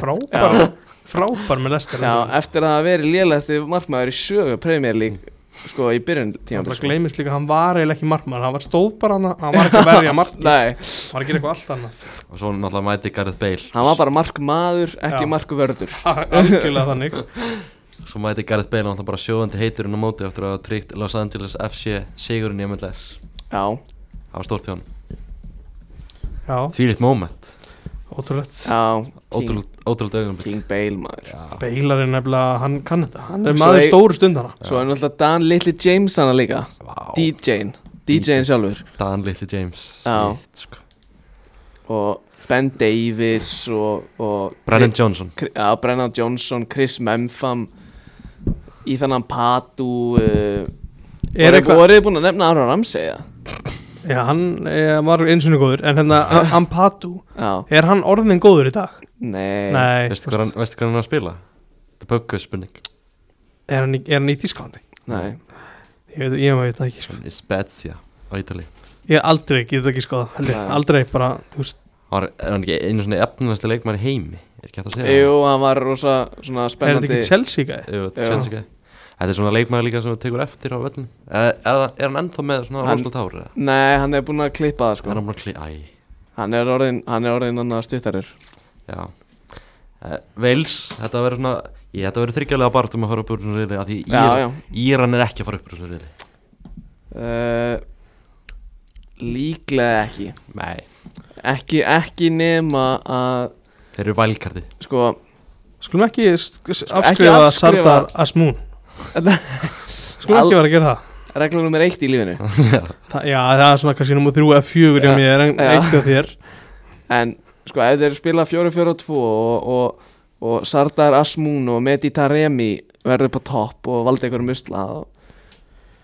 Speaker 3: frábær með lestir
Speaker 2: Já, eftir að hafa verið lélegasti markmaður í sögu Premier League sko í byrjun
Speaker 3: Það
Speaker 2: tíma
Speaker 3: gleymist líka, hann var eiginlega ekki markmann Hann var stóð bara hann, hann var ekki að verja
Speaker 2: Nei,
Speaker 3: Hann var að gera eitthvað allt annað.
Speaker 1: Og svo náttúrulega mæti Gareth Bale.
Speaker 2: Hann var bara markmaður, ekki markvörður.
Speaker 3: Algjörlega þannig.
Speaker 1: Svo mæti Gareth Bale náttúrulega bara sjóðandi heiturinn á móti eftir að tryggt Los Angeles FC sigurinn í MLS
Speaker 2: Já,
Speaker 1: Það var stórt hjá hann
Speaker 3: Já,
Speaker 1: Þvílitt moment
Speaker 3: ótrúlegt.
Speaker 2: Já King,
Speaker 1: Ótrúlega auðvitað
Speaker 2: King Bale maður.
Speaker 1: Já,
Speaker 3: Beilar er nefnilega, hann kann þetta. Hann er maður stóru stundana.
Speaker 2: Svo er náttúrulega Dan Little James hana líka. DJ-in, DJ-in sjálfur.
Speaker 1: Dan Little James. Sko.
Speaker 2: Og Ben Davis og, og
Speaker 1: Brennan Johnson.
Speaker 2: Brennan Johnson, Chris Mempham. Ethan Ampadu uh,
Speaker 3: Er
Speaker 2: voru-
Speaker 3: eitthvað
Speaker 2: Voruð þið búin að nefna Aron Ramsey eða?
Speaker 3: Já, hann eh, var eins og góður En hérna, Ampatu
Speaker 2: Já,
Speaker 3: Er hann orðin góður í dag?
Speaker 2: nei
Speaker 3: Nei,
Speaker 1: Veistu
Speaker 3: þú
Speaker 1: hvað hann, veistu hvað hann er að spila? Er böggu spurning
Speaker 3: Er hann, í- er hann í Þísklandi?
Speaker 2: Nei,
Speaker 3: Ég veit, ég veit það ekki sko.
Speaker 1: Er Spezia á Ítali
Speaker 3: Ég aldrei, get það ekki ég.
Speaker 2: Nei.
Speaker 3: Aldrei bara, þú veist
Speaker 1: Hann er er hann ekki einu svona efnilegasti leikmæri heimi Er ekki hægt að segja
Speaker 2: Jú, hann var rosa svona
Speaker 3: Er þetta
Speaker 2: spennandi
Speaker 3: ekki Chelsea gæði?
Speaker 1: Jú,
Speaker 2: Já.
Speaker 1: Chelsea guy. Þetta er svona leikmæri líka sem þú tekur eftir á völlin er, er, það- er hann ennþá með svona rosalega tár? eða?
Speaker 2: Nei, hann er búin að klippa það
Speaker 1: Er
Speaker 2: sko
Speaker 1: hann bara klí... Æ,
Speaker 2: Hann er orðin, hann er orðin annað stuttarur.
Speaker 1: Já. Uh, Wales, þetta verður svona Ég, þetta verður þryggjarlega bara um að fara upp úr svona reyli Því
Speaker 2: Já,
Speaker 1: Íran,
Speaker 2: já.
Speaker 1: Íran er ekki að fara upp úr svona reyli
Speaker 2: uh, Líklega ekki.
Speaker 1: Nei,
Speaker 2: Ekki, ekki nema að
Speaker 1: þeir eru vælkardi
Speaker 2: Sko
Speaker 3: Skulum ekki afskrifa- Sardar Asmún
Speaker 2: Al-
Speaker 3: ekki vera að gera það.
Speaker 2: Regla nummer eitt í lífinu.
Speaker 3: Þa, Já, það er svona kannski nummer þrjú eða fjögur hjá
Speaker 2: Já,
Speaker 3: mér en
Speaker 2: já.
Speaker 3: eitt hjá þér.
Speaker 2: En sko, ef þeir spila 4-4-2 og, og, og Sardar Asmun og Mehdi Taremi verður på topp og valdi einhverjum usla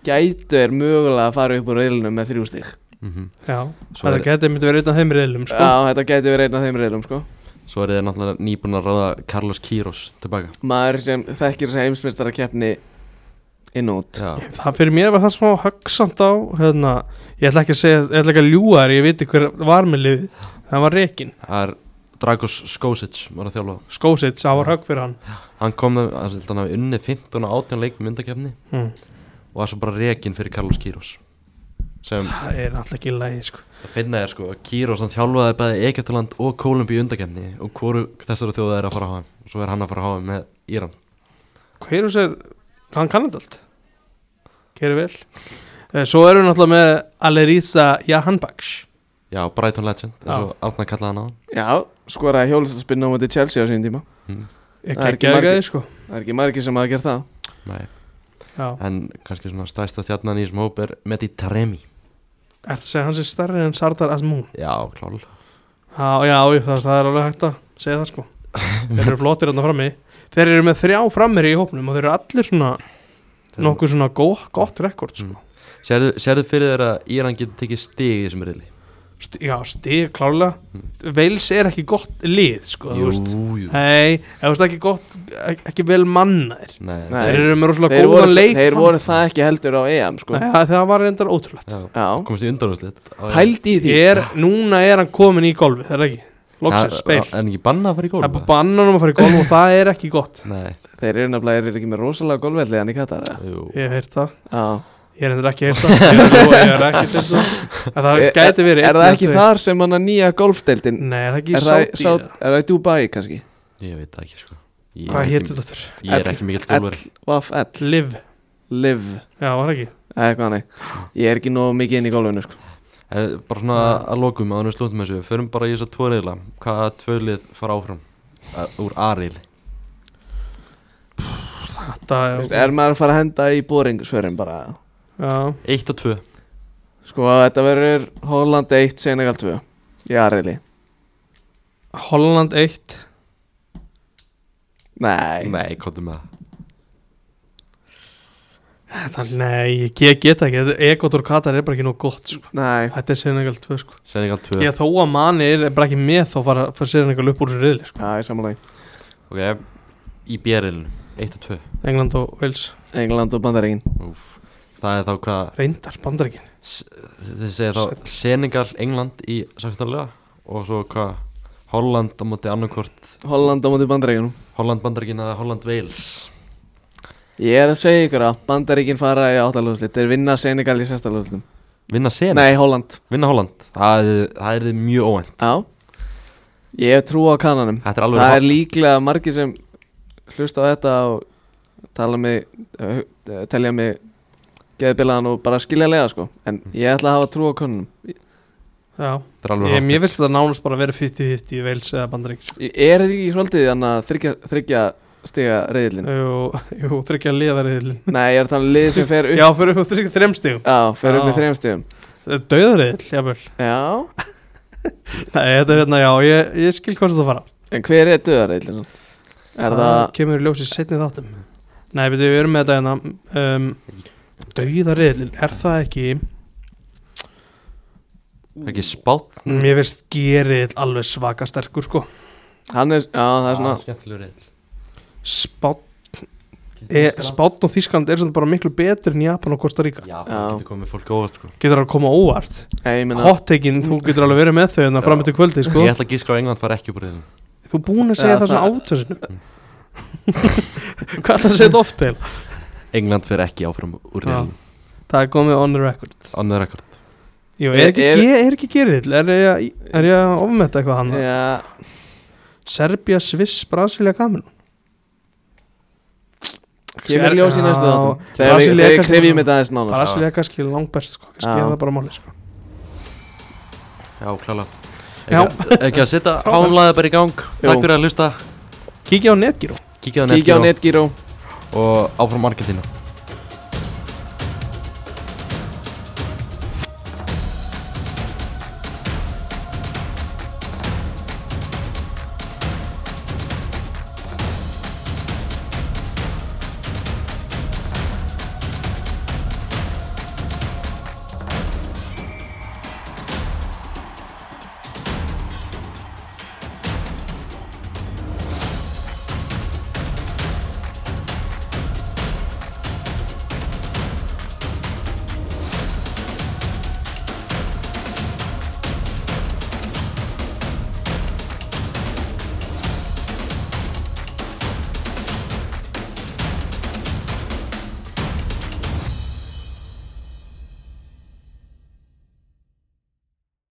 Speaker 2: gætu er mögulega að fara upp úr reilinu með þrjú stík
Speaker 1: mm -hmm.
Speaker 3: Já,
Speaker 1: Svo
Speaker 3: þetta
Speaker 1: er-
Speaker 3: geti myndi verið einn af þeim reilum sko.
Speaker 2: Já, þetta gæti verið einn af þeim reilum sko
Speaker 1: Svo er þið náttúrulega nýbúin að ráða Carlos Queiroz tilbaka.
Speaker 2: Maður sem þekkir þess að heimsmeistara keppni inn og út.
Speaker 1: Já,
Speaker 3: Það fyrir mér var það smá höggsamt á hérna, Ég ætla ekki að segja, ég ætla ekki að ljúga þér Ég veit hver var með liðið. Það var Rekin,
Speaker 1: það er Dragos Skosic var að þjálfa.
Speaker 3: Skósits, það var högg fyrir hann.
Speaker 1: Hann kom það, hann held hann hafi unnið 15 og 18 leik með myndakefni
Speaker 3: hm.
Speaker 1: og var svo bara rekin fyrir Carlos Queiroz
Speaker 3: Það er alltaf ekki lægi sko.
Speaker 1: að finna er sko að Queiroz hann þjálfaði bæði Egyptaland og Kolumbíu undakefni og hvoru þessara þjóða er að fara á hann og svo er hann að fara á hann með Íran.
Speaker 3: Hverjus er, hann kann þetta allt. Gerir vel. Eh, Svo erum við náttúrulega með Alerisa Jahanbaks
Speaker 1: Já, Brighton Legend, eins og Arnar kallaði hann á
Speaker 2: Já, skoraði hjólist að spinna á móti Chelsea á sín tíma.
Speaker 1: Mm.
Speaker 2: Það er ekki
Speaker 3: að sko.
Speaker 2: Það er ekki margir sem hafa gert það.
Speaker 1: Nei,
Speaker 3: Já,
Speaker 1: en kannski svona stæsta þjarnan í hóp er Medi Taremi
Speaker 3: ertu að segja hans er stærri en Sardar Asmún
Speaker 1: Já, klál
Speaker 3: Já, já, það, það er alveg hægt að segja það sko Þeir eru flottir þarna frammi Þeir eru með þrjá frammir í hópnum og þeir eru allir svona nokkuð svona gó, gott rekord sko.
Speaker 1: Mm. Sérðu fyrir að Íran getur tekið stig í þessum reyli?
Speaker 3: St Já, stig klálega Veils er ekki gott lið sko,
Speaker 1: jú
Speaker 3: Nei, það veist ekki gott ek- ekki vel mannaðir.
Speaker 1: Nei.
Speaker 3: Þeir eru með rosalega
Speaker 2: þeir voru,
Speaker 3: góðan leik.
Speaker 2: þeir voru það ekki heldur á EM sko.
Speaker 3: Nei, það var reyndar ótrúlegt.
Speaker 1: Já,
Speaker 2: Já,
Speaker 1: komast í
Speaker 3: er, Núna er hann komin í golfi, það er ekki? Loksins, speil
Speaker 1: Er hann ekki bannað að fara í
Speaker 3: Það er
Speaker 1: gólf?
Speaker 3: bara bannanum að fara í golf og það er ekki gott.
Speaker 1: Nei,
Speaker 2: Þeir eru nefnilega eru ekki með rosalega golfvelli hann í Katar eða?
Speaker 1: jú.
Speaker 3: Ég hef heyrt það.
Speaker 2: Já
Speaker 3: Ég er endur ekki það Ég er, er ekki það En það
Speaker 2: Er-
Speaker 3: gæti verið
Speaker 2: Er
Speaker 3: einn
Speaker 2: það ekki þar sem hann að nýja golfdeildin?
Speaker 3: Nei, er það ekki
Speaker 2: Er
Speaker 3: í Sáti
Speaker 2: sá, er það í Dubai kannski?
Speaker 1: Ég veit það ekki sko. Ég
Speaker 3: Hvað
Speaker 1: er
Speaker 3: hétt
Speaker 1: ekki-
Speaker 3: þetta þurr?
Speaker 1: Ég er ekki mikill
Speaker 2: L
Speaker 3: Liv.
Speaker 2: Liv.
Speaker 3: Já, var ekki?
Speaker 2: Eða eitthvað hannig Ég er ekki nóg mikið inn í golfinu sko.
Speaker 1: Eh, bara svona að lokum að við slútum þessu förum bara í þess að tvo reyðla hvaða tvö lið fara áfram? Uh, úr
Speaker 2: Veist, Er maður að fara að henda í bóringsförin bara
Speaker 1: 1 og 2
Speaker 2: Sko þetta verður Holland 1, Senegal 2 Já, reyli
Speaker 3: Holland 1
Speaker 2: Nei,
Speaker 1: Nei, komdu með
Speaker 3: Þetta, nei, ég ég get ekki. Þetta- Ekvator Katar er bara ekki nóg gott sko.
Speaker 2: nei.
Speaker 3: Þetta er Senegal 2 sko.
Speaker 1: Senegal 2
Speaker 3: Ég þó að manni er bara ekki með þá fara, fara Senegal upp úr þessu riðli sko.
Speaker 2: Já, ég samanlega
Speaker 1: Ok, í B-reyðlinu 1 og 2
Speaker 3: England og Wales.
Speaker 2: England og Bandaríkin.
Speaker 1: Úf. Það er þá hvað
Speaker 3: Reyndar, bandaríkin.
Speaker 1: Þið segir þá Senegal, England í 16. liða og svo hvað Holland á móti annarkvort
Speaker 2: Holland á móti Bandaríkinum
Speaker 1: Holland bandaríkin eða Holland Wales?
Speaker 2: Ég er að segja ykkur að Bandaríkin fara í áttalúðslit Þeir vinna Senegal í sestalúðslitum
Speaker 1: Vinna Senegal,
Speaker 2: Nei, Holland.
Speaker 1: Vinna Holland? Það er, það er mjög óvænt.
Speaker 2: Já. Ég trú á kananum
Speaker 1: Þetta er alveg
Speaker 2: Það er líklega margir sem hlusta á þetta og tala mig uh, telja mig geðbilaðan og bara skilja lega sko. En ég ætla að hafa trú á kananum
Speaker 3: Já,
Speaker 1: er
Speaker 3: ég, mér finnst þetta nánast bara að vera 50-50 í Wales eða bandaríkin sko.
Speaker 2: Er þetta ekki svolítið þannig að þryggja, þryggja stiga reyðlin?
Speaker 3: Jú, jú þryggja liðariðlin
Speaker 2: Nei, ég er þannig að liðið sem fer upp
Speaker 3: Já, fyrir upp þryggja þrem stigum.
Speaker 2: Já, fer upp þrejum stigum.
Speaker 3: Dauðariðil, jáfnvel
Speaker 2: Já,
Speaker 3: Nei, þetta er hérna, já, ég, ég skil hvað þetta fara.
Speaker 2: En hver er döðarreyðlin? Er það
Speaker 3: kemur í ljósi setni þáttum. Nei, betur við erum með þetta hérna um, Dauðariðil, er það ekki?
Speaker 1: Það er ekki spátt.
Speaker 3: Mér finnst geriðil alveg svaka sterkur sko.
Speaker 2: Hann er, já, það er svona
Speaker 1: Skemmtilegur reyðl
Speaker 3: Spát, e, Spát og Þískland er svona bara miklu betur en Japan og Costa Rica.
Speaker 1: Já, það getur komið fólk óvart sko.
Speaker 3: Getur að koma óvart.
Speaker 2: Nei, ég meina
Speaker 3: Hot-taking, þú getur alveg verið með þau en það fram eftir kvöldi sko.
Speaker 1: Ég ætla að gíska á England fara ekki upp úr reyðlinu
Speaker 3: Þú búin að segja
Speaker 2: Já,
Speaker 3: það svona átöðsinu Hvað er það að segja þetta oft til?
Speaker 1: England fer ekki áfram úr
Speaker 3: Já.
Speaker 1: reyðlinu
Speaker 3: Það er komið on the record.
Speaker 1: On the record.
Speaker 3: Jú,
Speaker 2: Er-
Speaker 3: er ekki,
Speaker 2: er-
Speaker 3: er, er ekki geriðil? Er, ég- er ég að ofmeta eitthvað hann?
Speaker 2: Já,
Speaker 3: Serbia, Sviss, Brasilia, Kamerun
Speaker 2: kemur í ljós í næstu
Speaker 3: Já,
Speaker 2: þáttum. Þegar við,
Speaker 3: Brasilia
Speaker 2: þegar við
Speaker 3: kannski-
Speaker 2: krefjum þetta aðeins nánar.
Speaker 3: Brasilia er kannski langbest sko. kannski
Speaker 2: Já.
Speaker 3: er það bara máli sko.
Speaker 1: Já, klála
Speaker 3: Já.
Speaker 1: Ekki, ekki að setja hánlaði bara í gang. Takk fyrir að hlusta.
Speaker 3: Kíkja á Netgyro
Speaker 1: Kíkja á
Speaker 2: Kíkja á
Speaker 1: Netgyro
Speaker 2: Netgyro
Speaker 1: og áfram Argentina